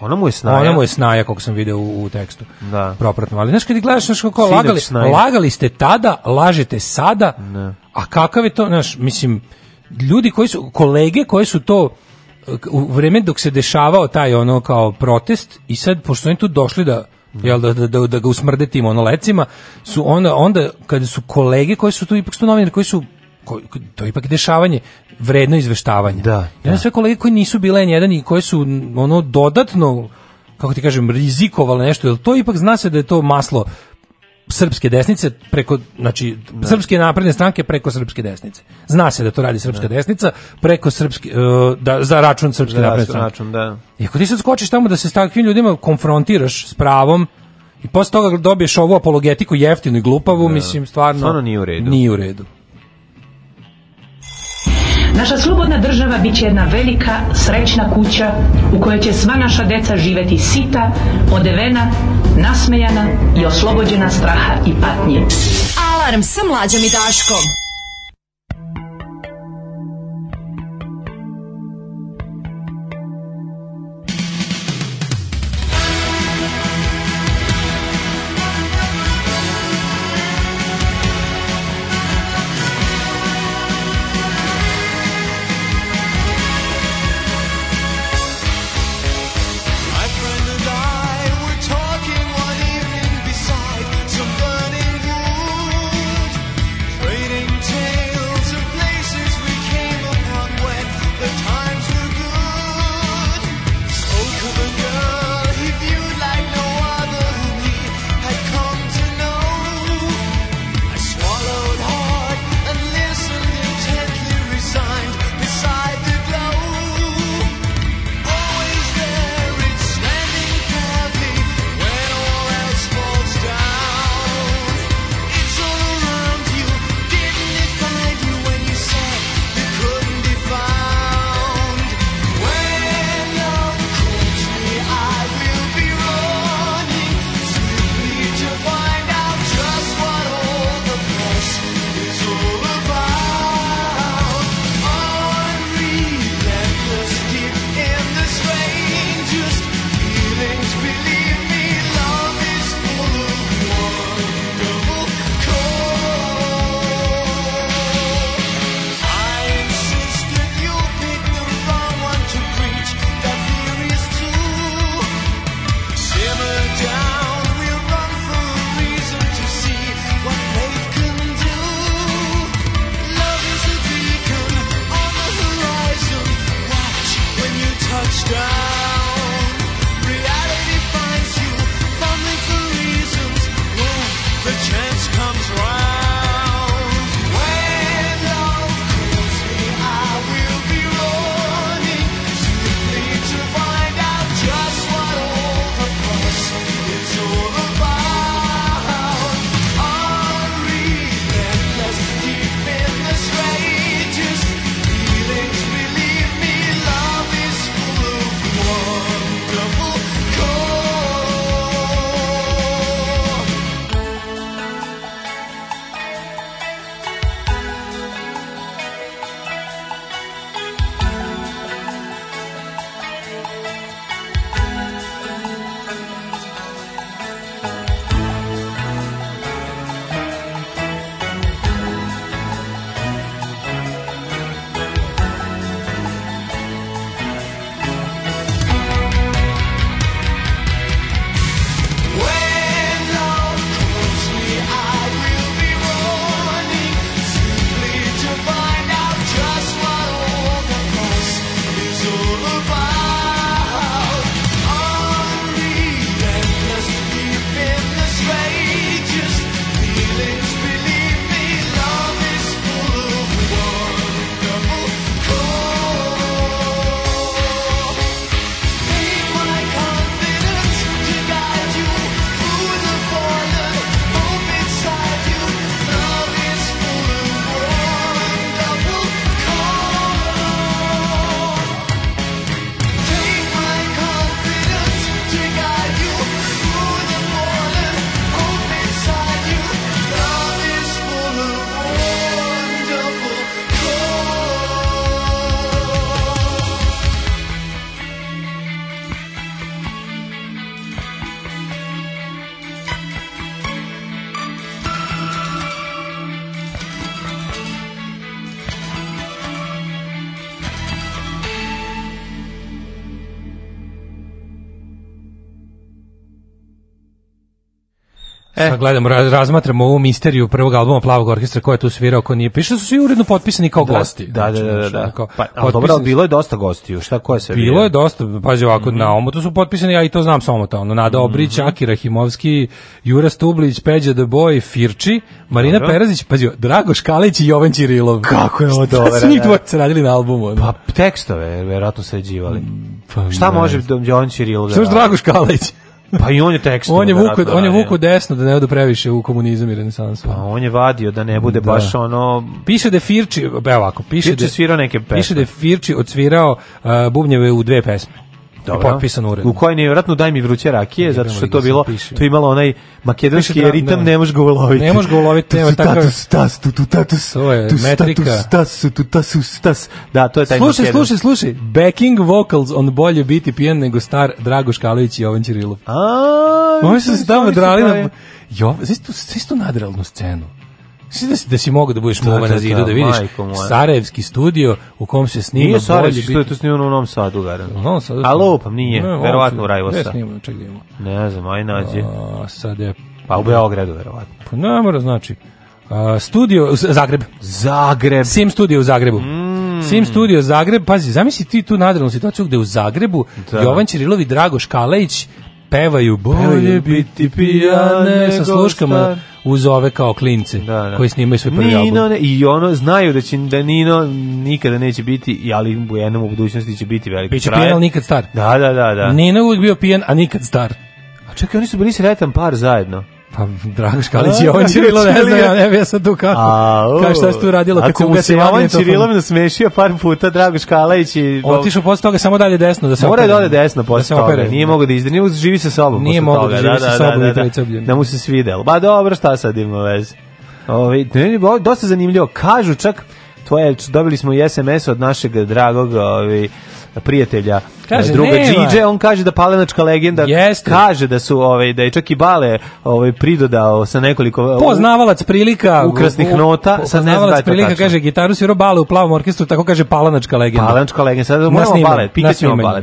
Ona mu je snaja. Ona mu je snaja, kako sam video u, u tekstu. Da. Propratno. Ali znaš, kad gledaš, znaš kako, lagali, lagali ste tada, lažete sada, ne. a kakav je to, znaš, mislim, ljudi koji su, kolege koji su to eh, u vreme dok se dešavao taj ono kao protest i sad, pošto oni tu došli da jel, da, da, da, da ga usmrde tim ono lecima, su onda, onda kada su kolege koji su tu, ipak su novinari, koji su ko, to je ipak dešavanje vredno izveštavanja. Da. da. onda sve kolege koji nisu bile jedan i koje su ono dodatno kako ti kažem rizikovale nešto, jel to ipak zna se da je to maslo srpske desnice preko znači ne. Da. srpske napredne stranke preko srpske desnice. Zna se da to radi srpska ne. Da. desnica preko srpske uh, da za račun srpske da, napredne stranke. Račun, da. I ako ti se skočiš tamo da se s takvim ljudima konfrontiraš s pravom i posle toga dobiješ ovu apologetiku jeftinu i glupavu, da. mislim stvarno stvarno nije u redu. Nije u redu. Naša slobodna država bit jedna velika, srećna kuća u kojoj će sva naša deca živeti sita, odevena, nasmejana i oslobođena straha i patnje. Alarm sa mlađom i daškom. gledam, razmatram ovu misteriju prvog albuma Plavog orkestra ko je tu svirao, ko nije piše, da su svi uredno potpisani kao da, gosti. Da, da, znači, da. da, znači, da. Kao, pa, ali dobro, ali bilo je dosta gostiju, šta ko je sve Bilo je dosta, pazi ovako, mm -hmm. na Omotu su potpisani, ja i to znam sa Omota, ono, Nada mhm. Obrić, mm -hmm. Aki Rahimovski, Jura Stublić, Peđa The Boy, Firči, Marina dobro. Perazić, pazi, Drago Škalić i Jovan Čirilov. Kako je ovo dobro? Šta su njih da. dvojica radili na albumu? Ono? Pa tekstove, verovatno sređivali. Pa, šta ne. može Jovan Čirilov da Što Drago Škalić? Pa i on je tekst. On je vuku, on je vuko desno da ne ode previše u komunizam i renesansu. Pa on je vadio da ne bude da. baš ono Piše da Firči, evo ovako, piše Firči da svirao neke pesme. Piše da Firči odsvirao uh, bubnjeve u dve pesme. Dobro. potpisan uredno. U kojoj nevjerojatno daj mi vruće rakije, zato što je to da bilo, to imalo onaj makedonski da, ritam, da. ne možeš ga uloviti. Ne možeš ga uloviti, nema tako. Tatus, tas, tu, tu, tatus, to je metrika. tas, tu, tatus, Da, to je taj Slušaj, slušaj, slušaj, backing vocals on bolje biti pijen nego star Drago Škalović i Jovan Čirilov. Aaaa, Ovi su se tamo drali na... Jo, zisto, zisto znaš tu nadrealnu scenu? Mislim da si, da si mogu da budeš muva na zidu, da vidiš Sarajevski studio u kom se snima. Nije Sarajevski studio, to snimano u Novom Sadu, verujem. U Novom Sadu? A lupam, nije, ne, verovatno u Rajvosa. Ne snima, čak imamo. Ne znam, aj nađe. Sad je... Pa u Beogradu, verovatno. Pa ne mora znači. A, studio, Zagreb. Zagreb. Sim studio u Zagrebu. Mm. Sim studio Zagreb, pazi, zamisli ti tu nadrealnu situaciju gde u Zagrebu da. Jovan Ćirilovi Drago Kalejić pevaju bolje biti pijan sa sluškama uz ove kao klince da, da. koji snimaju svoj prvi Nino, album. Ne, I ono znaju da će da Nino nikada neće biti, ali u jednom u budućnosti će biti veliki Biće pijan, ali nikad star. Da, da, da. da. Nino je uvijek bio pijan, a nikad star. A čekaj, oni su bili sretan par zajedno. Pa, Drago Škalić je on Čirilo, ne znam, ja ne bih ja sad tu kako. A, kao šta je tu radilo kad se ugasi Jovan Čirilov nasmešio par puta Drago Škalić i... Otišao posle toga samo dalje desno da se Mora je dalje desno da posle da toga, nije mogo da izdrži, nije mogo da živi sa sobom Nije mogo da živi da, sa da, sobom da, da, da, da mu se svidelo. Ba pa dobro, šta sad ima veze? Ovi, dosta zanimljivo. Kažu čak, tvoje, dobili smo i SMS od našeg dragog ovi, prijatelja e, kaže, druga Điđe, on kaže da palenačka legenda Jeste. kaže da su ovaj da je čak i Bale ovaj pridodao sa nekoliko poznavalac prilika ukrasnih nota, sa ne znam prilika tačno. kaže gitaru svira Bale u plavom orkestru, tako kaže palanačka legenda. Palanačka legenda, sad moramo Bale, pitaćemo Bale.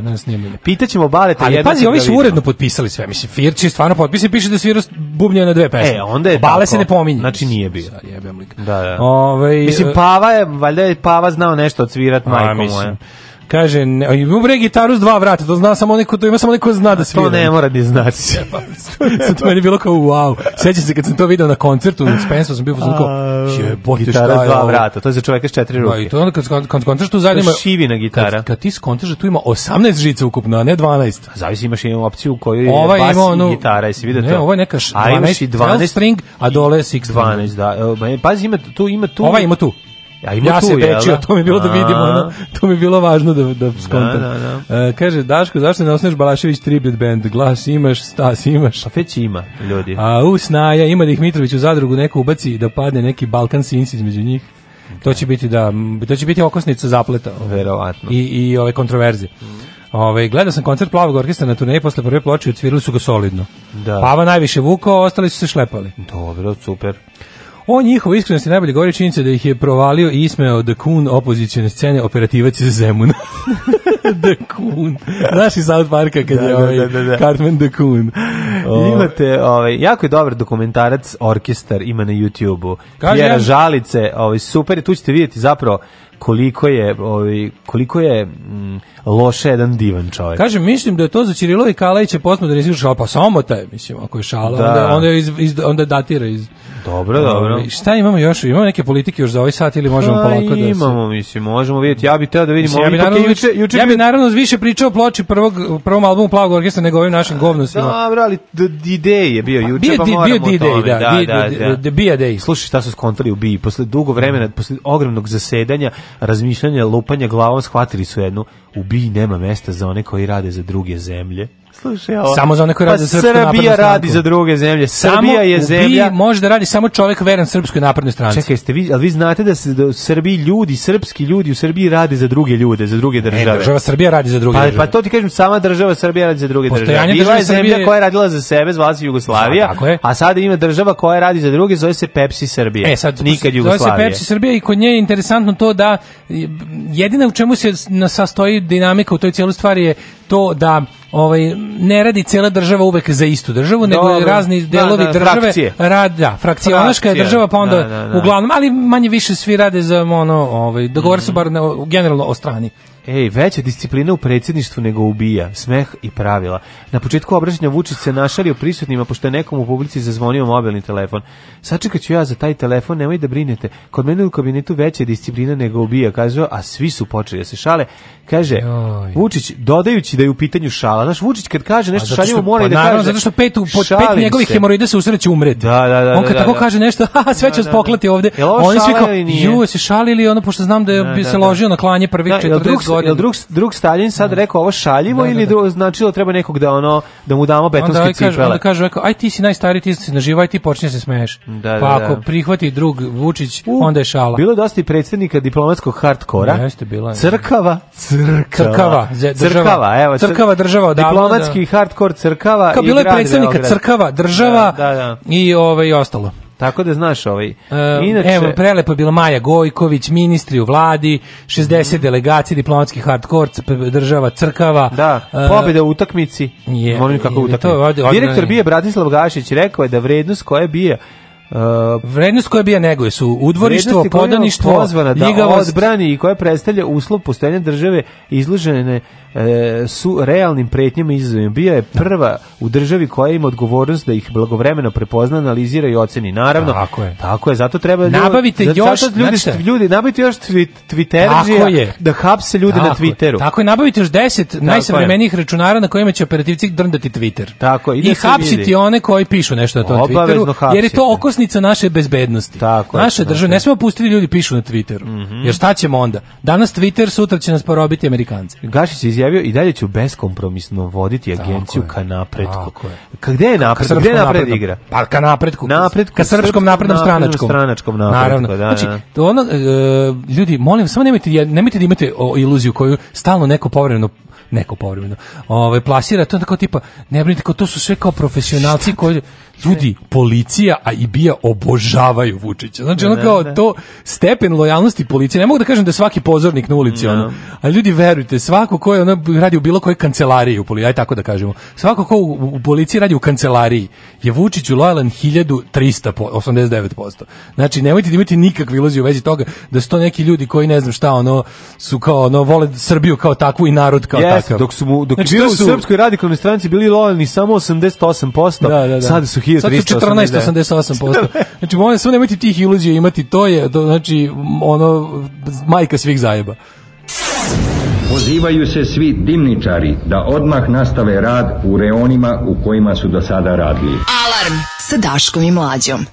Pitaćemo Bale, ta jedna. Pazi, da ovi su uredno potpisali sve, mislim Firči stvarno potpisi, piše da svira bubnje na dve pesme. E, onda je Bale tako. se ne pominje. Znači nije bio. Sad jebem lik. Da, da. Ovaj mislim e, Pava je, valjda je Pava znao nešto odsvirat majkom moja. Kaže, ne, ima bre gitaru s dva vrata, to zna samo neko, to ima samo neko zna da svira. To ne mora ni znači. Sad to meni bilo kao wow. Sećam se kad sam to video na koncertu u Spensu, sam bio kao, je, šta je. Gitara s dva vrata, to je za čoveka s četiri pa, ruke. Da, i to onda kad, kad koncertu tu zadnjima... šivina gitara. Kad, kad ti skontaš da tu ima 18 žica ukupno, a ne 12. Zavisi imaš jednu opciju u kojoj Ova je ovaj bas ima, ono, i gitara, jesi vidio to? Ne, ovo je neka 12, a i 12 string, a dole 6 12, da. E, pazi, ima tu, ima tu. Ova ima tu. Ja, ja tu, se bečio, da? to mi je bilo da vidimo, ono, to mi bilo važno da, da skontam. Da, da, da. E, kaže, Daško, zašto ne osneš Balašević tribute band? Glas imaš, stas imaš. Pa već ima, ljudi. A u snaja, ima da ih Mitrović u zadrugu neko ubaci da padne neki Balkan insid između njih. To će biti da to će biti okosnica zapleta, ovaj, verovatno. I i ove kontroverze. Mm. Ove, ovaj, gledao sam koncert Plavog orkestra na turneji posle prve ploče i odsvirali su ga solidno. Da. Pava najviše vukao, ostali su se šlepali. Dobro, super. O njihovoj iskrenosti najbolje govori činjenica da ih je provalio i ismeo The Kun opozicione scene operativac iz Zemuna. The Kun. Znaš iz South Parka kad da, je da, ovaj da, da, da. Cartman The Kun. O. Imate, ovaj, jako je dobar dokumentarac Orkestar ima na YouTube-u. Pjera Žalice, ovaj, super, tu ćete vidjeti zapravo koliko je ovaj koliko je mm, loše jedan divan čovjek. Kažem mislim da je to za Ćirilo i Kalajića da ne izgleda pa samo taj mislim ako je šala da. onda onda, iz, iz, onda datira iz Dobro, ovaj, dobro. Um, šta imamo još? Imamo neke politike još za ovaj sat ili možemo pa, polako da se... imamo, mislim, možemo vidjeti. Ja bih teo da vidimo... Mislim, ja bih naravno, juče, juče ja bi naravno više pričao o ploči prvog, prvom albumu Plavog orkestra nego ovim našim govnostima. Dobro, ali D-Day je bio pa, juče, pa moramo bio o tome. Da, da, da, da. Bija Day. Slušaj šta su skontali u Biji. Posle dugo vremena, posle ogromnog zasedanja, razmišljanja, lupanja glavom, shvatili su jednu u Biji nema mesta za one koji rade za druge zemlje. Slušaj, ovo. Samo za one koji pa rade za Srpsku Srbija naprednu radi za druge zemlje. Samo Srbija je zemlja. može da radi samo čovjek veran Srpskoj naprednoj stranci. Čekaj, ste vi, ali vi znate da se da u Srbiji ljudi, srpski ljudi u Srbiji rade za druge ljude, za druge e, države. E, država Srbija radi za druge pa, države. Pa to ti kažem, sama država Srbija radi za druge Postojanje države. Bila je zemlja koja je radila za sebe, zvala se Jugoslavija, a, je. a sada ima država koja radi za druge, zove se Pepsi Srbija. E, sad, Nikad Jugoslavija. Zove se Pepsi Srbija i kod nje je interesantno to da jedina u čemu se sastoji dinamika u toj cijeloj stvari je to da ovaj ne radi cela država uvek za istu državu, nego razni da, delovi da, da, države frakcije. rad, da, frakcionaška je država pa onda da, da, da. uglavnom, ali manje više svi rade za ono, ovaj dogovor mm. su bar generalno o strani. Ej, veća disciplina u predsjedništvu nego ubija, smeh i pravila. Na početku obraćanja Vučić se našalio prisutnima pošto je nekom u publici zazvonio mobilni telefon. Sačekat ću ja za taj telefon, nemoj da brinete. Kod mene u kabinetu veća disciplina nego ubija, kazao, a svi su počeli da se šale. Kaže, Joj. Vučić, dodajući da je u pitanju šala. Znaš, Vučić kad kaže nešto šaljivo mora pa, i da naravno, kaže. Zato što pet, pod pet njegovih hemoroida se usreće umret. Da, da, da, On kad da, da, tako da, kaže nešto, ha, sve da, će da, poklati da. ovde. Oni svi kao, ju, se šalili, ono, pošto znam da je, bi se ložio na klanje prvih 40 godina. Jel drug, drug Stalin sad da. rekao ovo šaljivo da, ili da, da. značilo treba nekog da ono da mu damo betonske onda ovaj cipele? Kaže, onda kaže, rekao, aj ti si najstariji, ti si naživaj, ti počneš da se smeješ. Da, da pa ako prihvati drug Vučić, U, onda je šala. Bilo je dosta i predsednika diplomatskog hardkora. Jeste, bila je. Crkava, crkava. Crkava, Crkava, evo. Crkava, država, odavno. Diplomatski hardkor crkava Kao, i bilo je predsednika crkava, država da, da, i, ove, ovaj, i ostalo. Tako da znaš ovaj. Inače, evo je bila Maja Gojković, ministri u vladi, 60 mhm. delegacija diplomatskih hardkor država crkava. Da, pobeda u utakmici. Je, Molim kako utakmicu. Direktor Bije Bratislav Gašić rekao je da vrednost koja je bija Uh, vrednost koja bija neguje su udvorištvo, podaništvo, pozvana da ljigavost. odbrani i koje predstavlja uslov postojanja države izložene e, su realnim pretnjama i izazovima. Bija je prva u državi koja ima odgovornost da ih blagovremeno prepozna, analizira i oceni. Naravno, tako je. Tako je, zato treba nabavite ljudi, još ljudi, znači, ljudi nabavite još Twitterđije da hapse ljude na Twitteru. Tako je, nabavite još 10 najsavremenijih računara na kojima će operativci drndati Twitter. Tako i, i hapsiti vidi. one koji pišu nešto na tom Obavezno Twitteru. Hapsi. Jer je to oko okosnica naše bezbednosti. Tako Naše države, ne smemo pustiti da ljudi pišu na Twitteru. Mm -hmm. Jer šta ćemo onda? Danas Twitter, sutra će nas porobiti Amerikanci. Gašić se izjavio i dalje ću beskompromisno voditi agenciju ka napretku. Ka gde je napred? Ka gde je napred igra? Pa ka napretku. napretku ka srpskom naprednom stranačkom. stranačkom napretku, Naravno. Da, znači, da. to ono, uh, ljudi, molim, samo nemojte, nemojte da imate o, iluziju koju stalno neko povremeno neko povremeno. Ovaj plasira to tako tipa ne brinite, to su sve kao profesionalci koji ljudi, policija, a i Srbija obožavaju Vučića. Znači ono da, kao da. to stepen lojalnosti policije. Ne mogu da kažem da svaki pozornik na ulici da. ono. A ljudi verujte, svako ko je ono radi u bilo kojoj kancelariji u policiji, aj tako da kažemo. Svako ko u, u policiji radi u kancelariji je Vučiću lojalan 1389%. Znači nemojte da imate nikakve iluzije u vezi toga da su to neki ljudi koji ne znam šta ono su kao ono vole Srbiju kao takvu i narod kao yes, takav. dok su mu dok znači, su, u srpskoj radikalnoj stranci bili lojalni samo 88%, da, da, da. sada su 1388%. Sad su 1488% prosto. Znači, molim samo nemojte tih iluzija imati, to je, to, znači, ono, majka svih zajeba. Pozivaju se svi dimničari da odmah nastave rad u reonima u kojima su do sada radili. Alarm sa Daškom i Mlađom.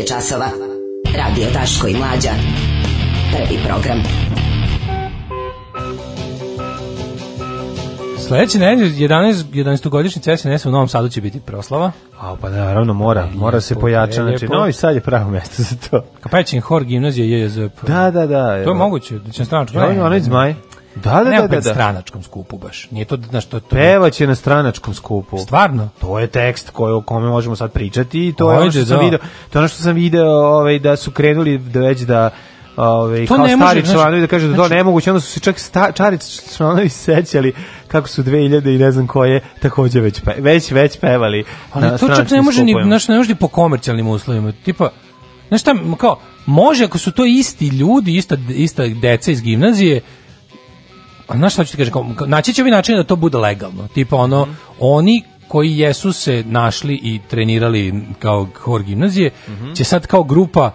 je časova. Radio Daško i Mlađa. Prvi program. Sledeće nedelje 11 11 godišnjice SNS u Novom Sadu će biti proslava. A pa naravno mora, e, mora se pojačati. E, znači Novi Sad je pravo mesto za to. Kapećin hor gimnazija JZP. Da, da, da. To je evo. moguće, da će stranačko. Ja, ono iz Maja. Da, da, ne, da, da, da. stranačkom baš. Nije to, znaš, to, to... Pevaće na stranačkom skupu. Stvarno? To je tekst koji, o kome možemo sad pričati i to Ođe, je ono što sam da. video. To je ono što sam video ovaj, da su krenuli da već da Ove, ovaj, to kao ne stari može, članovi da kažu da to znači- nemoguće, onda su se čak sta, čari članovi sećali kako su 2000 i ne znam koje takođe već, pe, već, već pevali. Ali to čak ne može, ni, znaš, ne može ni po komercijalnim uslovima. Tipa, znaš šta, kao, može ako su to isti ljudi, ista, ista deca iz gimnazije, A znaš šta ću ti kažem, naći će ovi način da to bude legalno. Tipo ono, mm. oni koji jesu se našli i trenirali kao hor gimnazije, mm -hmm. će sad kao grupa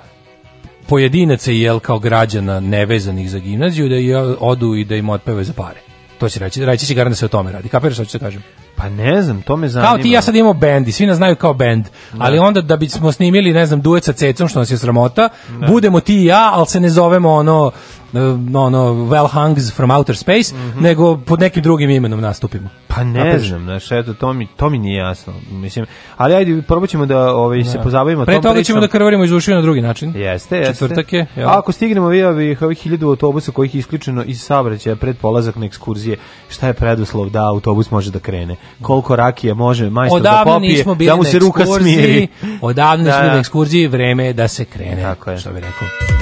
pojedinaca i jel kao građana nevezanih za gimnaziju da i odu i da im otpeve za pare. To će reći, reći će garant da se o tome radi. Kapiraš što ću se kažem? Pa ne znam, to me zanima. Kao ti ja sad imamo bendi, svi nas znaju kao bend, da. ali onda da bismo snimili, ne znam, duet sa Cecom, što nas je sramota, ne. Da. budemo ti i ja, ali se ne zovemo ono no, no, well hangs from outer space, mm -hmm. nego pod nekim drugim imenom nastupimo. Pa ne Apeš? znam, znaš, eto, to mi, to mi nije jasno. Mislim, ali ajde, probat ćemo da ovaj, se da. pozabavimo Pre tom toga pričom. ćemo da krvarimo iz ušiju na drugi način. Jeste, jeste. Četvrtak je. Jel? A ako stignemo vi ovih, ovih hiljadu autobusa kojih je isključeno iz saobraćaja pred polazak na ekskurzije, šta je preduslov da autobus može da krene? Koliko rakije može majstor da popije, da mu se ruka smiri? Odavno da. smo bili na da, da. ekskurziji, vreme je da se krene, Tako je. što bi rekao.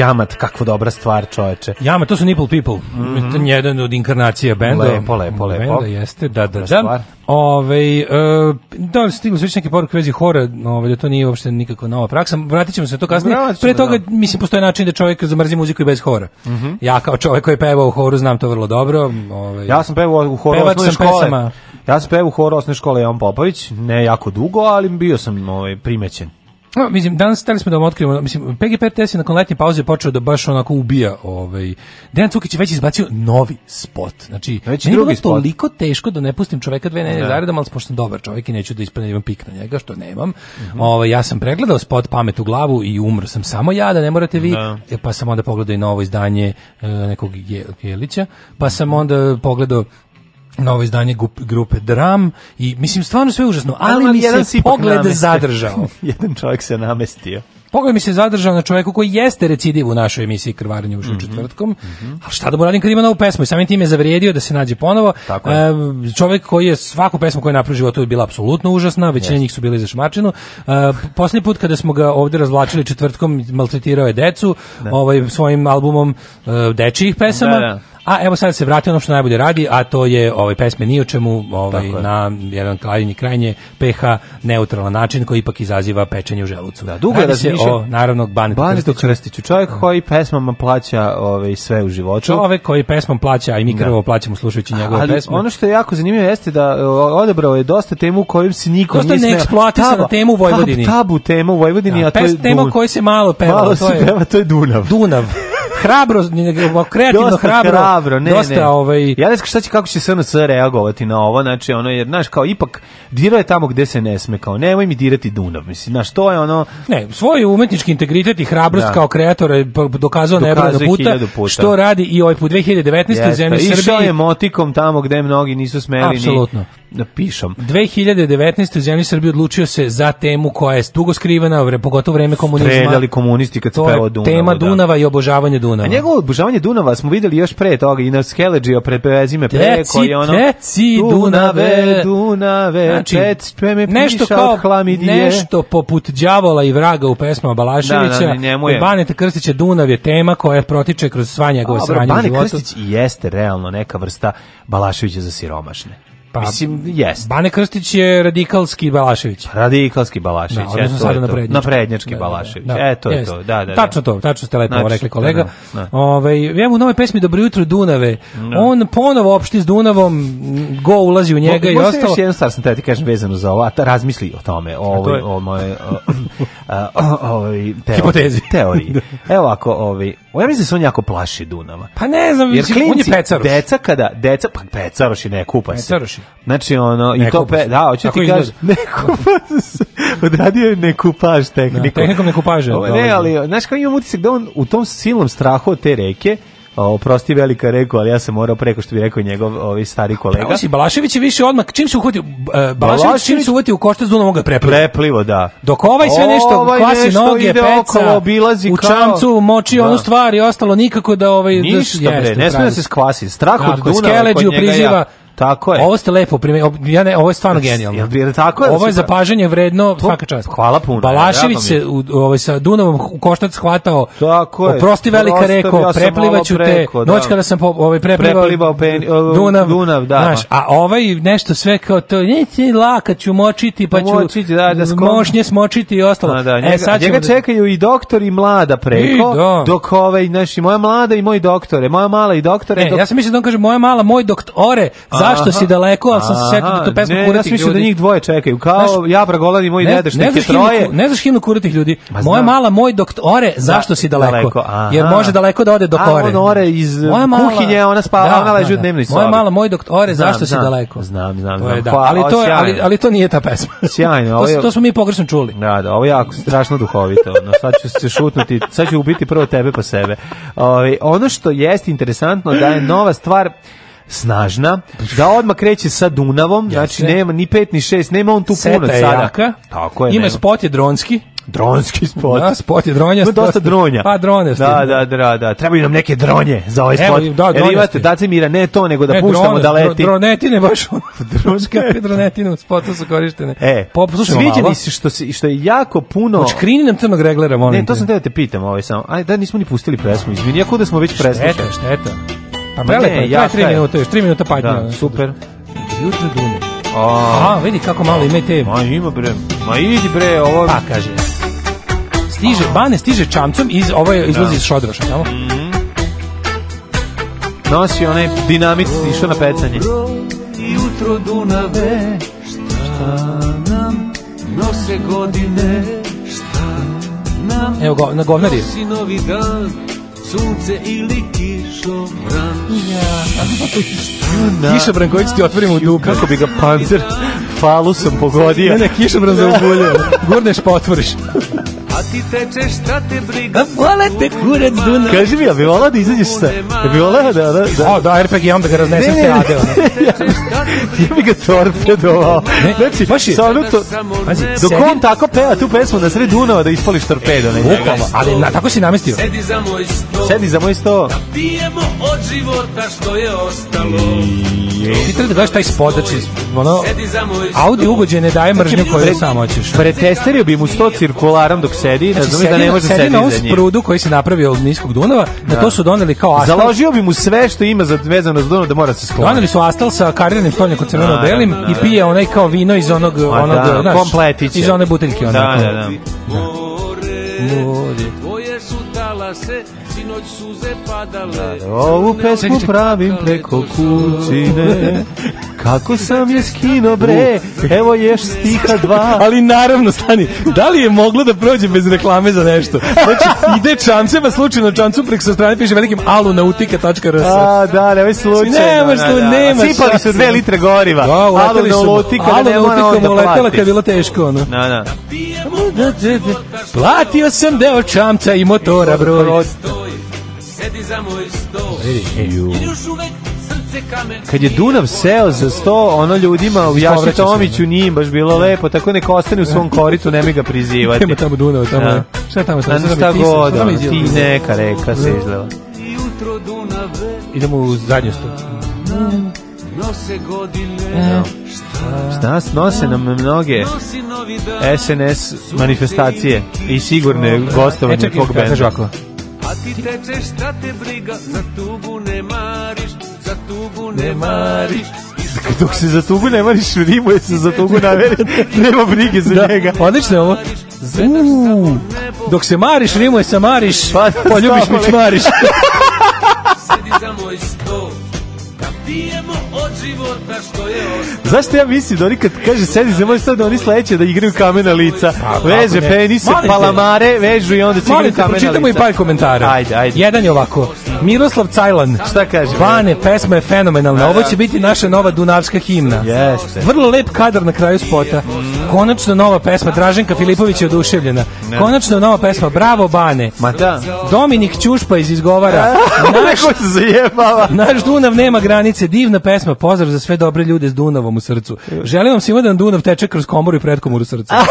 Jamat, kakva dobra stvar, čoveče. Jamat, to su Nipple People. Mm -hmm. Jedan od inkarnacija benda. Lepo, lepo, lepo. Benda jeste, da, da, da. Ove, ovaj, uh, da li stigli sveći neke poruke vezi hora, ove, ovaj, da to nije uopšte nikakva nova praksa. Vratit ćemo se to kasnije. Vratit Pre toga, da. mislim, postoje način da čovjek zamrzi muziku i bez hora. Mm -hmm. Ja kao čovjek koji peva u horu znam to vrlo dobro. Ove, ovaj. ja sam pevao u horu osnovne škole. Pesama. Ja sam pevao u horu osnovne škole Jan Popović, ne jako dugo, ali bio sam ovaj, primećen. No, mislim, danas stali smo da vam otkrivamo, mislim, PGP TS je nakon letnje pauze počeo da baš onako ubija, ovaj, Dejan Cukić je već izbacio novi spot, znači, već meni je bilo toliko teško da ne pustim čoveka dve nedelje da. zaredom, ali pošto sam dobar čovjek i neću da ispanem da pik na njega, što nemam, uh -huh. ovaj, ja sam pregledao spot pamet u glavu i umro sam samo ja, da ne morate vi, da. E, pa sam onda pogledao i novo izdanje uh, nekog Jelića, pa sam onda pogledao novo izdanje grupe Dram i mislim stvarno sve užasno, ali, mi jedan se pogled namestio. zadržao. jedan čovjek se namestio. Pogled mi se zadržao na čovjeku koji jeste recidiv u našoj emisiji Krvarenje u mm -hmm. četvrtkom. Mm -hmm. A šta da mu radim kad ima novu pesmu? I samim tim je zavrijedio da se nađe ponovo. E, čovjek koji je svaku pesmu koju je napravio životu je bila apsolutno užasna, većina yes. njih su bili za šmačinu. E, posljednji put kada smo ga ovdje razvlačili četvrtkom, maltretirao je decu da. ovaj, svojim albumom e, dečijih pesama. Da, da. A evo sad se vratio ono što najbolje radi, a to je ovaj pesme ni o čemu, ovaj je. na jedan krajnji krajnje PH neutralan način koji ipak izaziva pečenje u želucu. Da, dugo da se o naravno Banetu, Banetu Krstiću, čovjek mm. koji pesmama plaća ovaj sve u životu. Čovjek koji pesmom plaća, a i mi da. krvo plaćamo slušajući njegove Ali pesme. ono što je jako zanimljivo jeste da odebrao je dosta temu kojim se niko dosta nije eksploatisana temu u Vojvodini. Tabu, tabu tema u Vojvodini, da, a to je tema koji se malo peva, malo to je. Peva, to je Dunav. Dunav hrabro, kreativno dosta hrabro, hrabro ne, dosta ne. ovaj Ja ne znam šta će kako će SNS reagovati na ovo, znači ono jer znaš kao ipak dira je tamo gde se ne sme kao nemoj mi dirati Dunav, mislim, znaš to je ono Ne, svoj umetnički integritet i hrabrost da. kao kreatora pa, je dokazao nebrojeno puta, puta, što radi i ovaj put 2019 Jeste, zemlji Srbije. Išao je motikom tamo gde mnogi nisu smeli Apsolutno. ni napišem. Da 2019. u zemlji Srbije odlučio se za temu koja je dugo skrivena, pogotovo vreme komunizma. Streljali komunisti kad se peva Dunavu. Tema da. Dunava i obožavanje Dunava. A njegovo obožavanje Dunava smo videli još pre toga i na Skeleđio prepezime preko i ono... Teci Dunave, Dunave, znači, tec, me nešto kao, Nešto poput đavola i vraga u pesmama Balaševića. Da, da, njemu je. Baneta Krstića Dunav je tema koja protiče kroz svanje njegove sranje u životu. Krstić jeste realno neka vrsta Balaševića za siromašne. Pa, Mislim, jest. Bane Krstić je radikalski Balašević. Radikalski Balašević, da, odnosno sada naprednjački. Naprednjački Balašević, da, da, e, to je to. Da, da, tačno to, tačno ste lepo znači, rekli kolega. Da, da. Ove, ja mu u nove pesmi Dobro jutro Dunave, no. on ponovo opšti s Dunavom, go ulazi u njega Mo, i ostalo. Možda još jedan star sam te ti kažem vezano za ovo, a ta razmisli o tome, o ovoj, o moje, o, o, o, teoriji. Evo ako, ovi, O, ja mislim da se on jako plaši Dunava. Pa ne znam, Jer klinci, on je pecaroš. Deca kada, deca, pa pecaroši ne kupa se. Pecaroši. Znači ono, ne i to pe, da, hoću ti kaži, ne kupa se. Odradio je ne kupaž da, tehniku. Da, tehnikom ne kupaže. Ovaj, da, ne, da. ali, znaš, kao imam utisak da on u tom silnom strahu od te reke, oprosti velika rekao, ali ja sam morao preko što bi rekao njegov ovaj stari kolega. Pravo si, Balašević je više odmah, čim se uhvatio, Balašević, Balašević čim se uhvatio u koštac Dunava ga preplivo. Preplivo, da. Dok ovaj sve nešto ovaj klasi nešto noge, peca, okolo, obilazi u čamcu, moči da. onu stvar i ostalo, nikako da ovaj... Da Ništa, da, bre, ne smije da se skvasi. Strah od Dunava kod njega priziva, ja Tako je. Ovo ste lepo primetili. Ja ne, ovo je stvarno genijalno. Jel, tako je, da ovo je zapažanje vredno to, svaka čast. Hvala puno. Balašević da se u, ovaj, sa Dunavom u koštac hvatao. Tako je. Oprosti velika reko, ja preplivaću preko, te. Da. Noć kada sam po, ovaj, preplivao, preplivao pen, o, Dunav, Dunav da. Znaš, a ovaj nešto sve kao to, neće laka ću močiti, pa ću močiti, da, da skom... mošnje smočiti i ostalo. A, da, e, njega, e, sad njega čekaju i doktor i mlada preko, I, da. dok ovaj, znaš, moja mlada i moj doktore, moja mala i doktore. Ne, dok... Ja sam mislim da on kaže, moja mala, moj doktore, za zašto si daleko, ali sam se setio da to pesma kuratih da ljudi. Ne, ja sam da njih dvoje čekaju, kao znaš, ja Bragolad moji moj ne, dede što troje. Ne znaš himnu kuratih ljudi. Ma, Moja mala, moj doktore, zašto da, si daleko? daleko Jer može daleko da ode do kore. A, on ore iz Moja mala, kuhinje, ona spava, da, ona leži da, u dnevnoj sobi. Moja mala, moj doktore, zašto si daleko? Znam, znam, znam. Ali to ali ali to nije ta pesma. Sjajno, ovo To smo mi pogrešno čuli. Da, da, ovo je jako strašno duhovito. No sad ću se šutnuti, sad ću ubiti prvo tebe pa sebe. Ovaj ono što jeste interesantno da je nova stvar snažna, da odmah kreće sa Dunavom, Jasne. znači nema ni pet ni šest, nema on tu puno sada. Jaka, Tako je. Ima nema. spot je dronski. Dronski spot. Da, spot je dronja. Ima dosta dronja. Pa drone. Da, da, da, da. Trebaju nam neke dronje za ovaj spot. Evo, da, Jer imate, Dacimira, ne to, nego da ne, puštamo drone, da leti. Dro, dronetine baš Dronska Dronska dronetine u spotu su korištene. E, poslušamo malo. Sviđa si što, si, što je jako puno... Očkrini nam crnog reglera, molim Ne, to sam te da te pitam ovaj samo. Ajde, da nismo ni pustili presmu, izvini, ako da smo već preslušali. Šteta, šteta. Pa prelepo da, je, traje 3 minuta, još 3 minuta padne. Da, super. Jutro dune. A, vidi kako malo ima te... Ma ima bre, ma idi bre, ovo... Pa kaže. Stiže, Bane stiže čamcom, iz, ovo je, izlazi iz da. šodroša, tamo. Mm -hmm. Nosi onaj dinamit, išao na pecanje. Jutro Dunave, šta nam nose godine, šta nam Evo, go, na govnari. Nosi novi dan, sunce ili kišo mrak. Ja. Šta? Kiša Branković ti otvorimo u dupu. Kako bi ga pancer falusom pogodio. Ne, ne, kišom razobulio. Da. Gurneš pa otvoriš. A ti tečeš, šta te briga? A vola te kurac Duna. Kaži mi, a bi volao da izađeš sa... A bi volao da... da, da. O, da, RPG, onda ga raznesem se rade. Ja bi ga torpedovao. Znači, baš je... Sa ono to... Pazi, dok on tako peva tu pesmu na sred Dunava da ispališ torpedo. Ne, Bukvalno, ali na, tako si namestio. Sedi za moj sto. Sedi za moj sto. Da pijemo od života što je ostalo. Ti treba da gledaš taj spot, znači, ono, audio ugođe ne daje mržnju znači, koju samo ćeš. Pretesterio bi mu sto cirkularom dok se sedi, znači, sedi da ne može sedi, sedi na ovom sprudu koji se napravio od niskog Dunava, da, da to su doneli kao astal. Založio bi mu sve što ima za vezano za Dunav da mora se skloniti. Doneli su astal sa kariranim stolnjakom crveno belim i pije onaj kao vino iz onog onog, da, znaš, kompletića. Iz one buteljke onako. Da, da, da. da. More, tvoje su talase, padale. Da, da, ovu pesmu pravim preko kućine. Kako sam je skino bre, evo ješ stiha dva. Ali naravno, stani, da li je moglo da prođe bez reklame za nešto? Znači, ide čamcema, slučajno čamcu preko sa strane piše velikim alu na utika.rs A, da, nemoj ovaj slučajno. Znači, nema da, što, nema. Sipali su dve litre goriva. Da, uleteli su. Alu na utika da uletela kad je bilo teško, ono. Da, da. Platio sam deo čamca i motora broj sedi za moj sto e, i još uvek srce kamen kad je Dunav seo za sto ono ljudima u Jaši Tomiću nije baš bilo da. lepo tako neko ostane u svom koritu nemoj ga prizivati nema tamo Dunav tamo ja. Da. šta tamo šta, šta, šta god ti neka reka seždava jutro idemo u zadnju sto nose godine da. šta nose nam mnoge SNS manifestacije i sigurne gostovanje e, tog benda A ti teče šta te briga, za tugu ne mariš, za tugu ne, ne mariš. Dok se za tugu ne mariš, rimuje se za tugu nameriš, nema brige za da, njega. Odlično je ovo. Uuu, dok se mariš, rimuje se mariš, pa, ljubiš mić mariš. Sedi za moj sto, da pijemo života što je ostalo. Zašto ja mislim da oni kad kaže sedi se moj sad da oni sledeće da igraju kamena lica, veže pa, pa, pa penise, palamare, vežu i onda će igrati kamena lica. Pročitamo i par komentara. Ajde, ajde. Jedan je ovako. Miroslav Cajlan, šta da kaže? Bane, pesma je fenomenalna. Da, Ovo da. će biti naša nova dunavska himna. Jeste. Vrlo lep kadar na kraju spota. Konačno nova pesma Draženka Filipović je oduševljena. Konačno nova pesma Bravo Bane. Ma da. Dominik Ćušpa iz izgovara. Naš Naš Dunav nema granice. Divna pesma. Pozdrav za sve dobre ljude s Dunavom u srcu. Želim vam svima da Dunav teče kroz komoru i pretkomoru srca.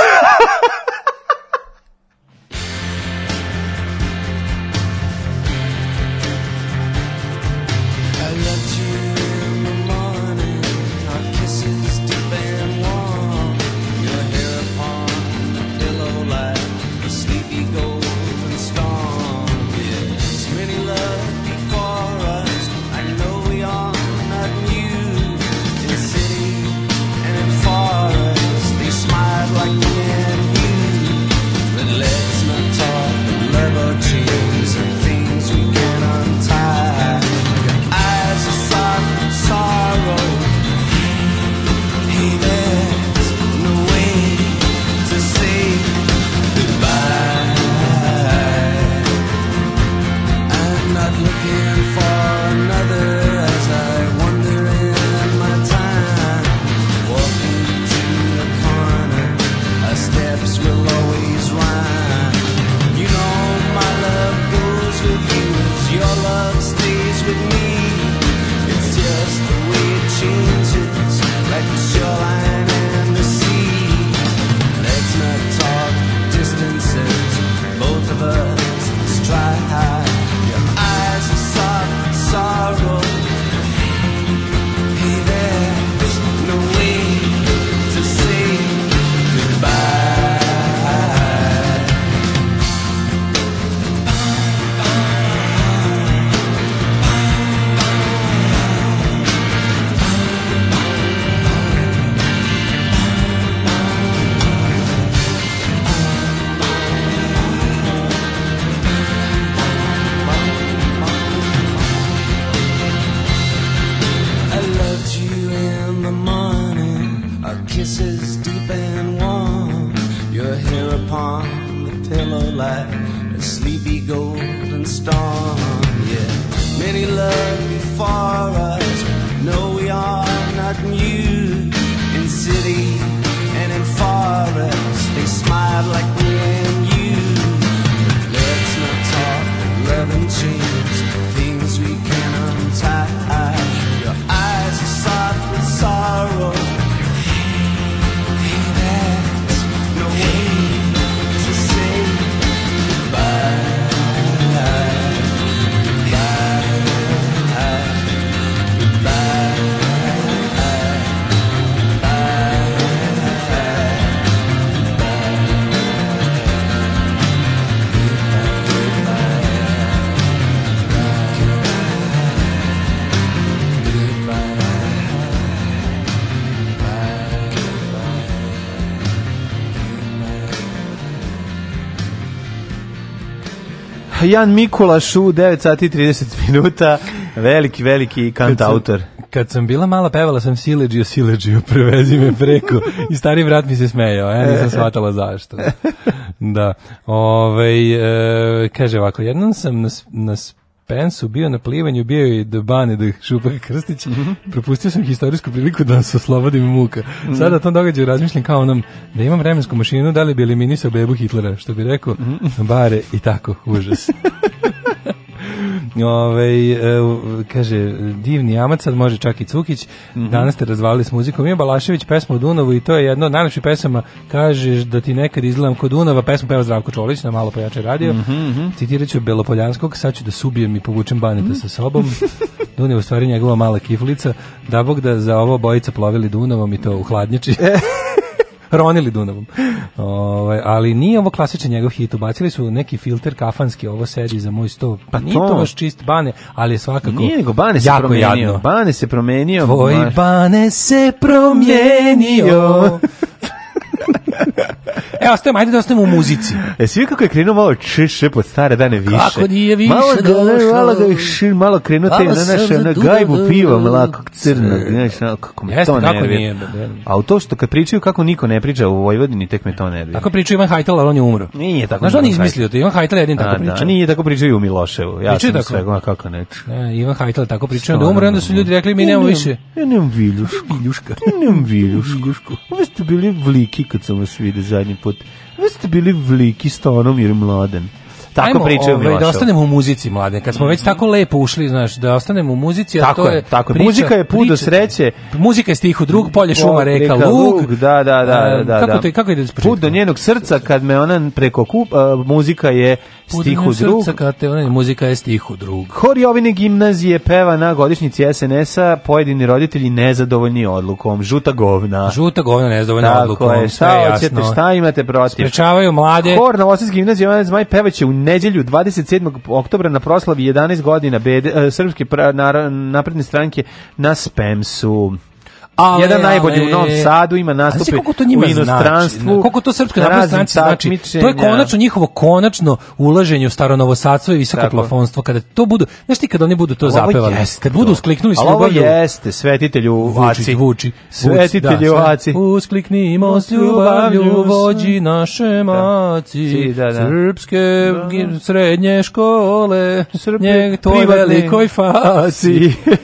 Jan Mikulaš u 9 sati 30 minuta, veliki, veliki kantautor. Kad sam bila mala, pevala sam Sileđio, Sileđio, prevezi me preko. I stari vrat mi se smejao, ja nisam shvatala zašto. Da, Ove, e, kaže ovako, jednom sam na, na Pensu, bio na plivanju, bio je do Bane, do Šupaka Krstić. Propustio sam historijsku priliku da se oslobodim muka. Sada o tom događaju razmišljam kao onom, da imam vremensku mašinu, da li bi eliminisao bebu Hitlera, što bi rekao, mhm. bare i tako, užas. Ove, ovaj, kaže, divni jamac, sad može čak i Cukić, mm -hmm. danas ste razvalili s muzikom. Ima Balašević pesmu o Dunavu i to je jedno od najlepših pesama. Kažeš da ti nekad izgledam kod Dunava, pesmu peva Zdravko Čolić na malo pojače radio. Mm -hmm. Citirat ću Belopoljanskog, sad ću da subijem i povučem baneta mm -hmm. sa sobom. Mhm. Dunav je u stvari njegova mala kiflica. Da bog da za ovo bojica plovili Dunavom i to u hladnjači. ronili Dunavom. Ovaj, ali nije ovo klasičan njegov hit, ubacili su neki filter kafanski, ovo sedi za moj sto. Pa, pa nije to, to baš čist Bane, ali je svakako Nije nego Bane se promenio. Jadno. Bane se promenio. Tvoj Bane se promenio. E, ostavimo, ajde da ostavimo u muzici. E, svi kako je krenuo malo češe pod stare dane više. Kako nije više malo ga, došlo. Malo ga više, malo krenuo te na naše, na gajbu piva, mlakog crno, znaš, kako me Jeste, to kako A u to što kad pričaju kako niko ne priča u Vojvodini, tek me to nervira. Tako pričaju Ivan Hajtel, ali on je umro. Nije tako. Znaš, on je izmislio to, Ivan Hajtel jedin tako da, pričao. nije tako pričaju u Miloševu, ja sam svega, kako ne. E, Ivan Hajtel tako pričao, da umro, onda su ljudi rekli, mi nemamo više. Ja nemam viljušku. Viljuška. Ja nemam viljušku. Vi ste bili vliki kad sam vas vidio zadnji put put. Vi ste bili vliki s tonom mladen tako Ajmo, pričaju ovaj, Milošev. da ostanemo u muzici, mlade. Kad smo mm. već tako lepo ušli, znaš, da ostanemo u muzici, a tako to je, tako priča, Muzika je put do sreće. Muzika je stih u drug, polje šuma, reka, luk. Da, da, da, da. da, Kako da. to kako ide Put do njenog srca kad me ona preko kup, muzika je stih u drug. Srca kad te ona muzika je stih u drug. Hor Jovine gimnazije peva na godišnjici SNS-a, pojedini roditelji nezadovoljni odlukom. Žuta govna. Žuta govna nezadovoljna Tako odlukom. Tako je, šta hoćete, šta imate protiv? Sprečavaju mlade. Hor Novosadske gimnazije, ona zmaj pevaće u nedjelju 27. oktobra na proslavi 11 godina bede, e, srpske pra, na, napredne stranke na Spemsu. Ale, jedan najbolji ale, u Novom Sadu ima nastupe to njima u znači? inostranstvu. Znači, koliko to srpskoj naprednoj stranci znači? znači? To je konačno njihovo konačno ulaženje u staranovosadstvo i visoko Tako. plafonstvo kada to budu, znaš ti kada oni budu to zapevali, kad budu uskliknuli s ljubavlju. Ovo jeste svetitelju u Aci. Vuči, da, svetitelju u Aci. Uskliknimo s ljubavlju vođi naše da. maci. Da, Srpske srednje škole, to je velikoj faci.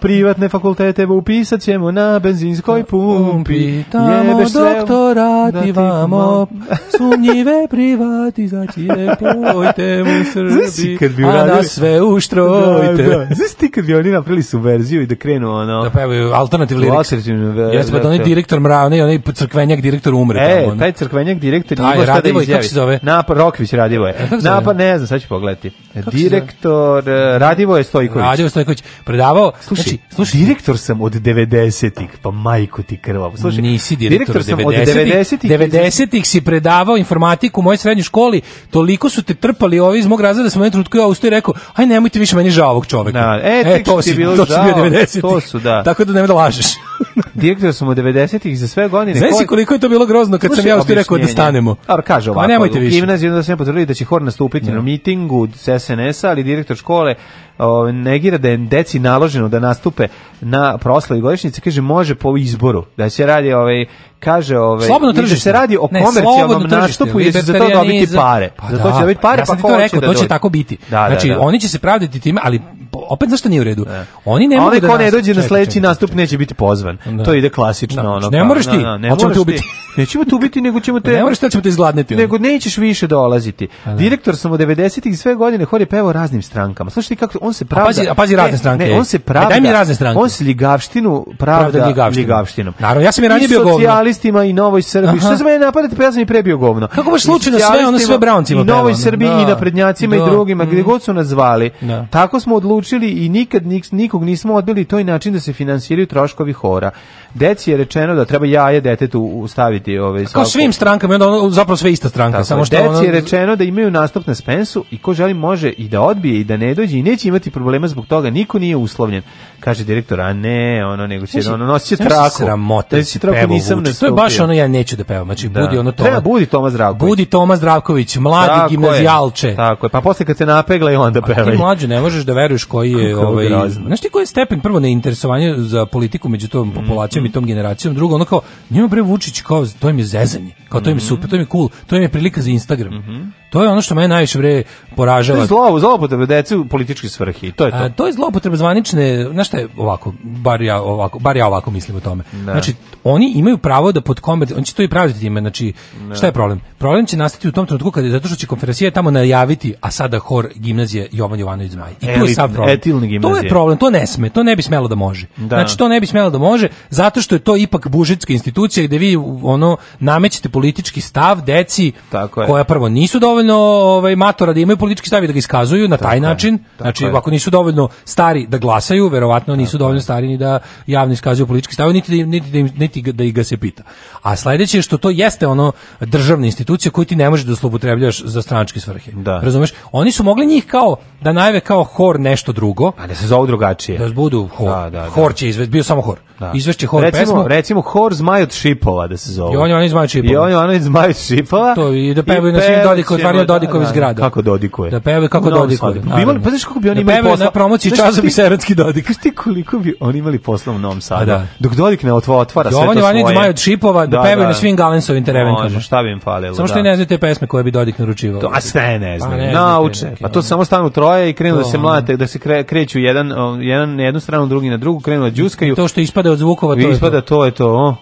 privatne fakultete upisat ćemo na benzinskoj pumpi. Tamo doktorati da vamo, sumnjive privatizacije, plojte u Srbiji, kad bi a nas sve uštrojte. Da, da, da. Znaš ti kad bi oni napravili subverziju i da krenu ono... Da pevaju pa alternativ lirik. Alternativno, da. pa da, da onaj direktor mravne, onaj crkvenjak direktor umre. E, tamo, taj crkvenjak direktor taj, Ivo šta da izjavi. Kako se zove? Napa, Rokvić Radivoje. E, Napa, ne znam, sad ću pogledati. Kako direktor, e, Radivoje Stojković. Radivoje Stojković predavao, Znači, znači, slušaj, direktor sam od 90-ih, pa majko ti krva. Slušaj, nisi direktor, direktor od 90-ih. 90-ih si predavao informatiku u mojoj srednjoj školi, toliko su te trpali ovi iz mog razreda, da sam u jednom trenutku ja ustao i rekao, aj nemojte više meni žao ovog čoveka. Da, e, e to si, bilo to žao, bio 90 -ih. To su, da. Tako da nemoj da lažeš. direktor sam od 90-ih za sve godine. Znaš si koliko je to bilo grozno kad sam ja ustao rekao da stanemo. Ar, kaže pa ovako, pa nemojte više. Gimnaziju da se ne potvrdili da će Hor nastupiti na da. mitingu SNS-a, ali direktor škole o, ovaj, negira da je deci naloženo da nastupe na proslavi godišnjice, kaže može po izboru, da se radi ovaj kaže, ovaj slobodno da tržište se radi o komercijalnom nastupu i da za to dobiti pare. Pa za to će da. dobiti pare, ja sam pa ti to rekao, da to će tako biti. Da, znači, da, oni će se pravditi time, ali opet zašto nije u redu? Oni ne mogu da. ko ne dođe na sledeći nastup neće biti pozvan. To ide klasično ono. Ne možeš ti, hoćemo te ubiti. Nećemo te ubiti, nego ćemo te Ne moraš da ćemo te izgladniti. Nego nećeš više dolaziti. Pa Direktor sam od 90-ih sve godine hodi pevao raznim strankama. Slušaj kako on se pravda. A pazi, a pazi razne stranke. Ne, on se pravda. E, daj mi razne stranke. On se ligavštinu pravda, ligavštinom. Naravno, ja sam i ranije bio govno socijalistima i Novoj Srbiji. Aha. Što se mene napadate, pa ja sam i prebio govno. Kako baš slučajno sve, ono sve Browncima I Novoj Srbiji da. i naprednjacima da. i drugima, mm. gdje god su nas zvali. Da. Tako smo odlučili i nikad nikog nismo odbili, toj način da se finansiraju troškovi hora deci je rečeno da treba jaje detetu staviti ovaj sa svaku. svim strankama, onda ono, zapravo sve ista stranka, Tako, samo što deci ono... je rečeno da imaju nastup na Spensu i ko želi može i da odbije i da ne dođe i neće imati problema zbog toga, niko nije uslovljen. Kaže direktor, a ne, ono nego će ono nosi traku. Sramota, znači, traku nisam ne. To je baš ono ja neću da pevam. Znači da. budi ono to. Treba budi Toma Zdravković. Budi Toma Zdravković, mladi tako gimnazijalče. Je, tako je. Pa posle kad se napegla i onda peva Ti mlađu ne možeš da veruješ koji je ovaj. Znači koji je stepen prvo neinteresovanje za politiku među tom populacijom i tom generacijom. Drugo, ono kao, njima bre Vučić, kao, to im je zezanje, kao to im je mhm. super, to im je cool, to im je prilika za Instagram. Mm -hmm. To je ono što mene najviše bre poražava. To je zlo, zloupotreba dece u političke svrhe. To je to. A, to je zloupotreba zvanične, znaš šta je ovako, bar ja ovako, bar ja ovako mislim o tome. Ne. Da. Znači oni imaju pravo da pod komer, oni će to i praviti time, znači ne. Da. šta je problem? Problem će nastati u tom trenutku kada zato što će konferencija tamo najaviti, a sada hor gimnazije Jovan Jovanović Zmaj. I Elit, to je sad problem. To je problem, to ne sme, to ne bi smelo da može. Da. Znači to ne bi smelo da može zato što je to ipak bužetska institucija gde vi ono namećete politički stav deci Tako je. koja prvo nisu dovoljno dovoljno ovaj matora da imaju politički stavi da ga iskazuju na taj tako način. Je, znači je. ako nisu dovoljno stari da glasaju, verovatno nisu tako dovoljno stari ni da javno iskazuju politički stav, niti da niti, da niti, niti da ih ga se pita. A sledeće je što to jeste ono državna institucija koju ti ne možeš da zloupotrebljavaš za stranačke svrhe. Da. Razumeš? Oni su mogli njih kao da najave kao hor nešto drugo, a da se zove drugačije. Da budu da, hor. Da, da, da. Hor će izvesti, bio samo hor. Da. Izvešće hor recimo, pesmu. Recimo hor Zmaj od Šipova da se zove. I on je onaj Zmaj Šipova. I on je onaj Zmaj Šipova. To i da pevaju na svim Dodikov stvari od da, Dodikovih zgrada. Da. Kako Dodikuje? Da peve kako Dodikuje. Bi imali, pa da znaš kako bi oni imali posla? na promociji časopisa Erotski Dodik. Kaš ti koliko bi oni imali posla u Novom Sadu? Da. Dok Dodik ne otvara, otvara sve to svoje. Jovan Jovanić od Šipova da, pevaju na svim Galensovim terenkama. Šta bi im falilo? Samo što ne znaju te pesme koje bi Dodik naručivao. To, a sve ne pa znaju. Nauče. Pa to samo stanu troje i krenu da se mlate, da se kreću jedan, jedan na jednu stranu, drugi na drugu, krenu da džuskaju. To što ispada od zvukova, to je Ispada, to je to.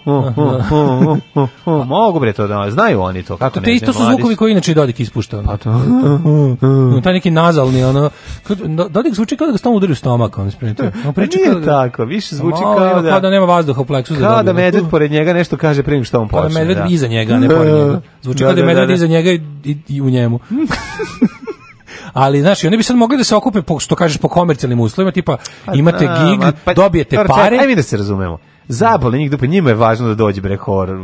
Mogu bre to da znaju oni to. Kako ne To isto su zvukovi koji inače Dodik ispušta. Ono. Pa to. no, taj neki nazalni, ono, da, da li zvuči kao da ga stalno udari u stomak, on ispremite. On priča pa kao da, tako, više zvuči kao, kao da... Kao da nema vazduha u pleksu. Kao da, da medved pored njega nešto kaže prije što on počne. Kao da medved da. iza njega, ne da, pored da, njega. Zvuči da, kao da je medved iza njega i, i, i u njemu. ali znaš, oni bi sad mogli da se okupe po, što kažeš po komercijalnim uslovima, tipa pa imate gig, pa dobijete pare. Hajde da se razumemo. Zabole njih dupe, njima je važno da dođe bre horor.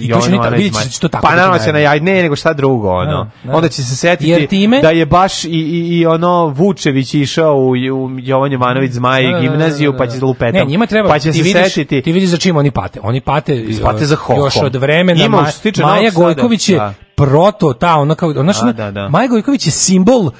I to će nita, vidjet to tako. Pa naravno se najaviti, ne, nego šta drugo, ono. Da, da. Onda će se setiti time, da je baš i, i, i ono Vučević išao u, u Jovan Jovanović Zmaj da, da, gimnaziju, da, pa će se lupetom. Ne, njima treba, pa će ti se vidiš, setiti. Ti vidiš za čim oni pate. Oni pate, pate za hokom. Uh, još od vremena. Ima, Ma, Maja Gojković je proto ta ona kao ona što da, da. Maja je simbol uh,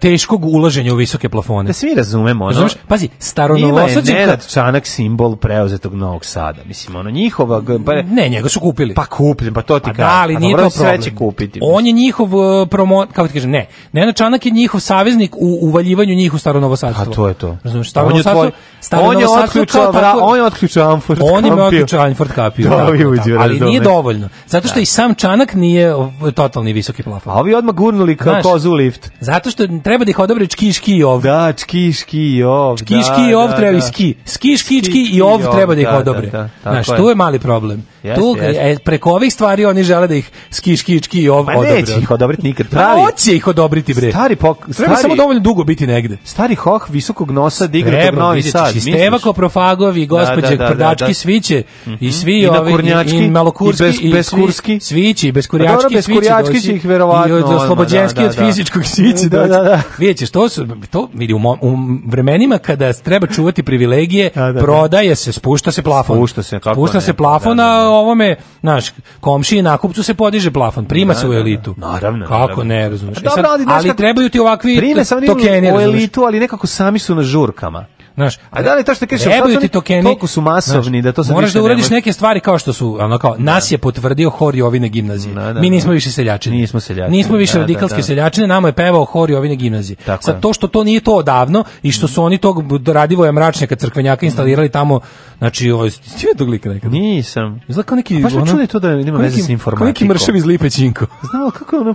teškog ulaženja u visoke plafone. Da svi razumemo, znači Znaš, pazi, staronovosađen Nenad Čanak simbol preuzetog Novog Sada. Mislim ono njihova pa, ne, njega su kupili. Pa kupili, pa to ti kažem. Da, ali pa nije to da problem. kupiti. Mislim. On je njihov uh, promo, kako ti kažem, ne. Nenad Čanak je njihov saveznik u uvaljivanju njih u staronovosadstvo. A to je to. Razumeš? Staronovosadstvo on je otključao vra, on je otključao Anford. On je otključao Anford kapiju. Da, da, da uđe, da. ali nije dovoljno, zato što da. i sam čanak nije totalni visoki plafon. A ovi odmah gurnuli kao kozu lift. Zato što treba da ih odobri čki ski ov. Da, čki ski ov. Čki ški ov treba da. i ski. Ski ski čki i ov treba da ih odobri. Znaš, tu je mali problem. Tu e, preko ovih stvari oni žele da ih ski ski čki i ov odobre. Pa neće ih odobriti nikad. Pa pravi. Hoće ih odobriti bre. Stari pok, treba samo dovoljno dugo biti negde. Stari hoh visokog nosa da igra Novi Sad radi. Znači, Steva profagovi, da, gospođe, da, Prdački, da, da, Sviće i mhm. svi I ovi, i, i Malokurski, i, Beskurski. Svići, i pa Beskurjački, Svići će ih verovatno. I od Slobođenski, od fizičkog Svići da, da, da. Vidjet ćeš, to su, to vidi, u, u vremenima kada treba čuvati privilegije, prodaje se, spušta se plafon. Spušta se, kako Pušta se plafon, a ovome, znaš, komšiji nakupcu se podiže plafon, prima se u elitu. Naravno. Kako ne, razumiješ. E ali trebaju ti ovakvi tokeni, u elitu, ali nekako sami su na žurkama. Znaš, a da li to što kažeš, ti tokeni, toliko su masovni znaš, da to se Moraš da uradiš neke stvari kao što su, ono kao da. nas je potvrdio hor ovine gimnazije. Da, da, mi da. nismo više seljačine. Nismo seljačine. Nismo više da, radikalske seljačine, nama je pevao hor ovine gimnazije. Sa to što to nije to odavno i što su oni tog radivoja mračnjaka crkvenjaka instalirali tamo, znači ovo ti je tog lika nekad. Nisam. Izlako kao neki, pa ono, čuli to da nema veze sa informatikom. Neki mršav iz Lipećinko. Znao kako ono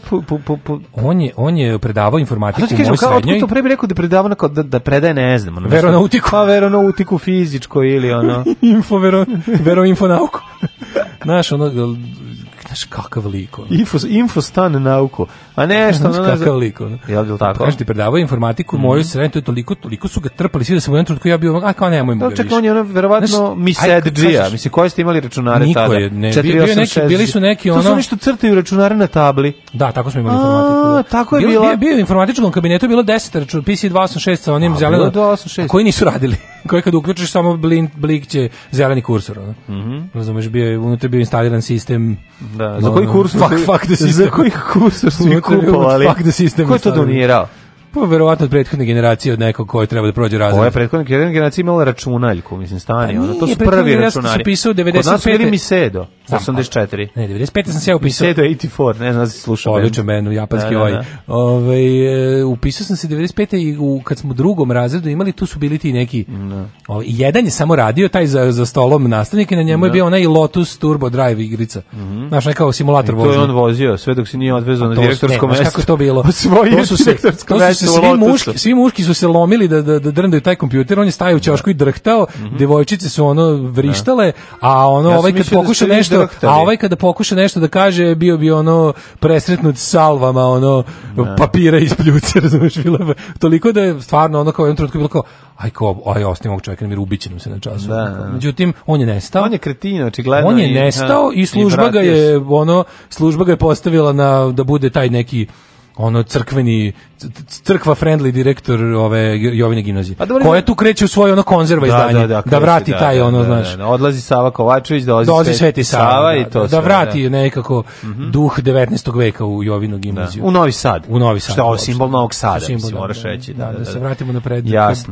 on je on je predavao informatiku u mojoj kao, to pre bi rekao da predavao da, da predaje ne znam, ono veronautiku. Pa utiku fizičko ili ono. info, vero, nauku. Znaš, ono, Znaš kakav liko. Ono. Info, infostan nauku. A nešto... Znaš ono, kakav liko. Ono. Je tako? Pa Kaži ti predavao informatiku, mm -hmm. moju srednju, to toliko, toliko su ga trpali, svi da sam u jednom trenutku ja bio, a kao nemoj mu da, ga više. on je ono, verovatno, mi sed džija. Mislim, koji ste imali računare niko tada? Niko je, ne, 4, bio, 8, neki, 6, bili su neki ono... To su nešto crtaju računare na tabli. Da, tako smo imali informatiku. Da. tako je bilo. Bio, bio u informatičkom kabinetu, bilo 10 računa, PC 286 sa onim zelenom, koji nisu radili. koji kad uključiš samo blink, blikće zeleni kursor. Ono. Mm -hmm. Razumeš, bio je, unutra bio instaliran sistem Da, da, da. da za koji kurs? Fuck, fuck the system. Za koji kurs su kupovali? Fuck the system. Ko je to donirao? Pa verovatno od prethodne generacije od nekog koji treba da prođe razred. Ova prethodna generacija imala računaljku, mislim stani, pa ona to su prvi računari. Ja sam pisao 95. Kod nas bili Misedo, 84. Ne, 95 sam se ja upisao. Misedo 84, ne znam da si slušao. Odličan menu, japanski da, da, ovaj. Da, da. Ovaj e, upisao sam se 95 i u, kad smo u drugom razredu imali tu su bili ti neki. Da. Ovaj, jedan je samo radio taj za, za stolom nastavnik i na njemu da. je bio onaj Lotus Turbo Drive igrica. Mm -hmm. Znaš, kao simulator vožnje. To je on vozio sve dok se nije pa odvezao na direktorsko mesto. Kako to bilo? Svoje to su sve, se svi muški, svi muški su se lomili da, da, da drndaju taj kompjuter, on je stajao u ćošku i drhtao, mm -hmm. devojčice su ono vrištale, a ono ja ovaj kad da pokuša da nešto, a ovaj kada pokuša nešto da kaže, bio bi ono presretnut salvama, ono ne. Da. papira iz pljuce, razumeš, bilo toliko da je stvarno ono kao jedan trenutku bilo kao aj ko, aj ostavim ovog čovjeka, mir ubiće se na času. Da, da, Međutim, on je nestao. On je kretin, očigledno. On je nestao i, i služba i ga je, ono, služba ga je postavila na, da bude taj neki ono crkveni crkva friendly direktor ove Jovine gimnazije. Pa Ko je tu kreće u svoje ono konzerva da, izdanje da, da, da kreće, da vrati taj da, ono znaš. odlazi Sava Kovačević, dolazi, dolazi Sveti Sava, Sava i to da, vrati nekako mm -hmm. duh 19. veka u Jovinu gimnaziju. U Novi Sad. U Novi Sad. Šta o simbol Novog Sada, simbol, mislim, reći. Da, da, se vratimo na pred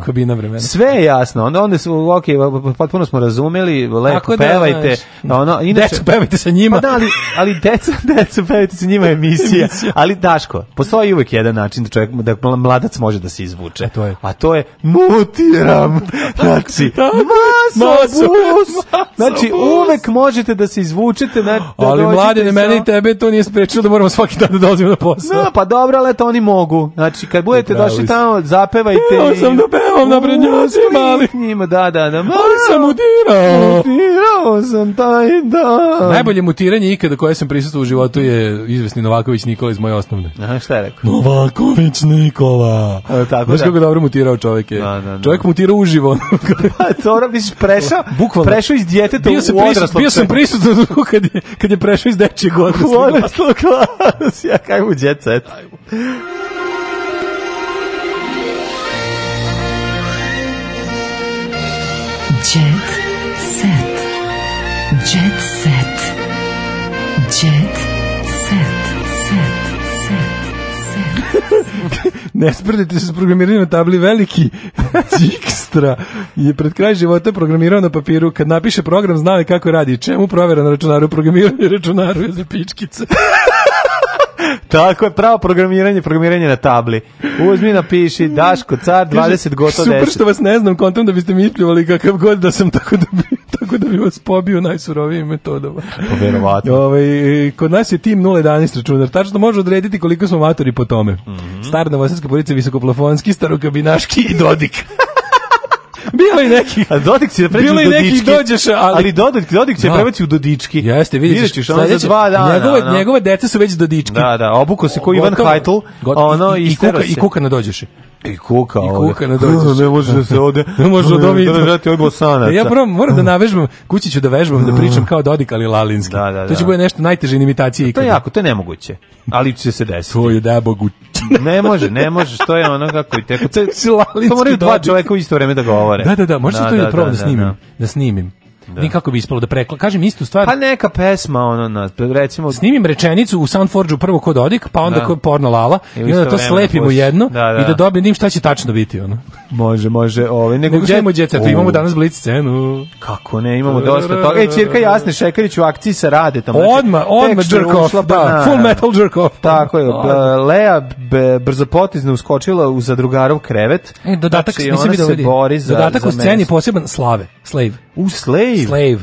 kabina vremena. Sve je jasno. Onda onda su ok, pa, pa, potpuno smo razumeli, lepo pevajte. Ono inače pevajte sa njima. Pa da, ali ali deca, deca pevajte sa njima emisija. Ali Daško, Postoji uvek jedan način da čovjek da mladac može da se izvuče. A to je, a to je mutiram. Znači, maso, maso, maso Znači, uvek možete da se izvučete. Na, da Ali mladi ne meni tebe to nije sprečilo da moramo svaki dan da dolazimo na posao. No, pa dobro, ali to oni mogu. Znači, kad budete došli tamo, zapevajte. Ja sam da pevam na prednjacima, mali. Njima, da, da, da. Ali sam mutirao. Mutirao sam taj dan. Najbolje mutiranje ikada koje sam prisutio u životu je izvesni Novaković Nikola iz moje osnovne. Aha, šta je rekao? Novaković Nikola. E, tako, Znaš da. kako dobro mutirao čovjek je. Da, da, da. Čovjek mutirao uživo. pa dobro, misliš, prešao, Bukvalno. prešao iz djeteta bio u odraslog. Bio sam prisutan kad je, kad je prešao iz dečijeg odraslog. U odraslog klas. Ja, kajmo u jet set. Ajmo. Jet set. Jet set. ne sprdite se s programiranjem na tabli veliki Dijkstra je pred kraj života programirao na papiru. Kad napiše program, zna je kako radi. Čemu provera na računaru? programiranje računaru je za pičkice. Tako je, pravo programiranje, programiranje na tabli. Uzmi, napiši, Daško, car, 20 gotovo 10. Super što vas ne znam, kontam da biste mi ispljivali kakav god da sam tako da bi, tako da bi vas pobio najsurovijim metodama. Verovatno. Ove, ovaj, kod nas je tim 011 računar, tačno može odrediti koliko smo matori po tome. Mm -hmm. Stara novosadska policija, visokoplafonski, starokabinaški i Dodik bilo i neki. A Dodik će da pređe u Dodički. Bilo i neki dođeš, ali... Ali Dodik, Dodik će da. prebaci u Dodički. Jeste, vidiš. Vidjet ćeš, za dva dana. Njegove, da, njegove deca su već Dodički. Da, da, obuko se ko Ivan Hajtl, ono i, i, i kuka, I kuka na dođeš I kuka, I kuka ne dođeš. Ne može da se ode. ne može da domi. Da žati od bosanaca. Ja prvo moram da navežbam, kući ću da vežbam, da pričam kao Dodik ali Lalinski. Da, da, da. To će da. bude nešto najteže imitacije ikada. To je jako, to je nemoguće. Ali će se desiti. Tvoju da bogu. ne može, ne može, što je ono kako i teko. To, to moraju dva čoveka u isto vreme da govore. Da, da, da, možda da, to da, da, da, da, da, da, da, da, da, da, da, da, da, da. nikako bi ispalo da prekla. Kažem istu stvar. Pa neka pesma ono na recimo snimim rečenicu u Soundforgeu prvo kod Odik, pa onda da. kod Porno Lala i, i onda to slepimo puš. jedno da, da. i da dobijem da šta će tačno biti ono. Može, može. Ovaj nego nego djeca, to imamo danas blic scenu. Kako ne, imamo dosta toga. e ćerka Jasne Šekarić u akciji sa rade tamo. Znači, odma, odma Jerkov, pa da, Full Metal Jerkov. Tako je. E, Lea brzopotizno uskočila u zadrugarov krevet. E, dodatak, mislim znači, da se Dodatak u sceni poseban slave, slave. U Slave. Slave.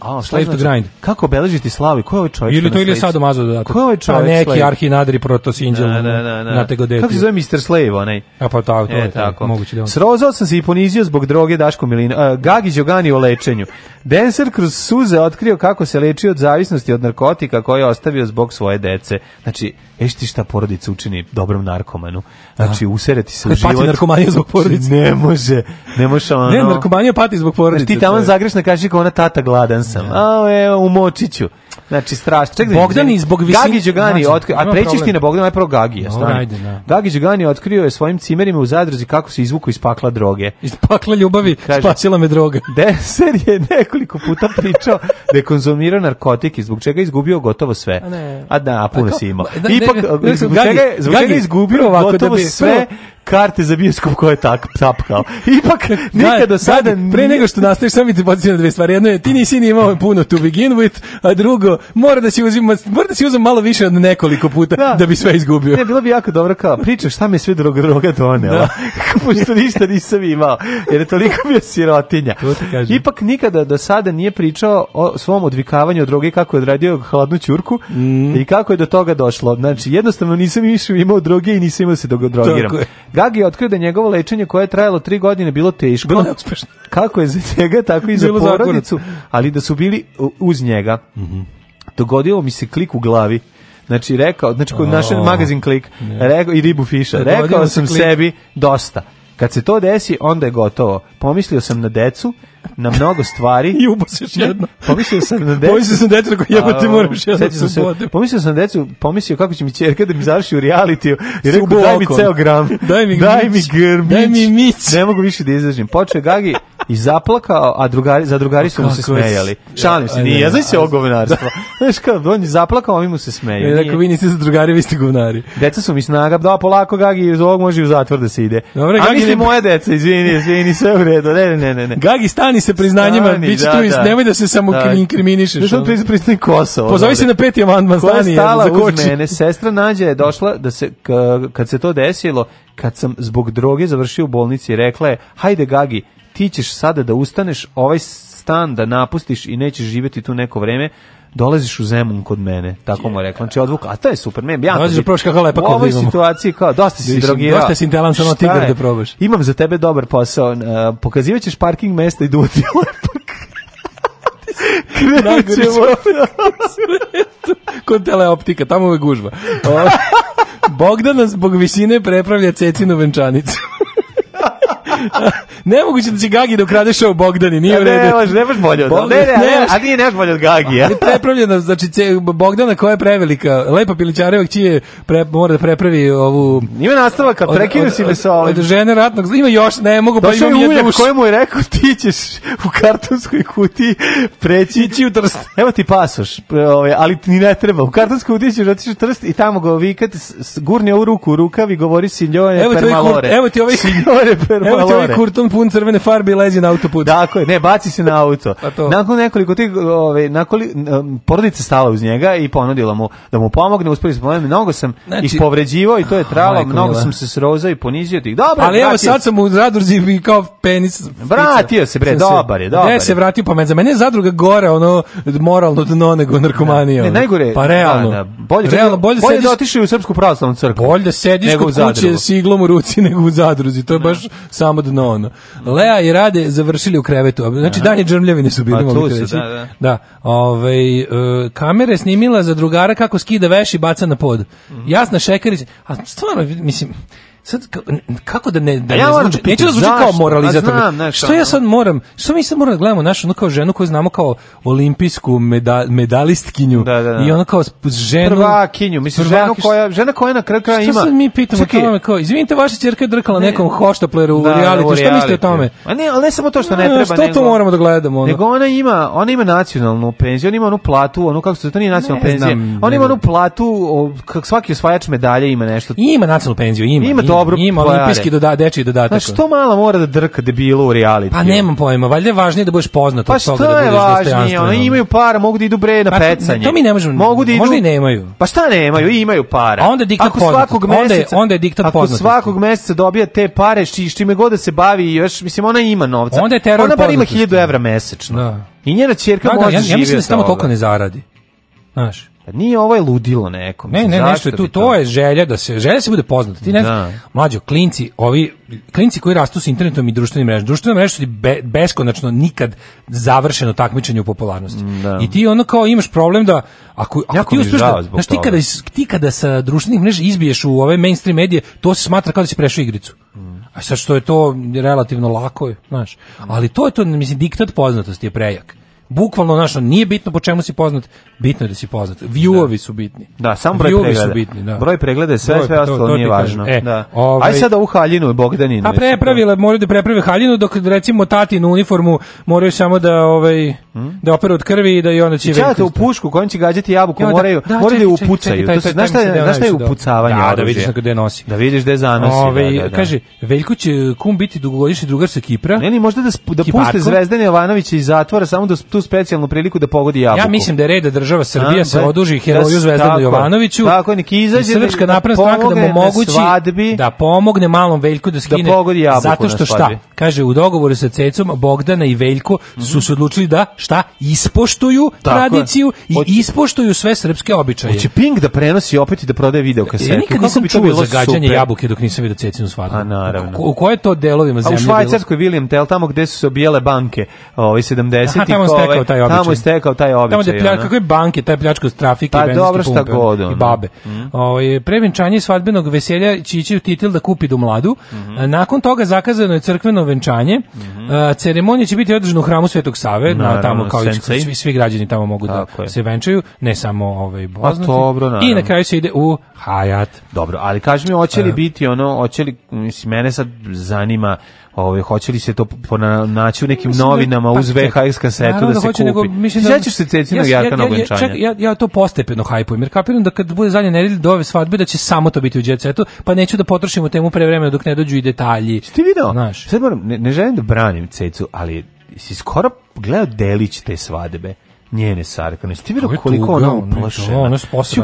A, slave to znači? grind. Kako obeležiti slavu? Ko je ovaj čovjek? Ili to ili Sado Mazo da. Ko je ovaj pa čovjek? Pa neki slave? arhinadri protosinđel. Da, da, na, da, na, na, na. te godeti. Kako se zove Mr. Slave onaj? A pa tako, to e, je tako. Moguće da on. Srozao sam se i ponizio zbog droge Daško Milina. Uh, Gagi Đogani o lečenju. Dancer kroz suze otkrio kako se leči od zavisnosti od narkotika koje je ostavio zbog svoje dece. Znači, Eš ti šta porodica učini dobrom narkomanu? Znači, da. usereti se u život. Pati narkomanija zbog znači, porodice. Ne može, ne može ono... Ne, narkomanija pati zbog porodice. Znači, ti tamo zagreš na kašiku, ona tata gladan sam. Ja. Da. A, evo, u močiću. Znači strašno. Čekaj, Bogdan iz zbog visine. Gagi Đugani znači, otkrio, a prećiš ti na Bogdana, najprvo Gagi, ja Ajde, da. Gagi Đugani otkrio je svojim cimerima u zadruzi kako se izvuku iz pakla droge. Iz pakla ljubavi Kaže, spasila me droga. Deser je nekoliko puta pričao da je konzumirao narkotike, zbog čega je izgubio gotovo sve. A, ne. a da, a puno si imao. Da, Ipak, zbog čega je izgubio da gotovo sve, karte za bioskop koje je tako tapkao. Ipak nikada da, sada... Gadi, pre nego što nastaviš, sam mi te na dve stvari. Jedno je, ti nisi ni imao puno to begin with, a drugo, mora da si uzim, mora da si uzim malo više od nekoliko puta da, da bi sve izgubio. Ne, bilo bi jako dobro kao, priča šta mi je sve droga, droga donela. Da. Pošto ništa nisam imao, jer je toliko bio sirotinja. To Ipak nikada do sada nije pričao o svom odvikavanju od droge, kako je odradio hladnu ćurku mm. i kako je do toga došlo. Znači, jednostavno nisam više imao droge i nisam imao da se da drogiram. Gagi je otkrio da njegovo lečenje koje je trajalo tri godine bilo teško. Bilo neuspešno. Kako je za njega, tako i za bilo porodicu, ali da su bili uz njega. Mm -hmm. Dogodilo mi se klik u glavi. Znači rekao, znači kod oh. naš magazin klik, rekao i ribu fiša. rekao sam klik. sebi dosta. Kad se to desi, onda je gotovo. Pomislio sam na decu, na mnogo stvari. I ubo se jedno. Pomislio sam na decu. Pomislio sam decu koji jebati moram još jedno subotu. Da pomislio sam na decu, pomislio kako će mi čerka da mi završi u realitiju. I rekao, daj mi ceo gram. Daj mi grmić. Daj mi grmić. mić. Ne mogu više da izdržim. Počeo je Gagi i zaplakao, a drugari, za drugari su mu se smejali. Šalim se, nije, znaš se ovo govnarstvo. Znaš kao, on je zaplakao, ovi mu se smeju. Rekao, vi niste za drugari, vi ste govnari. Deca su mi snaga, da, polako, Gagi, iz ovog može u zatvor da se ide. Dobre, a misli moje deca, izvini, izvini, sve u redu, ne, ne, ne. ne. Gagi, stani se priznanjima, stani, bit će da, tu, da, nemoj da se samo da. inkriminišeš. Da, priznaj priznaj Kosovo. Pozovi se na peti amandman, stani, je stala uz mene, sestra Nađa je došla da se, kad se to desilo, kad sam zbog droge završio u bolnici, rekla je, hajde Gagi, ti ćeš sada da ustaneš, ovaj stan da napustiš i nećeš živjeti tu neko vreme, dolaziš u Zemun kod mene, tako mu rekla. Znači odvuk, a to je super, meni ja. Dođeš proška kako lepa kod da imamo. U situaciji kao dosta si drogirao. Dosta si intelan samo tigar da probaš. Imam za tebe dobar posao. Uh, pokazivaćeš parking mesta i duti lepak. Krećemo. kod teleoptika, tamo je gužva. Bogdan nas zbog visine prepravlja cecinu venčanicu. Nemoguće da će Gagi da ukrade show Bogdani, nije u redu. Ne, može, ne baš bolje od Bog... ne, ne, ne, a nije nemaš bolje od Gagija. Ali prepravljena, znači Bogdana koja je prevelika, Lepa Pilićareva čije pre, mora da prepravi ovu... Ima nastavak, kad prekinu si me sa ovim. Od žene ratnog, ima još, ne mogu, pa imam je duš. Došao je rekao, ti ćeš u kartonskoj kutiji preći. Ići u trst. Evo ti pasoš, ovaj, ali ni ne treba. U kartonskoj kutiji ćeš otići u trst i tamo ga vikati, gurni ovu ruku u rukav i govori per malore. Evo ti ovaj... Siljone permalore. Ovaj- Kupite ovaj kurton pun crvene farbe i lezi na autoput. Tako je, ne, baci se na auto. pa Nakon nekoliko tih, ove, nakoli, um, porodica stala uz njega i ponudila mu da mu pomogne, uspeli smo, mnogo sam znači, povređivao i to je ah, tralo, mnogo sam se srozao i ponizio tih. Dobro, Ali evo sad sam u zadruzi i kao penis. Vratio se, bre, dobar je, dobar je. Ne, se vratio, pa za mene je zadruga gore, ono, moralno dno nego narkomanija. Ne, ono. najgore, pa realno. Da, da, bolje, realno, bolje, bolje da sediš, da otišli u Srpsku pravoslavnu crkvu. Bolje sediš kod kuće s iglom u ruci nego u zadruzi, to je da. baš samo dno ono. Lea i Rade završili u krevetu. Znači Aha. danje džrmljavine su bili, pa, mogli su, da, da. da ovaj, e, kamera snimila za drugara kako skida veš i baca na pod. Mm -hmm. Jasna Šekarić, a stvarno mislim sad kako da ne da ja ne da zvuči, da neću da zvuči kao pa moralizator. Znam, ne, što, što ja sad moram, što mi sad moramo da gledamo našu no kao ženu koju znamo kao olimpijsku meda, medalistkinju da, da, da. i ona kao ženu prvakinju, mislim prvaki, ženu koja žena koja na kraju kraja ima. Što sad mi pitamo Čekaj. tome kao izvinite vaša ćerka je drkala ne, nekom hoštapleru da, da, u reality, šta mislite o tome? A ne, al ne samo to što ne, ne treba, što nego, to moramo da gledamo ono. Nego ona ima, ona ima nacionalnu penziju, ona ima onu platu, onu kako se to nije nacionalna penzija. Ona ima onu platu, kako svaki osvajač medalje ima nešto. Ima nacionalnu penziju, Ima dobro njima olimpijski doda, dečiji dodatak. Pa što malo mora da drka debilo u reality. Pa nemam pojma, valjda je važnije da budeš poznat pa od toga da budeš Pa važnije, oni imaju para, mogu da idu bre na pa, pecanje. To mi ne možemo. Mogu da idu. Možda i nemaju. Pa šta nemaju, I imaju para. A onda diktat ako svakog meseca, onda je, onda je diktat Ako poznatost. svakog meseca dobija te pare, što čime god da se bavi, još mislim ona ima novca. Onda je teror Ona bar ima 1000 evra mesečno. Da. I njena ćerka da, da, može da, ja, ja mislim da samo toliko ne zaradi. Znaš. Pa nije je ludilo neko. Ne, ne, nešto je tu, to je želja da se, želja da se bude poznata. Ti ne da. znaš, mlađo, klinci, ovi, klinci koji rastu s internetom i društvenim mrežama, društvenim mrežama su be, beskonačno nikad završeno takmičenje u popularnosti. Mm, da. I ti ono kao imaš problem da, ako, ako ti uspeš da, znaš, ti kada, ti kada sa društvenih mreža izbiješ u ove mainstream medije, to se smatra kao da si prešao igricu. Mm. A sad što je to relativno lako, znaš. Mm. Ali to je to, mislim, diktat poznatosti je prejak bukvalno našo nije bitno po čemu si poznat, bitno je da si poznat. Viewovi da. su bitni. Da, samo broj pregleda. su bitni, da. Broj pregleda je sve, broj, sve ostalo nije važno. E, da. Ovaj, Aj sada u haljinu Bogdaninu. A prepravila, moraju da preprave haljinu dok recimo tati na uniformu moraju samo da ovaj hmm? da operu od krvi i da i onda će I u pušku kojom će gađati jabuku, ja, da, moraju, da, moraju da upucaju. Taj, taj, taj, znaš taj, znaš šta je upucavanje Da, da vidiš gde nosi. Da vidiš gde zanosi. Ove, ovaj, da, da, Kaže, Veljko će kum biti dugogodišnji drugar sa Kipra. Ne, možda da, da puste Zvezdan Jovanovića iz zatvora samo da tu specijalnu priliku da pogodi jabuku. Ja mislim da je red da država Srbija A, se oduži da heroju Zvezdanu Jovanoviću. Tako, nek izađe da- Srpska da napredna stranka da mogući, omogući svadbi, da pomogne malom Veljku da skine. Da pogodi jabuku zato što šta? Kaže u dogovoru sa Cecom Bogdana i Veljko mm -hmm. su se odlučili da šta? Ispoštuju tako tradiciju je. Oči, i ispoštuju sve srpske običaje. Hoće Ping da prenosi opet i da prodaje video kasetu. Ja nikad nisam čuo zagađanje jabuke dok nisam vidio Cecinu svadbu. A naravno. U koje to delovima zemlje? A u Švajcarskoj William Tell tamo gde su se bijele banke, ovaj 70-ih stekao ovaj, taj običaj. Tamo je stekao taj običaj. Tamo je pljačka, kako banke, taj pljačko s trafike pa, i benzinske dobro, pumpe god, i babe. Mm. Ovaj prevenčanje svadbenog veselja Čići u titel da kupi do mladu. Mm -hmm. Nakon toga zakazano je crkveno venčanje. Mm -hmm. Ceremonija će biti održana u hramu Svetog Save, na tamo kao i svi, svi građani tamo mogu da je. se venčaju, ne samo ovaj boznati. Dobro, I na kraju se ide u Hayat. Dobro, ali kaži mi hoće li biti ono, hoće li mislim mene sad zanima Ovaj hoće li se to naći u nekim mislim da- novinama pa, da, uz VHS kasetu da, se hoće, kupi. Nego, da Sećaš se Cecinog ja, Jarka ja, ja, čak, ja, ja to postepeno hajpujem jer kapiram da kad bude zadnja nedelja do ove svadbe da će samo to biti u jet pa neću da potrošimo temu prevremeno dok ne dođu i detalji. Šti video? Znaš. Sad moram, ne, ne želim da branim Cecu, ali si skoro gledao delić te svadbe njene sarkane. Ti vidio koliko ona uplašena. Ona je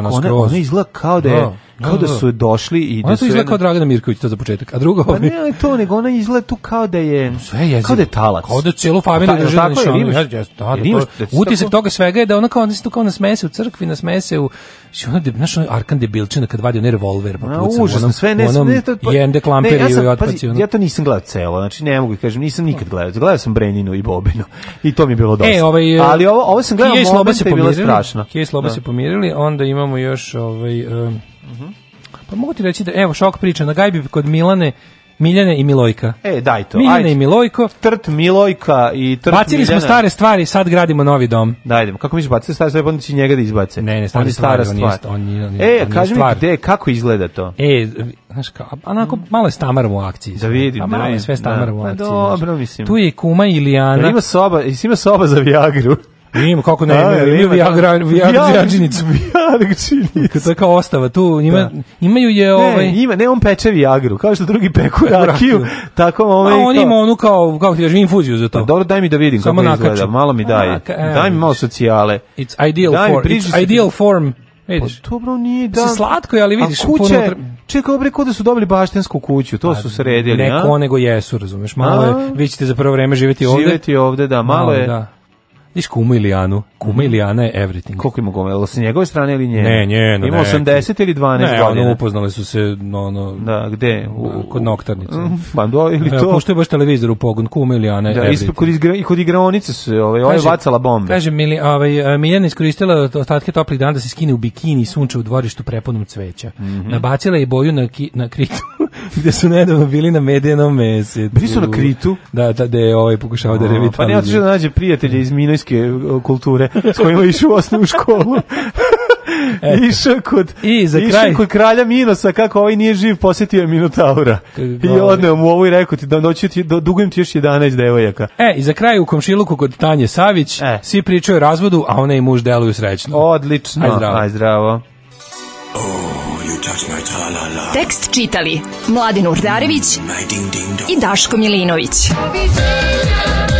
na skroz. Ona izgleda kao da je da. Kao da, da, da su došli i da ona su... Ona to izgleda kao Dragana Mirković, to za početak. A drugo... Pa ne, ali to, nego ona izgleda tu kao da je... Sve jezivo. Kao da je talac. Kao da cijelu familiju pa drži na nišanu. Ja, ja, da, da, utisak toga svega je da ona kao, ona se tu kao na smese u crkvi, na smese u... Ona, de, znaš, ona Arkan debilčina kad vadi onaj revolver pa puca. Užasno, sve ne... Onom, ne, to, pa, jende klamperi ne, ja sam, i otpaci. Pazi, ja to nisam gledao celo, znači ne mogu da kažem, nisam nikad gledao. Gledao sam Breninu i Bobinu i to mi je bilo e, dosta. Ovaj, e, ovaj, Ali ovo, ovo sam gledao momente i bilo strašno. Kije i Sloba se pomirili, onda imamo još ovaj, e, Mhm. pa mogu ti reći da evo šok priča na gajbi kod Milane Miljane i Milojka. E, daj to. Miljane Ajde. i Milojko. Trt Milojka i trt Bacili Miljana. smo stare stvari, sad gradimo novi dom. Da, idemo. Kako misliš, bacili stare stvari, pa onda će njega da izbace. Ne, ne, stare on je stara stvar. stvar. On je, on je, e, on kaži mi gde, kako izgleda to? E, znaš, kao, onako malo je Stamar u akciji. Da vidim, pa da vidim. je sve Stamar da, u pa akciji. Pa dobro, mislim. Tu je kuma Ilijana. ima soba, ima soba za Viagru. Ima kako ne, da, ima, ima Viagra, Viagra, To je kao ostava tu, ima, da. imaju je ovaj... Ne, ima, ne, on peče Viagru, kao što drugi peku rakiju, tako ovaj... A on ima onu kao, kako ti daži, infuziju za to. Pa, dobro, daj mi da vidim Samo kako izgleda, malo mi daj. daj mi malo socijale. It's ideal, daj, form. It's ideal form. Pa vidiš. Pa dobro nije da. Si slatko je, ali vidiš. A kuće, ponutra... čekaj, obre, kod da su dobili baštensku kuću, to a, pa su sredili. Neko nego jesu, razumeš, malo je, vi ćete za prvo vreme živeti ovde. Živeti ovde, da, malo, je. Da. Viš Kuma Ilijanu. Kuma Ilijana je everything. Koliko ima gomila? Sa njegove strane ili njene? Ne, njeno. Ima 80 ili 12 godina? Ne, ono upoznali su se no, no, da, gde? U, da, kod noktarnice. Mm, pa do, ili e, to? Pošto je baš televizor u pogon, Kuma Ilijana je da, everything. Kod, igra, kod igraonice su ovaj, ove ovaj vacala bombe. Kaže, mili, ovaj, eh, Miljana iskoristila ostatke toplih dana da se skine u bikini i sunče u dvorištu prepunom cveća. Mm -hmm. Nabacila je boju na, ki, na kritu, gde su nedavno bili na medijenom mesecu. Bili su na kritu? Da, da, da je ovaj pokušao da revitalizuje. Pa ne otišao da nađe prijatelje iz Mino kineske e, kulture s kojima išu u osnovu školu. išao kod, I za kraj... kod kralja Minosa, kako ovaj nije živ, posjetio je Minotaura. I odneo mu ovo i rekao ti, da ti, do, dugujem ti još 11 devojaka. E, i za kraj u komšiluku kod Tanje Savić, e. svi pričaju o razvodu, a ona i muž deluju srećno. Odlično. Aj zdravo. Aj zdravo. Oh, you touch my -la -la. Tekst čitali Mladin Urdarević mm, i Daško Milinović. Obiđenja